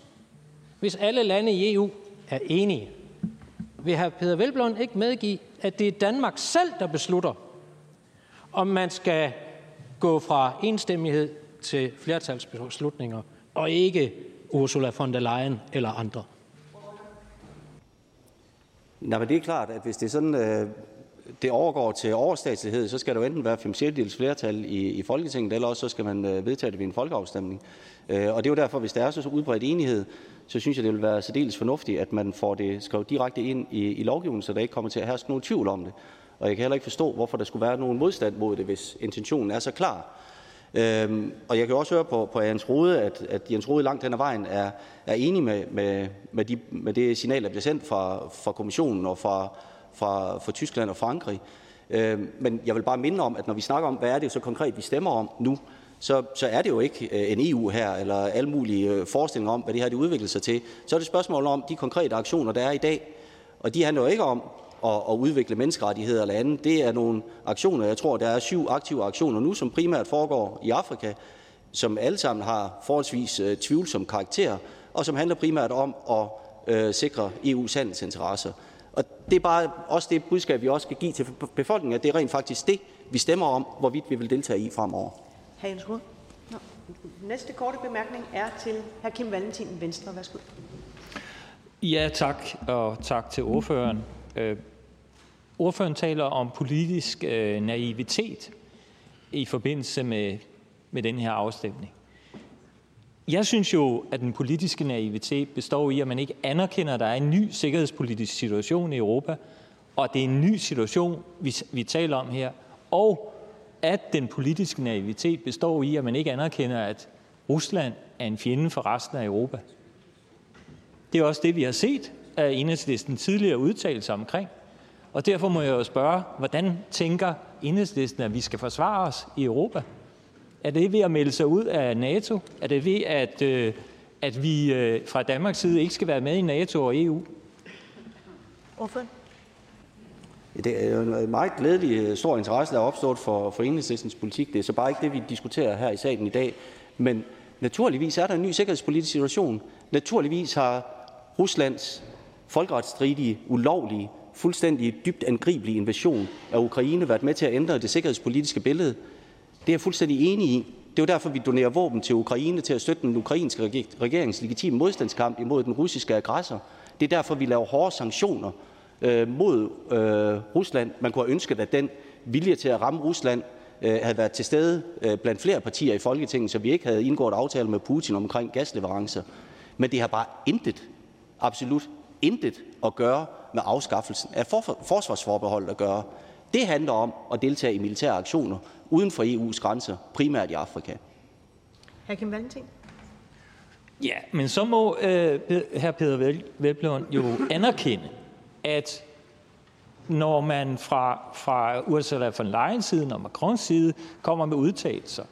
hvis alle lande i EU er enige. Vil hr. Peter Velblom ikke medgive, at det er Danmark selv, der beslutter, om man skal gå fra enstemmighed til flertalsbeslutninger, og ikke Ursula von der Leyen eller andre? Nej, men det er klart, at hvis det er sådan, øh, det overgår til overstatslighed, så skal der jo enten være fem sjettedels flertal i, i Folketinget, eller også så skal man øh, vedtage det ved en folkeafstemning. Øh, og det er jo derfor, hvis der er så udbredt enighed, så synes jeg, det vil være særdeles fornuftigt, at man får det skrevet direkte ind i, i lovgivningen, så der ikke kommer til at herske nogen tvivl om det. Og jeg kan heller ikke forstå, hvorfor der skulle være nogen modstand mod det, hvis intentionen er så klar. Øhm, og jeg kan også høre på, på Jens Rode, at, at Jens Rode langt hen ad vejen er, er enig med, med, med, de, med det signal, der bliver sendt fra, fra kommissionen og fra, fra, fra Tyskland og Frankrig. Øhm, men jeg vil bare minde om, at når vi snakker om, hvad er det så konkret, vi stemmer om nu, så, så er det jo ikke øh, en EU her, eller alle mulige øh, forestillinger om, hvad det her det udvikler sig til. Så er det spørgsmål om de konkrete aktioner, der er i dag. Og de handler jo ikke om, at, at udvikle menneskerettigheder eller andet. Det er nogle aktioner, jeg tror, der er syv aktive aktioner nu, som primært foregår i Afrika, som alle sammen har forholdsvis uh, tvivlsom karakter, og som handler primært om at uh, sikre EU's handelsinteresser. Og det er bare også det budskab, vi også skal give til befolkningen, at det er rent faktisk det, vi stemmer om, hvorvidt vi vil deltage i fremover. Jens Næste korte bemærkning er til hr. Kim Valentin, Venstre. Værsgo. Ja, tak, og tak til ordføreren. Ordføreren taler om politisk øh, naivitet i forbindelse med, med den her afstemning. Jeg synes jo, at den politiske naivitet består i, at man ikke anerkender, at der er en ny sikkerhedspolitisk situation i Europa, og det er en ny situation, vi, vi taler om her, og at den politiske naivitet består i, at man ikke anerkender, at Rusland er en fjende for resten af Europa. Det er også det, vi har set af enhedslisten tidligere udtalelser omkring. Og derfor må jeg jo spørge, hvordan tænker enhedslisten, at vi skal forsvare os i Europa? Er det ved at melde sig ud af NATO? Er det ved, at, øh, at vi øh, fra Danmarks side ikke skal være med i NATO og EU? Ordføren? Det er jo en meget glædelig øh, stor interesse, der er opstået for, for enhedslistens politik. Det er så bare ikke det, vi diskuterer her i salen i dag. Men naturligvis er der en ny sikkerhedspolitisk situation. Naturligvis har Ruslands folkeretsstridige, ulovlige, fuldstændig dybt angribelige invasion af Ukraine været med til at ændre det sikkerhedspolitiske billede. Det er jeg fuldstændig enig i. Det er jo derfor, vi donerer våben til Ukraine til at støtte den ukrainske regerings legitime modstandskamp imod den russiske aggressor. Det er derfor, vi laver hårde sanktioner øh, mod øh, Rusland. Man kunne have ønsket, at den vilje til at ramme Rusland øh, havde været til stede øh, blandt flere partier i Folketinget, så vi ikke havde indgået aftale med Putin omkring gasleverancer. Men det har bare intet, absolut intet at gøre med afskaffelsen af for forsvarsforbeholdet at gøre. Det handler om at deltage i militære aktioner uden for EU's grænser, primært i Afrika. Hr. Kim Valentin? Ja, men så må øh, hr. Peter Velblom jo [LAUGHS] anerkende, at når man fra, fra Ursula von Leyen's side og Macrons side kommer med udtalelser,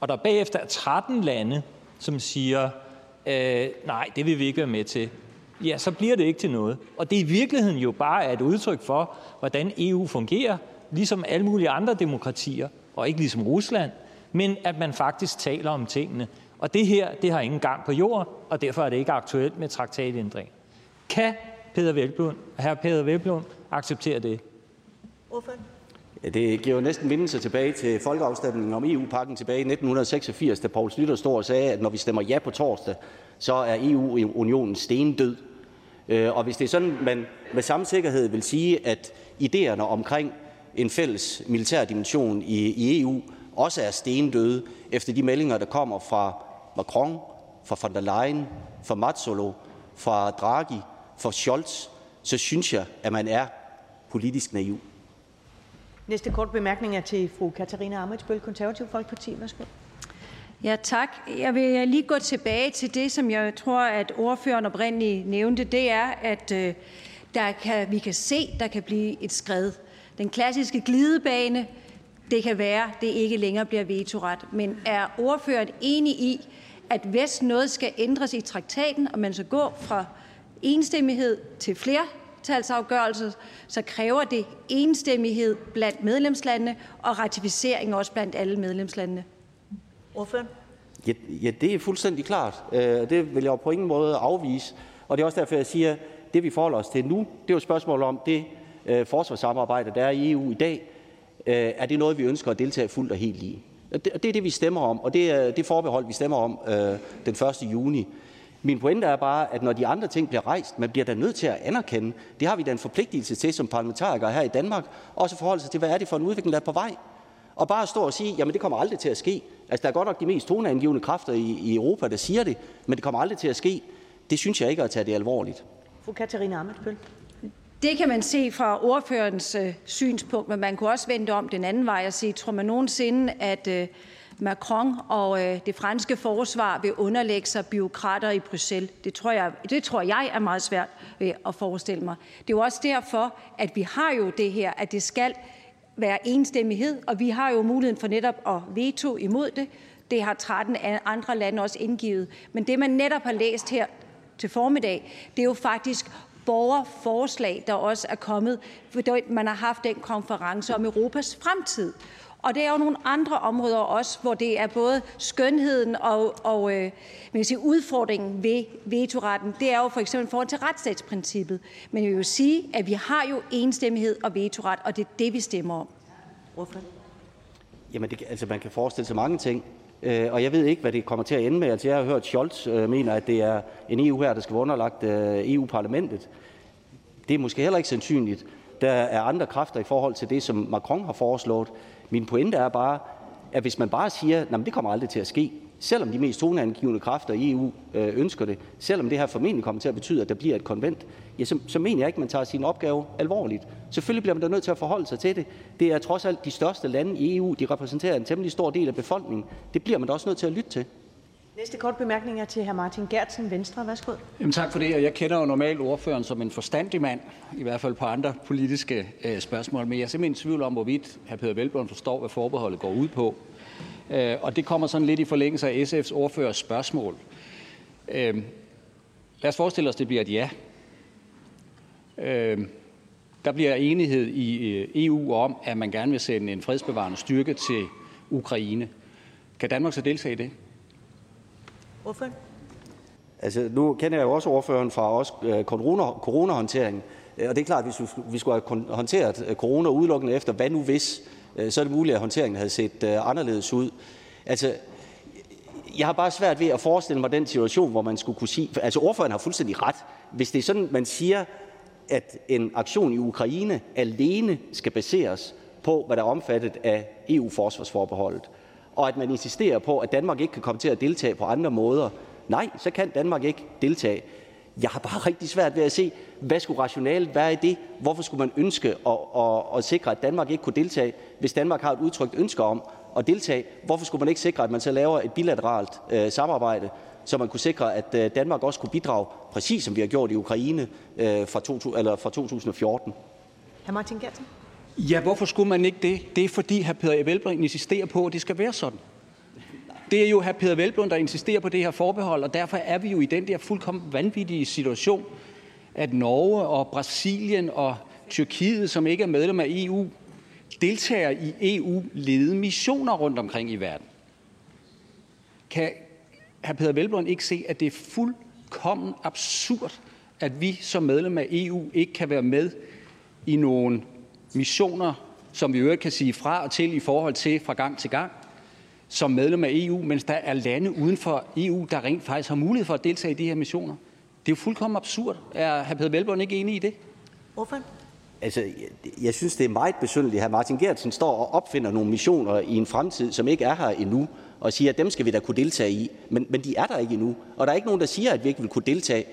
og der bagefter er 13 lande, som siger, øh, nej, det vil vi ikke være med til, ja, så bliver det ikke til noget. Og det er i virkeligheden jo bare et udtryk for, hvordan EU fungerer, ligesom alle mulige andre demokratier, og ikke ligesom Rusland, men at man faktisk taler om tingene. Og det her, det har ingen gang på jorden, og derfor er det ikke aktuelt med traktatændring. Kan Peter Velblom, hr. Peter Velblom acceptere det? Ja, det giver jo næsten mindelse tilbage til folkeafstemningen om EU-pakken tilbage i 1986, da Poul Slytter stod og sagde, at når vi stemmer ja på torsdag, så er EU-unionen stendød. Øh, og hvis det er sådan, man med samme sikkerhed vil sige, at idéerne omkring en fælles militær dimension i, i EU også er stendøde efter de meldinger, der kommer fra Macron, fra von der Leyen, fra Mazzolo, fra Draghi, fra Scholz, så synes jeg, at man er politisk naiv. Næste kort bemærkning er til fru Katarina Amitsbøl, Konservativ Folkeparti. Værsgo. Ja, tak. Jeg vil øh, lige gå tilbage til det, som jeg tror, at ordføreren oprindeligt nævnte. Det er, at øh, der kan, vi kan se, der kan blive et skred. Den klassiske glidebane, det kan være, det ikke længere bliver vetoret. Men er ordføreren enig i, at hvis noget skal ændres i traktaten, og man så går fra enstemmighed til flertalsafgørelse, så kræver det enstemmighed blandt medlemslandene og ratificering også blandt alle medlemslandene? Ordføren? Ja, ja, det er fuldstændig klart. og det vil jeg på ingen måde afvise. Og det er også derfor, jeg siger, at det vi forholder os til nu, det er jo et spørgsmål om det øh, forsvarssamarbejde, der er i EU i dag. Øh, er det noget, vi ønsker at deltage fuldt og helt i? Og det er det, vi stemmer om, og det er det forbehold, vi stemmer om den 1. juni. Min pointe er bare, at når de andre ting bliver rejst, man bliver da nødt til at anerkende, det har vi da en forpligtelse til som parlamentarikere her i Danmark, også forholde sig til, hvad er det for en udvikling, der er på vej. Og bare at stå og sige, jamen det kommer aldrig til at ske. Altså der er godt nok de mest toneangivende kræfter i, i Europa, der siger det, men det kommer aldrig til at ske. Det synes jeg ikke er at tage det alvorligt. Fru Katarina Amitsbøl. Det kan man se fra ordførerens øh, synspunkt, men man kunne også vente om den anden vej og sige, tror man nogensinde, at øh, Macron og øh, det franske forsvar vil underlægge sig byråkrater i Bruxelles. Det tror jeg, det tror jeg er meget svært øh, at forestille mig. Det er jo også derfor, at vi har jo det her, at det skal være enstemmighed, og vi har jo muligheden for netop at veto imod det. Det har 13 andre lande også indgivet. Men det, man netop har læst her til formiddag, det er jo faktisk borgerforslag, der også er kommet, fordi man har haft den konference om Europas fremtid. Og det er jo nogle andre områder også, hvor det er både skønheden og, og øh, man sige, udfordringen ved vetoretten. Det er jo for eksempel forhold til retsstatsprincippet. Men jeg vil jo sige, at vi har jo enstemmighed og vetoret, og det er det, vi stemmer om. Hvorfor? Jamen, det, altså, man kan forestille sig mange ting. Øh, og jeg ved ikke, hvad det kommer til at ende med. Altså, jeg har hørt, Scholz øh, mener, at det er en EU her, der skal være underlagt øh, EU-parlamentet. Det er måske heller ikke sandsynligt. Der er andre kræfter i forhold til det, som Macron har foreslået. Min pointe er bare, at hvis man bare siger, at det kommer aldrig til at ske, selvom de mest toneangivende kræfter i EU øh, ønsker det, selvom det her formentlig kommer til at betyde, at der bliver et konvent, ja, så, så mener jeg ikke, at man tager sin opgave alvorligt. Selvfølgelig bliver man da nødt til at forholde sig til det. Det er trods alt de største lande i EU, de repræsenterer en temmelig stor del af befolkningen. Det bliver man da også nødt til at lytte til. Næste kort bemærkning er til hr. Martin Gertsen, Venstre. Værsgo. Jamen, tak for det, og jeg kender jo normalt ordføreren som en forstandig mand, i hvert fald på andre politiske øh, spørgsmål, men jeg er simpelthen i tvivl om, hvorvidt hr. Peter Velblom forstår, hvad forbeholdet går ud på. Øh, og det kommer sådan lidt i forlængelse af SF's ordførers spørgsmål. Øh, lad os forestille os, det bliver et ja. Øh, der bliver enighed i øh, EU om, at man gerne vil sende en fredsbevarende styrke til Ukraine. Kan Danmark så deltage i det? Ordføren? Altså, nu kender jeg jo også ordføreren fra også øh, corona, coronahåndtering, øh, og det er klart, at hvis vi skulle have håndteret øh, corona udelukkende efter, hvad nu hvis, så er det muligt, at håndteringen havde set anderledes ud. Altså, jeg har bare svært ved at forestille mig den situation, hvor man skulle kunne sige... Altså, ordføreren har fuldstændig ret. Hvis det er sådan, man siger, at en aktion i Ukraine alene skal baseres på, hvad der er omfattet af EU-forsvarsforbeholdet, og at man insisterer på, at Danmark ikke kan komme til at deltage på andre måder, nej, så kan Danmark ikke deltage. Jeg har bare rigtig svært ved at se, hvad skulle rationalet være i det? Hvorfor skulle man ønske at, at, at sikre, at Danmark ikke kunne deltage, hvis Danmark har et udtrykt ønske om at deltage? Hvorfor skulle man ikke sikre, at man så laver et bilateralt øh, samarbejde, så man kunne sikre, at øh, Danmark også kunne bidrage, præcis som vi har gjort i Ukraine øh, fra, to, eller fra 2014? Hr. Martin Gertsen. Ja, hvorfor skulle man ikke det? Det er, fordi hr. Peter Velblom insisterer på, at det skal være sådan. Det er jo hr. Peter Velblom, der insisterer på det her forbehold, og derfor er vi jo i den der fuldkommen vanvittige situation, at Norge og Brasilien og Tyrkiet, som ikke er medlem af EU, deltager i EU-ledede missioner rundt omkring i verden. Kan hr. Peter Velblom ikke se, at det er fuldkommen absurd, at vi som medlem af EU ikke kan være med i nogle missioner, som vi jo kan sige fra og til i forhold til fra gang til gang, som medlem af EU, mens der er lande uden for EU, der rent faktisk har mulighed for at deltage i de her missioner. Det er jo fuldkommen absurd. Er hr. Peder Velborn ikke enig i det? Hvorfor? Altså, jeg, jeg synes, det er meget besynderligt. Hr. Martin Gertsen står og opfinder nogle missioner i en fremtid, som ikke er her endnu, og siger, at dem skal vi da kunne deltage i. Men, men de er der ikke endnu, og der er ikke nogen, der siger, at vi ikke vil kunne deltage.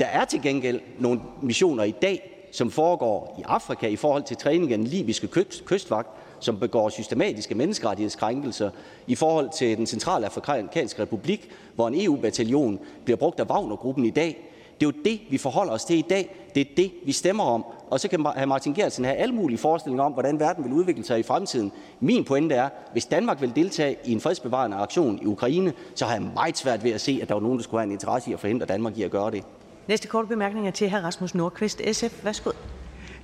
Der er til gengæld nogle missioner i dag, som foregår i Afrika i forhold til træning af den libyske kystvagt, som begår systematiske menneskerettighedskrænkelser i forhold til den centralafrikanske republik, hvor en EU-bataljon bliver brugt af Wagner-gruppen i dag. Det er jo det, vi forholder os til i dag. Det er det, vi stemmer om. Og så kan hr. Martin Geertsen have alle mulige forestillinger om, hvordan verden vil udvikle sig i fremtiden. Min pointe er, hvis Danmark vil deltage i en fredsbevarende aktion i Ukraine, så har jeg meget svært ved at se, at der var nogen, der skulle have en interesse i at forhindre Danmark i at gøre det. Næste korte bemærkning er til hr. Rasmus Nordqvist, SF. Værsgo.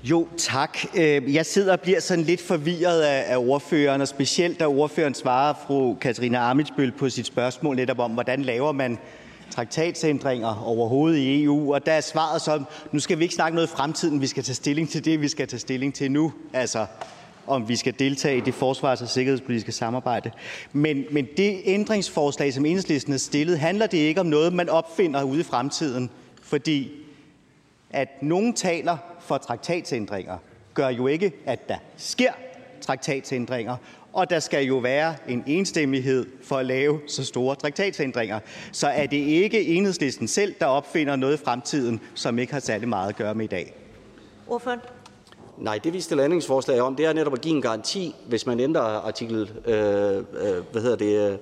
Jo, tak. Øh, jeg sidder og bliver sådan lidt forvirret af ordføreren, og specielt da ordføreren svarer fru Katarina Amitsbøl på sit spørgsmål netop om, hvordan laver man traktatsændringer overhovedet i EU. Og der er svaret så, nu skal vi ikke snakke noget i fremtiden, vi skal tage stilling til det, vi skal tage stilling til nu. Altså, om vi skal deltage i det forsvars- og sikkerhedspolitiske samarbejde. Men, men det ændringsforslag, som enhedslisten har stillet, handler det ikke om noget, man opfinder ude i fremtiden. Fordi at nogen taler for traktatsændringer, gør jo ikke, at der sker traktatsændringer, og der skal jo være en enstemmighed for at lave så store traktatsændringer. Så er det ikke enhedslisten selv, der opfinder noget i fremtiden, som ikke har særlig meget at gøre med i dag? Ordføren? Nej, det vi stiller ændringsforslag om, det er netop at give en garanti, hvis man ændrer artikel, øh, øh, hvad hedder det, øh,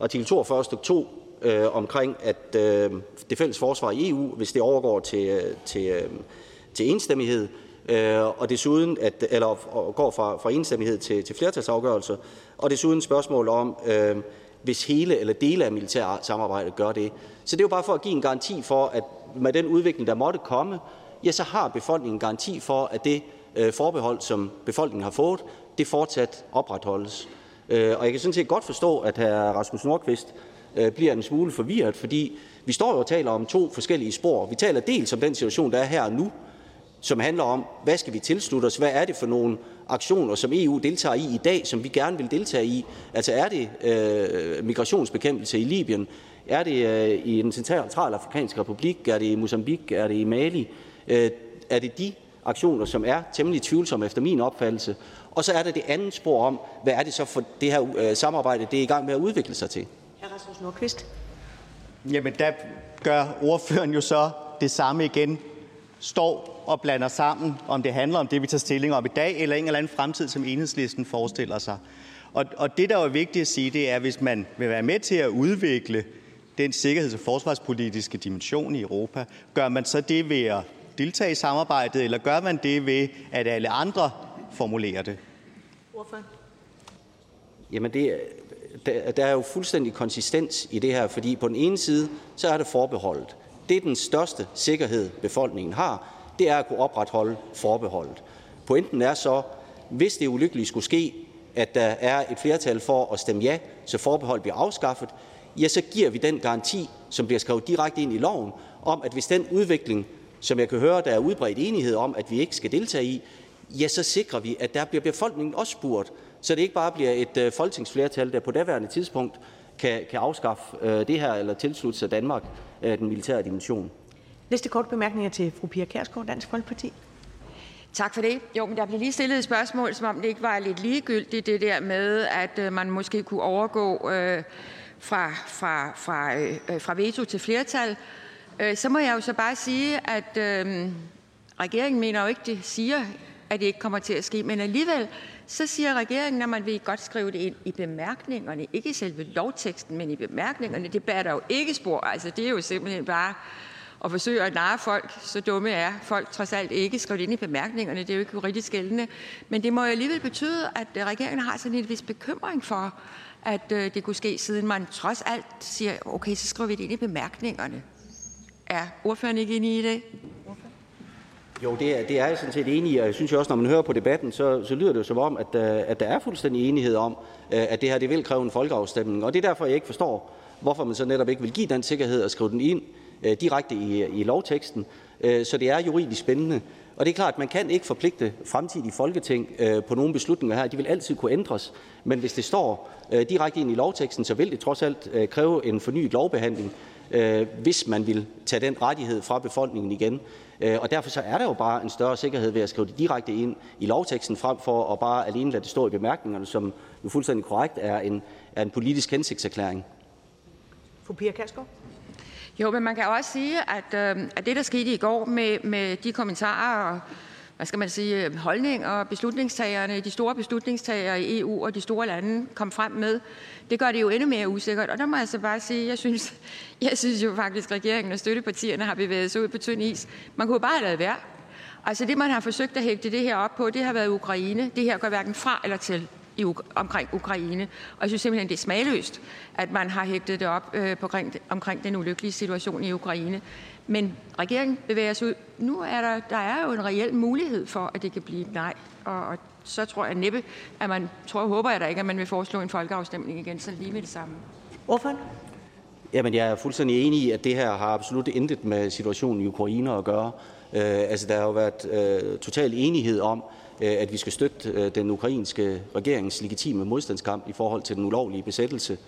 artikel 42 stykke 2 øh, omkring, at øh, det fælles forsvar i EU, hvis det overgår til, øh, til, øh, til enstemmighed, øh, og desuden at, eller og går fra, fra enstemmighed til, til flertalsafgørelse, og desuden spørgsmål om, øh, hvis hele eller dele af militærsamarbejdet gør det. Så det er jo bare for at give en garanti for, at med den udvikling, der måtte komme, ja, så har befolkningen en garanti for, at det øh, forbehold, som befolkningen har fået, det fortsat opretholdes. Øh, og jeg kan sådan set godt forstå, at hr. Rasmus Nordqvist øh, Øh, bliver en smule forvirret, fordi vi står jo og taler om to forskellige spor. Vi taler dels om den situation, der er her og nu, som handler om, hvad skal vi tilslutte os? Hvad er det for nogle aktioner, som EU deltager i i dag, som vi gerne vil deltage i? Altså er det øh, migrationsbekæmpelse i Libyen? Er det øh, i den centralafrikanske republik? Er det i Mozambique? Er det i Mali? Øh, er det de aktioner, som er temmelig tvivlsomme efter min opfattelse? Og så er der det andet spor om, hvad er det så for det her øh, samarbejde, det er i gang med at udvikle sig til? Rasmus Nordqvist. Jamen, der gør ordføreren jo så det samme igen. Står og blander sammen, om det handler om det, vi tager stilling om i dag, eller en eller anden fremtid, som enhedslisten forestiller sig. Og, og det, der er vigtigt at sige, det er, at hvis man vil være med til at udvikle den sikkerheds- og forsvarspolitiske dimension i Europa. Gør man så det ved at deltage i samarbejdet, eller gør man det ved, at alle andre formulerer det? Jamen det, der, der er jo fuldstændig konsistens i det her, fordi på den ene side, så er det forbeholdet. Det er den største sikkerhed, befolkningen har, det er at kunne opretholde forbeholdet. Pointen er så, hvis det ulykkeligt skulle ske, at der er et flertal for at stemme ja, så forbehold bliver afskaffet, ja, så giver vi den garanti, som bliver skrevet direkte ind i loven, om at hvis den udvikling, som jeg kan høre, der er udbredt enighed om, at vi ikke skal deltage i, ja, så sikrer vi, at der bliver befolkningen også spurgt, så det ikke bare bliver et øh, folketingsflertal, der på daværende tidspunkt kan, kan afskaffe øh, det her eller tilslutte sig Danmark øh, den militære dimension. Næste kort bemærkning er til fru Pia Kærsgaard, Dansk Folkeparti. Tak for det. Jo, men der blev lige stillet et spørgsmål, som om det ikke var lidt ligegyldigt, det der med, at øh, man måske kunne overgå øh, fra, fra, fra, øh, fra veto til flertal. Øh, så må jeg jo så bare sige, at øh, regeringen mener jo ikke, det siger, at det ikke kommer til at ske, men alligevel så siger regeringen, at man vil godt skrive det ind i bemærkningerne, ikke i selve lovteksten, men i bemærkningerne. Det bærer der jo ikke spor. Altså, det er jo simpelthen bare at forsøge at narre folk. Så dumme er folk trods alt ikke skrevet ind i bemærkningerne. Det er jo ikke rigtig skældende. Men det må jo alligevel betyde, at øh, regeringen har sådan en vis bekymring for, at øh, det kunne ske, siden man trods alt siger, okay, så skriver vi det ind i bemærkningerne. Er ordføreren ikke enig i det? Jo, det er, det er jeg sådan set enig i, og jeg synes også, når man hører på debatten, så, så lyder det jo som om, at, øh, at der er fuldstændig enighed om, øh, at det her det vil kræve en folkeafstemning. Og det er derfor, jeg ikke forstår, hvorfor man så netop ikke vil give den sikkerhed og skrive den ind øh, direkte i, i lovteksten. Øh, så det er juridisk spændende. Og det er klart, at man kan ikke forpligte fremtidige folketing på nogle beslutninger her. De vil altid kunne ændres. Men hvis det står direkte ind i lovteksten, så vil det trods alt kræve en fornyet lovbehandling, hvis man vil tage den rettighed fra befolkningen igen. Øh, og derfor så er der jo bare en større sikkerhed ved at skrive det direkte ind i lovteksten, frem for at bare alene lade det stå i bemærkningerne, som jo fuldstændig korrekt er en, er en politisk hensigtserklæring. Fru Pia Kærsgaard? Jo, men man kan også sige, at, øh, at det, der skete i går med, med de kommentarer og hvad skal man sige, øh, holdninger, beslutningstagerne, de store beslutningstagere i EU og de store lande kom frem med, det gør det jo endnu mere usikkert. Og der må jeg så bare sige, jeg synes, [LAUGHS] jeg synes jo faktisk, at regeringen og støttepartierne har bevæget sig ud på tynd is. Man kunne bare have lavet være. Altså det, man har forsøgt at hægte det her op på, det har været Ukraine. Det her går hverken fra eller til i, omkring Ukraine. Og jeg synes simpelthen, det er smagløst, at man har hægtet det op øh, på, omkring, omkring den ulykkelige situation i Ukraine. Men regeringen bevæger sig ud. Nu er der, der er jo en reel mulighed for, at det kan blive nej. Og, og så tror jeg næppe, at man, tror håber jeg da ikke, at man vil foreslå en folkeafstemning igen, så lige med det samme. Hvorfor? Jamen, jeg er fuldstændig enig i, at det her har absolut intet med situationen i Ukraine at gøre. Øh, altså, der har jo været øh, total enighed om, Øh, at vi skal støtte øh, den ukrainske regerings legitime modstandskamp i forhold til den ulovlige besættelse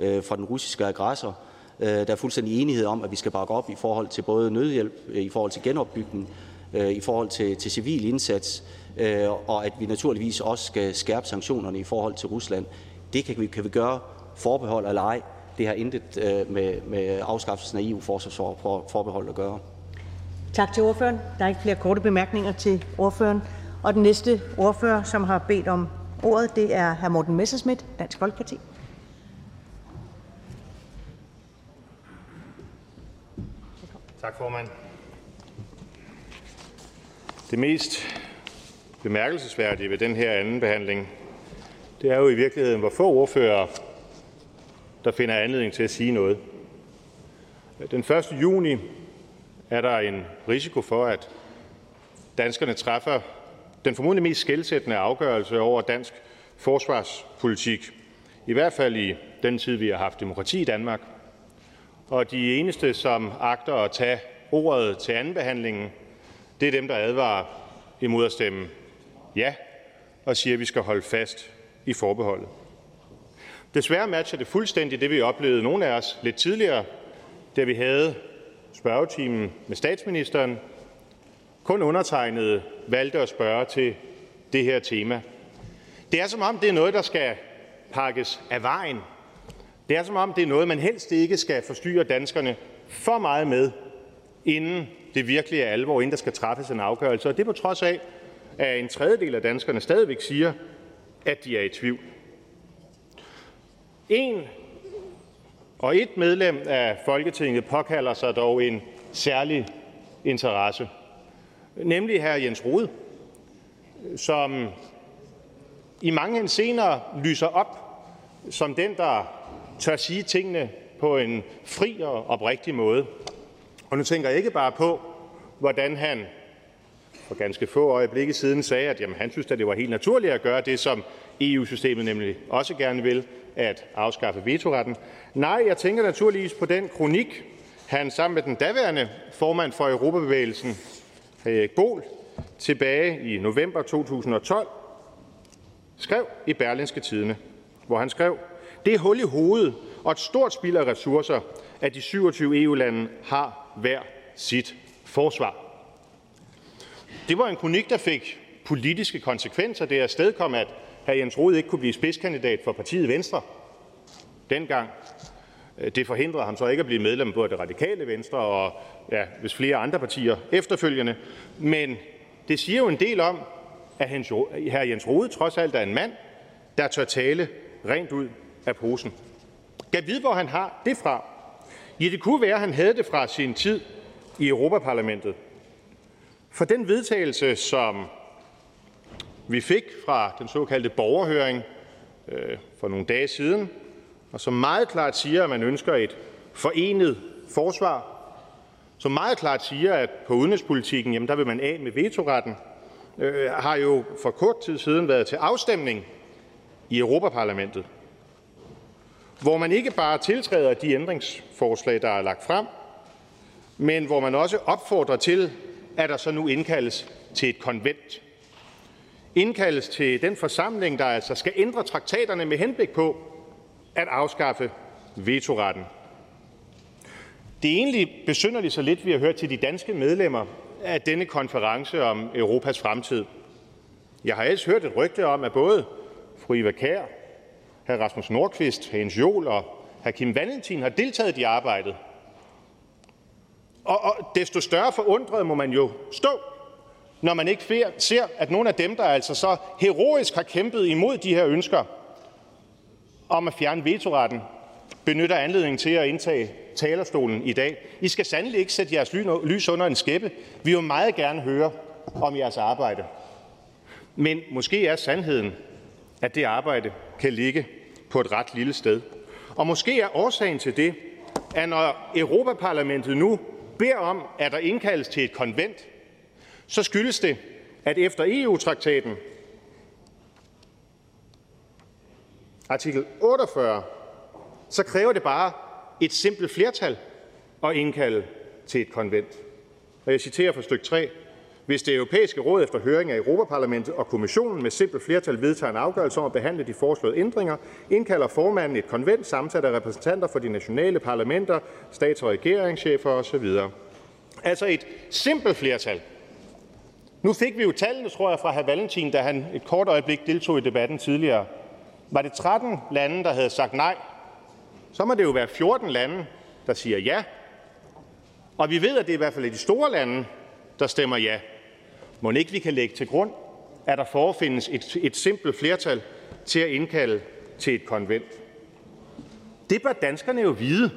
øh, fra den russiske aggressor. Der er fuldstændig enighed om, at vi skal bakke op i forhold til både nødhjælp, i forhold til genopbygning, i forhold til, til civil indsats, og at vi naturligvis også skal skærpe sanktionerne i forhold til Rusland. Det kan vi, kan vi gøre forbehold eller ej. Det har intet med, med afskaffelsen af EU-forsvarsforbehold at gøre. Tak til ordføreren. Der er ikke flere korte bemærkninger til ordføreren. Og den næste ordfører, som har bedt om ordet, det er hr. Morten Messerschmidt, Dansk Folkeparti. Tak, formand. Det mest bemærkelsesværdige ved den her anden behandling, det er jo i virkeligheden, hvor få ordførere, der finder anledning til at sige noget. Den 1. juni er der en risiko for, at danskerne træffer den formodentlig mest skældsættende afgørelse over dansk forsvarspolitik, i hvert fald i den tid, vi har haft demokrati i Danmark – og de eneste, som agter at tage ordet til andenbehandlingen, det er dem, der advarer imod at stemme ja og siger, at vi skal holde fast i forbeholdet. Desværre matcher det fuldstændig det, vi oplevede nogle af os lidt tidligere, da vi havde spørgetimen med statsministeren. Kun undertegnede valgte at spørge til det her tema. Det er som om, det er noget, der skal pakkes af vejen det er, som om det er noget, man helst ikke skal forstyrre danskerne for meget med, inden det virkelig er alvor, inden der skal træffes en afgørelse, og det på trods af, at en tredjedel af danskerne stadigvæk siger, at de er i tvivl. En Og et medlem af Folketinget påkalder sig dog en særlig interesse, nemlig hr. Jens Rode, som i mange henseender lyser op som den, der tør sige tingene på en fri og oprigtig måde. Og nu tænker jeg ikke bare på, hvordan han for ganske få øjeblikke siden sagde, at jamen, han synes, at det var helt naturligt at gøre det, som EU-systemet nemlig også gerne vil, at afskaffe vetoretten. Nej, jeg tænker naturligvis på den kronik, han sammen med den daværende formand for Europabevægelsen, Erik Bol, tilbage i november 2012, skrev i Berlinske Tidene, hvor han skrev, det er hul i hovedet og et stort spild af ressourcer, at de 27 EU-lande har hver sit forsvar. Det var en kronik, der fik politiske konsekvenser. Det afstedkom, at hr. Jens Rode ikke kunne blive spidskandidat for partiet Venstre dengang. Det forhindrede ham så ikke at blive medlem af både det radikale Venstre og ja, hvis flere andre partier efterfølgende. Men det siger jo en del om, at hr. Jens Rode trods alt er en mand, der tør tale rent ud af posen. Gav vide, hvor han har det fra. Ja, det kunne være, at han havde det fra sin tid i Europaparlamentet. For den vedtagelse, som vi fik fra den såkaldte borgerhøring øh, for nogle dage siden, og som meget klart siger, at man ønsker et forenet forsvar, som meget klart siger, at på udenrigspolitikken, jamen der vil man af med vetoretten, øh, har jo for kort tid siden været til afstemning i Europaparlamentet hvor man ikke bare tiltræder de ændringsforslag, der er lagt frem, men hvor man også opfordrer til, at der så nu indkaldes til et konvent. Indkaldes til den forsamling, der altså skal ændre traktaterne med henblik på at afskaffe vetoretten. Det er egentlig besynderligt så lidt, vi har hørt til de danske medlemmer af denne konference om Europas fremtid. Jeg har ellers hørt et rygte om, at både fru Iva Kær hr. Rasmus Nordqvist, hr. Jens Joel og hr. Kim Valentin har deltaget i arbejdet. Og, og desto større forundret må man jo stå, når man ikke ser, at nogle af dem, der altså så heroisk har kæmpet imod de her ønsker om at fjerne vetoretten, benytter anledningen til at indtage talerstolen i dag. I skal sandelig ikke sætte jeres lys under en skæppe. Vi vil meget gerne høre om jeres arbejde. Men måske er sandheden, at det arbejde kan ligge på et ret lille sted. Og måske er årsagen til det, at når Europaparlamentet nu beder om, at der indkaldes til et konvent, så skyldes det, at efter EU-traktaten, artikel 48, så kræver det bare et simpelt flertal at indkalde til et konvent. Og jeg citerer fra stykke 3. Hvis Det Europæiske Råd efter høring af Europaparlamentet og Kommissionen med simpelt flertal vedtager en afgørelse om at behandle de foreslåede ændringer, indkalder formanden et konvent sammensat af repræsentanter for de nationale parlamenter, stats- og regeringschefer osv. Altså et simpelt flertal. Nu fik vi jo tallene, tror jeg, fra hr. Valentin, da han et kort øjeblik deltog i debatten tidligere. Var det 13 lande, der havde sagt nej, så må det jo være 14 lande, der siger ja. Og vi ved, at det i hvert fald er de store lande, der stemmer ja. Må ikke vi kan lægge til grund, at der forefindes et, et simpelt flertal til at indkalde til et konvent. Det bør danskerne jo vide.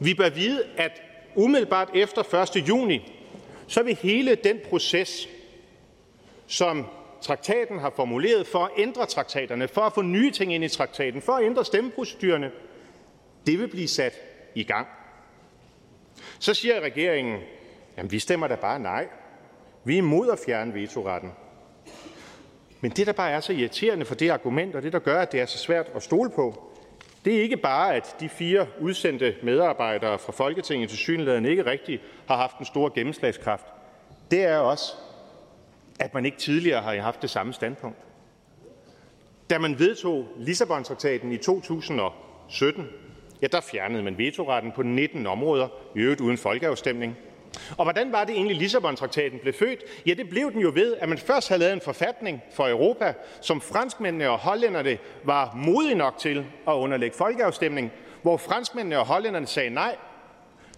Vi bør vide, at umiddelbart efter 1. juni, så vil hele den proces, som traktaten har formuleret for at ændre traktaterne, for at få nye ting ind i traktaten, for at ændre stemmeprocedurerne, det vil blive sat i gang. Så siger regeringen, jamen vi stemmer da bare nej. Vi er imod at fjerne vetoretten. Men det, der bare er så irriterende for det argument, og det, der gør, at det er så svært at stole på, det er ikke bare, at de fire udsendte medarbejdere fra Folketinget til synligheden ikke rigtig har haft en stor gennemslagskraft. Det er også, at man ikke tidligere har haft det samme standpunkt. Da man vedtog Lissabon-traktaten i 2017, ja, der fjernede man vetoretten på 19 områder, i øvrigt uden folkeafstemning. Og hvordan var det egentlig, Lissabon-traktaten blev født? Ja, det blev den jo ved, at man først havde lavet en forfatning for Europa, som franskmændene og hollænderne var modige nok til at underlægge folkeafstemning, hvor franskmændene og hollænderne sagde nej.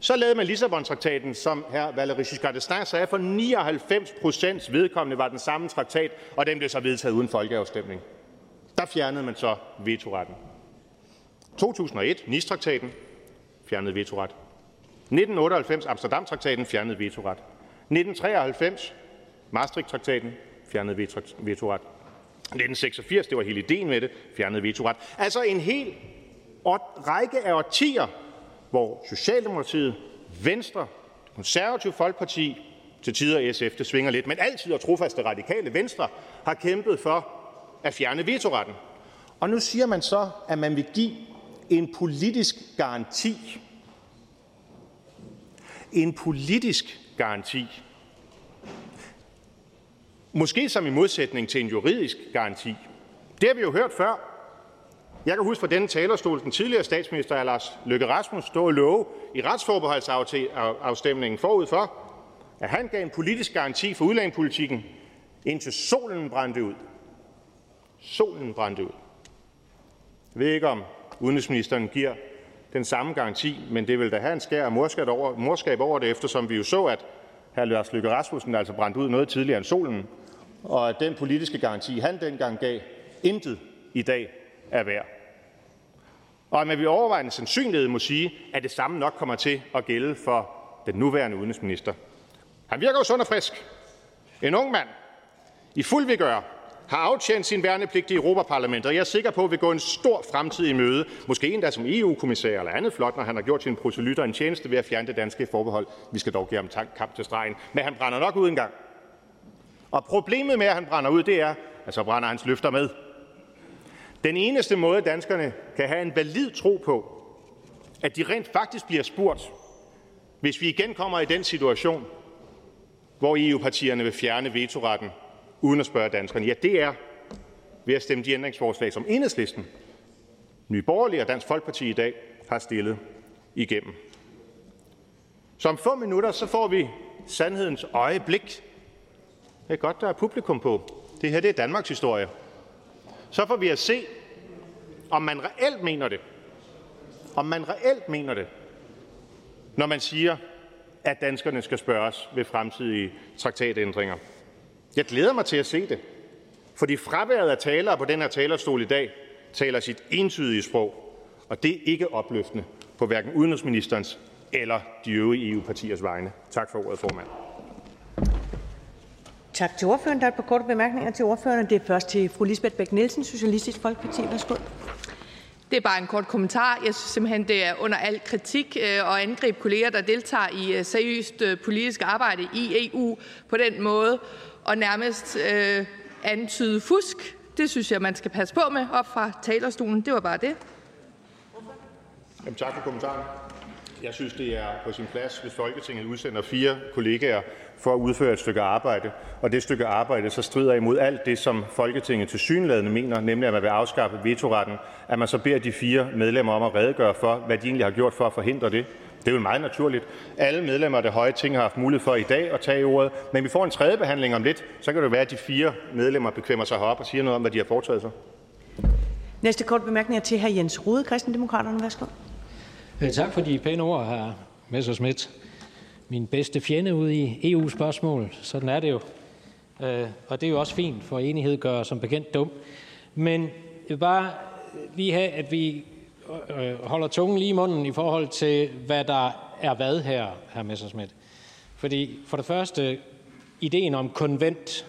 Så lavede man Lissabon-traktaten, som hr. Valéry Giscard d'Estaing sagde, for 99 procents vedkommende var den samme traktat, og den blev så vedtaget uden folkeafstemning. Der fjernede man så vetoretten. 2001 Nistraktaten, fjernede vetoret. 1998 Amsterdamtraktaten fjernede vetoret. 1993 Maastricht-traktaten fjernede vetoret. 1986, det var hele ideen med det, fjernede vetoret. Altså en hel række af årtier, hvor Socialdemokratiet, Venstre, det konservative Folkeparti, til tider SF, det svinger lidt, men altid og trofaste radikale Venstre, har kæmpet for at fjerne vetoretten. Og nu siger man så, at man vil give en politisk garanti. En politisk garanti. Måske som i modsætning til en juridisk garanti. Det har vi jo hørt før. Jeg kan huske fra denne talerstol den tidligere statsminister Lars Løkke Rasmus stå og love i retsforbeholdsafstemningen forud for, at han gav en politisk garanti for udlændingepolitikken, indtil solen brændte ud. Solen brændte ud. Jeg ved ikke, om udenrigsministeren giver den samme garanti, men det vil da have en skær af morskab over, morskab over det, eftersom vi jo så, at hr. Lars Løkke Rasmussen altså brændte ud noget tidligere end solen, og at den politiske garanti, han dengang gav, intet i dag er værd. Og at man ved overvejende sandsynlighed må sige, at det samme nok kommer til at gælde for den nuværende udenrigsminister. Han virker jo sund og frisk. En ung mand i fuld vigør har aftjent sin værnepligt i Europaparlamentet, og jeg er sikker på, at vi går en stor fremtid i møde, måske endda som EU-kommissær eller andet flot, når han har gjort sin proselytter en tjeneste ved at fjerne det danske forbehold. Vi skal dog give ham kamp til stregen, men han brænder nok ud engang. Og problemet med, at han brænder ud, det er, at så brænder hans løfter med. Den eneste måde, danskerne kan have en valid tro på, at de rent faktisk bliver spurgt, hvis vi igen kommer i den situation, hvor EU-partierne vil fjerne vetoretten uden at spørge danskerne, ja, det er ved at stemme de ændringsforslag, som Enhedslisten, Nye Borgerlige og Dansk Folkeparti i dag har stillet igennem. Så om få minutter så får vi sandhedens øjeblik. Det er godt, der er publikum på. Det her det er Danmarks historie. Så får vi at se, om man reelt mener det. Om man reelt mener det, når man siger, at danskerne skal spørges ved fremtidige traktatændringer. Jeg glæder mig til at se det, fordi fraværet af talere på den her talerstol i dag taler sit entydige sprog, og det er ikke opløftende på hverken udenrigsministerens eller de øvrige EU-partiers vegne. Tak for ordet, formand. Tak til ordføreren. Der er et par korte bemærkninger til ordføreren. Det er først til fru Lisbeth Bæk-Nielsen, Socialistisk Folkeparti. Værsgo. Det er bare en kort kommentar. Jeg synes simpelthen, det er under al kritik øh, at angribe kolleger, der deltager i øh, seriøst øh, politisk arbejde i EU på den måde og nærmest øh, antyde fusk. Det synes jeg, man skal passe på med op fra talerstolen. Det var bare det. Jamen, tak for kommentaren. Jeg synes, det er på sin plads, hvis Folketinget udsender fire kollegaer for at udføre et stykke arbejde, og det stykke arbejde så strider imod alt det, som Folketinget til synlædende mener, nemlig at man vil afskaffe vetoretten, at man så beder de fire medlemmer om at redegøre for, hvad de egentlig har gjort for at forhindre det. Det er jo meget naturligt. Alle medlemmer af det høje ting har haft mulighed for i dag at tage ordet, men vi får en tredje behandling om lidt, så kan det være, at de fire medlemmer bekvemmer sig herop og siger noget om, hvad de har foretaget sig. Næste kort bemærkning er til hr. Jens Rode, Kristendemokraterne. Værsgo. Tak for de pæne ord, hr. Messerschmidt. Min bedste fjende ud i EU-spørgsmål. Sådan er det jo. Øh, og det er jo også fint, for enighed gør som bekendt dum. Men jeg vil bare lige have, at vi øh, øh, holder tungen lige i munden i forhold til, hvad der er hvad her, herr Messerschmidt. Fordi for det første, ideen om konvent,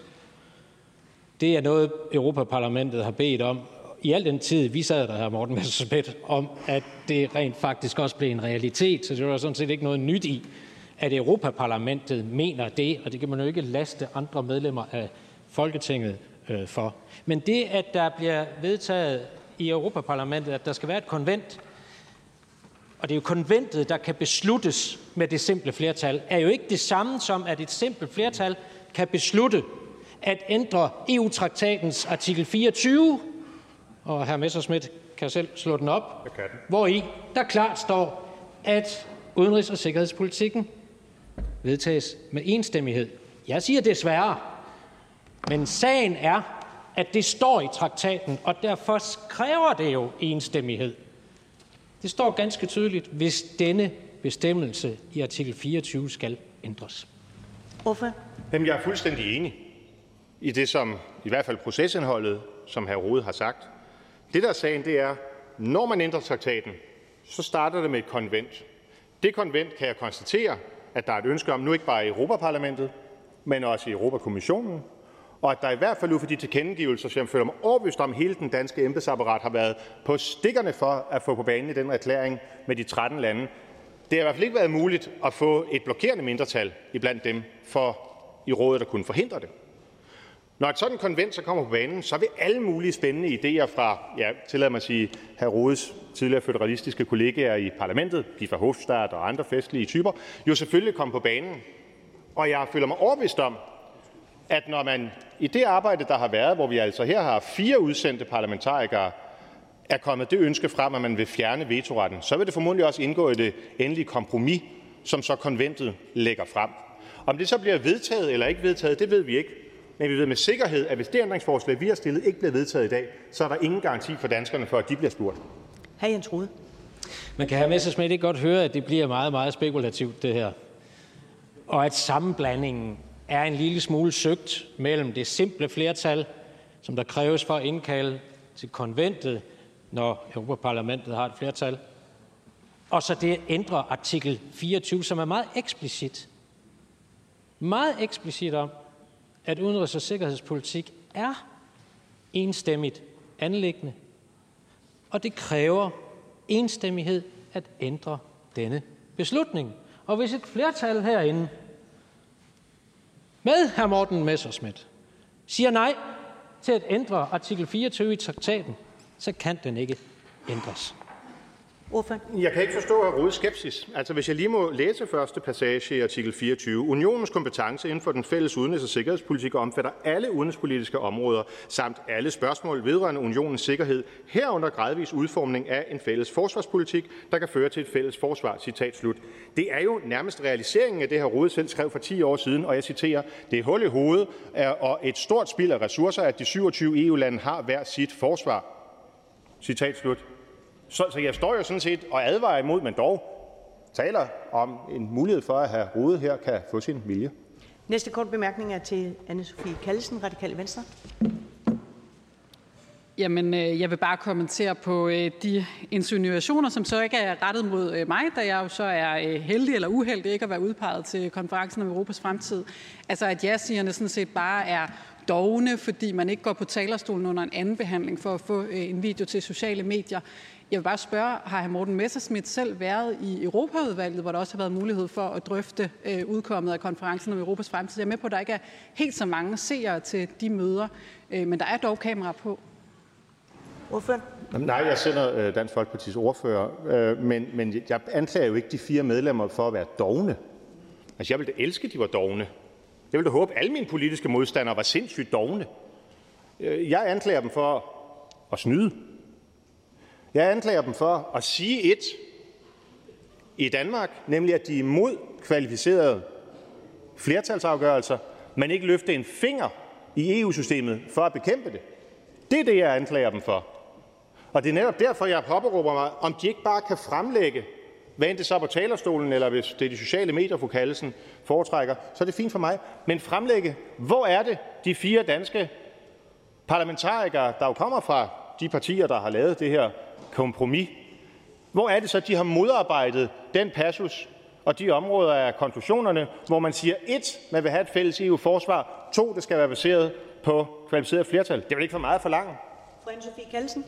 det er noget, Europaparlamentet har bedt om i al den tid, vi sad der her, Morten Messerschmidt, om, at det rent faktisk også blev en realitet. Så det var sådan set ikke noget nyt i, at Europaparlamentet mener det, og det kan man jo ikke laste andre medlemmer af Folketinget øh, for. Men det, at der bliver vedtaget i Europaparlamentet, at der skal være et konvent, og det er jo konventet, der kan besluttes med det simple flertal, er jo ikke det samme som, at et simpelt flertal kan beslutte at ændre EU-traktatens artikel 24, og hr. Messerschmidt kan selv slå den op, hvor i der klart står, at udenrigs- og sikkerhedspolitikken vedtages med enstemmighed. Jeg siger desværre, men sagen er, at det står i traktaten, og derfor kræver det jo enstemmighed. Det står ganske tydeligt, hvis denne bestemmelse i artikel 24 skal ændres. Hvorfor? Jamen, jeg er fuldstændig enig i det, som i hvert fald procesindholdet, som hr. Rode har sagt. Det, der er sagen, det er, når man ændrer traktaten, så starter det med et konvent. Det konvent kan jeg konstatere, at der er et ønske om, nu ikke bare i Europaparlamentet, men også i Europakommissionen, og at der i hvert fald ud fra de tilkendegivelser, som jeg føler mig overbevist om, hele den danske embedsapparat har været på stikkerne for at få på banen i den erklæring med de 13 lande. Det har i hvert fald ikke været muligt at få et blokerende mindretal iblandt dem for i rådet at kunne forhindre det. Når et sådan konvent så kommer på banen, så vil alle mulige spændende idéer fra, ja, tillad mig at sige, hr. Rodes tidligere federalistiske kollegaer i parlamentet, Giffer Hofstadt og andre festlige typer, jo selvfølgelig komme på banen. Og jeg føler mig overbevist om, at når man i det arbejde, der har været, hvor vi altså her har fire udsendte parlamentarikere, er kommet det ønske frem, at man vil fjerne vetoretten, så vil det formodentlig også indgå i det endelige kompromis, som så konventet lægger frem. Om det så bliver vedtaget eller ikke vedtaget, det ved vi ikke. Men vi ved med sikkerhed, at hvis det ændringsforslag, vi har stillet, ikke bliver vedtaget i dag, så er der ingen garanti for danskerne for, at de bliver spurgt. Hr. Jens Rode. Men kan hr. Messersmith ikke godt høre, at det bliver meget, meget spekulativt, det her? Og at sammenblandingen er en lille smule søgt mellem det simple flertal, som der kræves for at indkalde til konventet, når Europaparlamentet har et flertal, og så det ændre artikel 24, som er meget eksplicit. Meget eksplicit om, at udenrigs- og sikkerhedspolitik er enstemmigt anlæggende, og det kræver enstemmighed at ændre denne beslutning. Og hvis et flertal herinde med hr. Morten Messerschmidt siger nej til at ændre artikel 24 i traktaten, så kan den ikke ændres. Jeg kan ikke forstå hr. Rodes skepsis. Altså, hvis jeg lige må læse første passage i artikel 24. Unionens kompetence inden for den fælles udenrigs- og sikkerhedspolitik omfatter alle udenrigspolitiske områder samt alle spørgsmål vedrørende unionens sikkerhed, herunder gradvis udformning af en fælles forsvarspolitik, der kan føre til et fælles forsvar. Citat slut. Det er jo nærmest realiseringen af det, her Rode selv skrev for 10 år siden, og jeg citerer, det er hul i hovedet og et stort spild af ressourcer, at de 27 EU-lande har hver sit forsvar. Citat slut. Så, så jeg står jo sådan set og advarer imod, men dog taler om en mulighed for, at hr. Rode her kan få sin vilje. Næste kort bemærkning er til Anne-Sophie Kallesen, Radikale Venstre. Jamen, øh, jeg vil bare kommentere på øh, de insinuationer, som så ikke er rettet mod øh, mig, da jeg jo så er heldig eller uheldig ikke at være udpeget til konferencen om Europas fremtid. Altså, at ja-sigerne sådan set bare er dogne, fordi man ikke går på talerstolen under en anden behandling for at få en video til sociale medier. Jeg vil bare spørge, har hr. Morten Messerschmidt selv været i Europaudvalget, hvor der også har været mulighed for at drøfte øh, udkommet af konferencen om Europas fremtid? Jeg er med på, at der ikke er helt så mange seere til de møder, øh, men der er dog kamera på. Hvorfor? Nej, jeg sender øh, Dansk Folkepartis ordfører, øh, men, men jeg anklager jo ikke de fire medlemmer for at være dogne. Altså, jeg ville da elske, at de var dogne. Jeg ville da håbe, at alle mine politiske modstandere var sindssygt dogne. Øh, jeg anklager dem for at snyde. Jeg anklager dem for at sige et i Danmark, nemlig at de er imod kvalificerede flertalsafgørelser, men ikke løfte en finger i EU-systemet for at bekæmpe det. Det er det, jeg anklager dem for. Og det er netop derfor, jeg påberåber mig, om de ikke bare kan fremlægge, hvad end det så er på talerstolen, eller hvis det er de sociale medier, fru Kallesen foretrækker, så er det fint for mig. Men fremlægge, hvor er det, de fire danske parlamentarikere, der jo kommer fra de partier, der har lavet det her kompromis. Hvor er det så, de har modarbejdet den passus og de områder af konklusionerne, hvor man siger, et, man vil have et fælles EU-forsvar, to, det skal være baseret på kvalificeret flertal. Det er vel ikke for meget for langt. Fru Anne-Sophie Kallesen.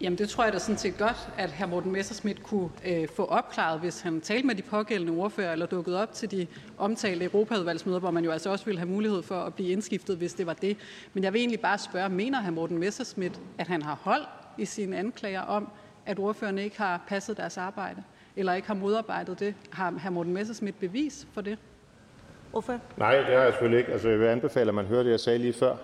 Jamen det tror jeg da sådan set godt, at hr. Morten Messerschmidt kunne øh, få opklaret, hvis han talte med de pågældende ordfører eller dukkede op til de omtalte Europaudvalgsmøder, hvor man jo altså også ville have mulighed for at blive indskiftet, hvis det var det. Men jeg vil egentlig bare spørge, mener hr. Morten Messerschmidt, at han har hold i sine anklager om, at ordførerne ikke har passet deres arbejde, eller ikke har modarbejdet det? Har hr. Morten Messerschmidt bevis for det? Hvorfor? Nej, det har jeg selvfølgelig ikke. Altså, jeg vil anbefale, at man hører det, jeg sagde lige før.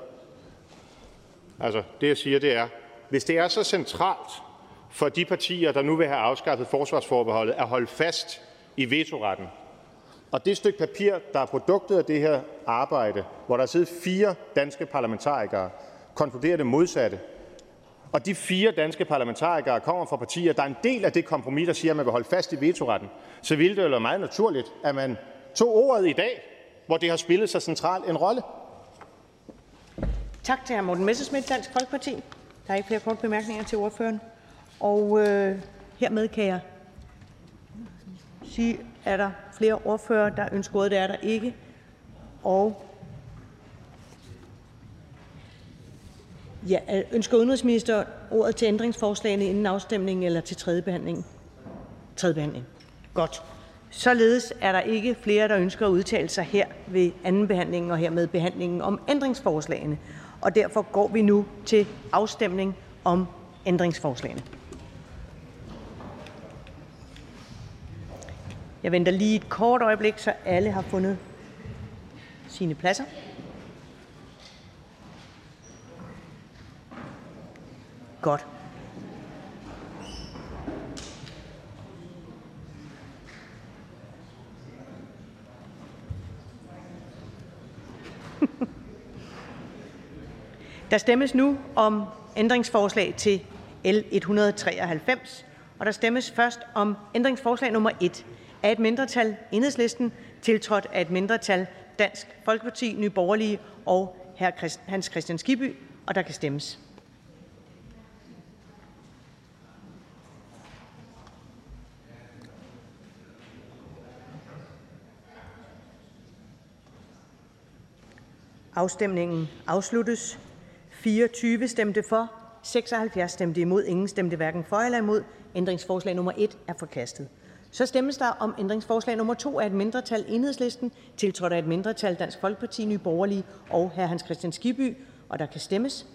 Altså, det jeg siger, det er, hvis det er så centralt for de partier, der nu vil have afskaffet forsvarsforbeholdet, at holde fast i vetoretten, og det stykke papir, der er produktet af det her arbejde, hvor der er siddet fire danske parlamentarikere, konkluderer det modsatte, og de fire danske parlamentarikere kommer fra partier, der er en del af det kompromis, der siger, at man vil holde fast i vetoretten, så ville det jo være meget naturligt, at man tog ordet i dag, hvor det har spillet så central en rolle. Tak til hr. Morten Messerschmidt, Dansk Folkeparti. Der er ikke flere korte bemærkninger til ordføreren. Og øh, hermed kan jeg sige, er der flere ordfører, der ønsker ordet? Det er der ikke. Og ja, øh, ønsker udenrigsminister ordet til ændringsforslagene inden afstemningen eller til tredje behandling? Tredje behandling. Godt. Således er der ikke flere, der ønsker at udtale sig her ved anden behandling og hermed behandlingen om ændringsforslagene. Og derfor går vi nu til afstemning om ændringsforslagene. Jeg venter lige et kort øjeblik, så alle har fundet sine pladser. Godt. [LAUGHS] Der stemmes nu om ændringsforslag til L 193, og der stemmes først om ændringsforslag nummer 1 af et mindretal enhedslisten, tiltrådt af et mindretal Dansk Folkeparti, Nye Borgerlige og Hans Christian Skibby, og der kan stemmes. Afstemningen afsluttes. 24 stemte for, 76 stemte imod, ingen stemte hverken for eller imod. Ændringsforslag nummer 1 er forkastet. Så stemmes der om ændringsforslag nummer 2 af et mindretal enhedslisten, tiltrådt af et mindretal Dansk Folkeparti, Nye Borgerlige og hr. Hans Christian Skibby, og der kan stemmes.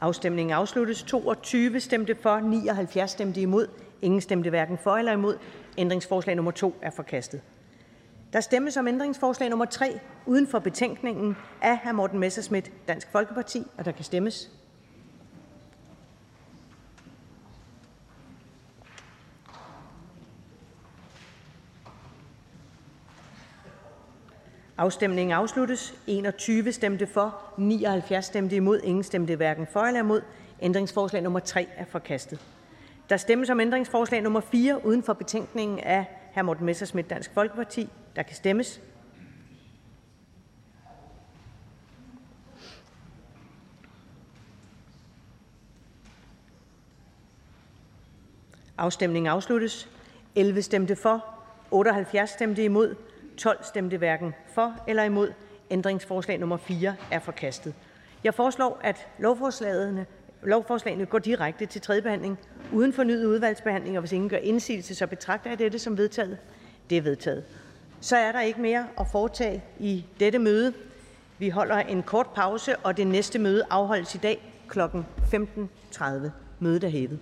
Afstemningen afsluttes. 22 stemte for, 79 stemte ingen stemte hverken for eller imod. Ændringsforslag nummer 2 er forkastet. Der stemmes om ændringsforslag nummer 3 uden for betænkningen af hr. Morten Messerschmidt, Dansk Folkeparti, og der kan stemmes. Afstemningen afsluttes. 21 stemte for, 79 stemte imod, ingen stemte hverken for eller imod. Ændringsforslag nummer 3 er forkastet. Der stemmes om ændringsforslag nummer 4 uden for betænkningen af hr. Morten Messerschmidt, Dansk Folkeparti. Der kan stemmes. Afstemningen afsluttes. 11 stemte for, 78 stemte imod, 12 stemte hverken for eller imod. Ændringsforslag nummer 4 er forkastet. Jeg foreslår, at lovforslagene, lovforslagene går direkte til tredje behandling uden fornyet udvalgsbehandling, og hvis ingen gør indsigelse, så betragter jeg dette som vedtaget. Det er vedtaget. Så er der ikke mere at foretage i dette møde. Vi holder en kort pause, og det næste møde afholdes i dag kl. 15.30. Mødet er hævet.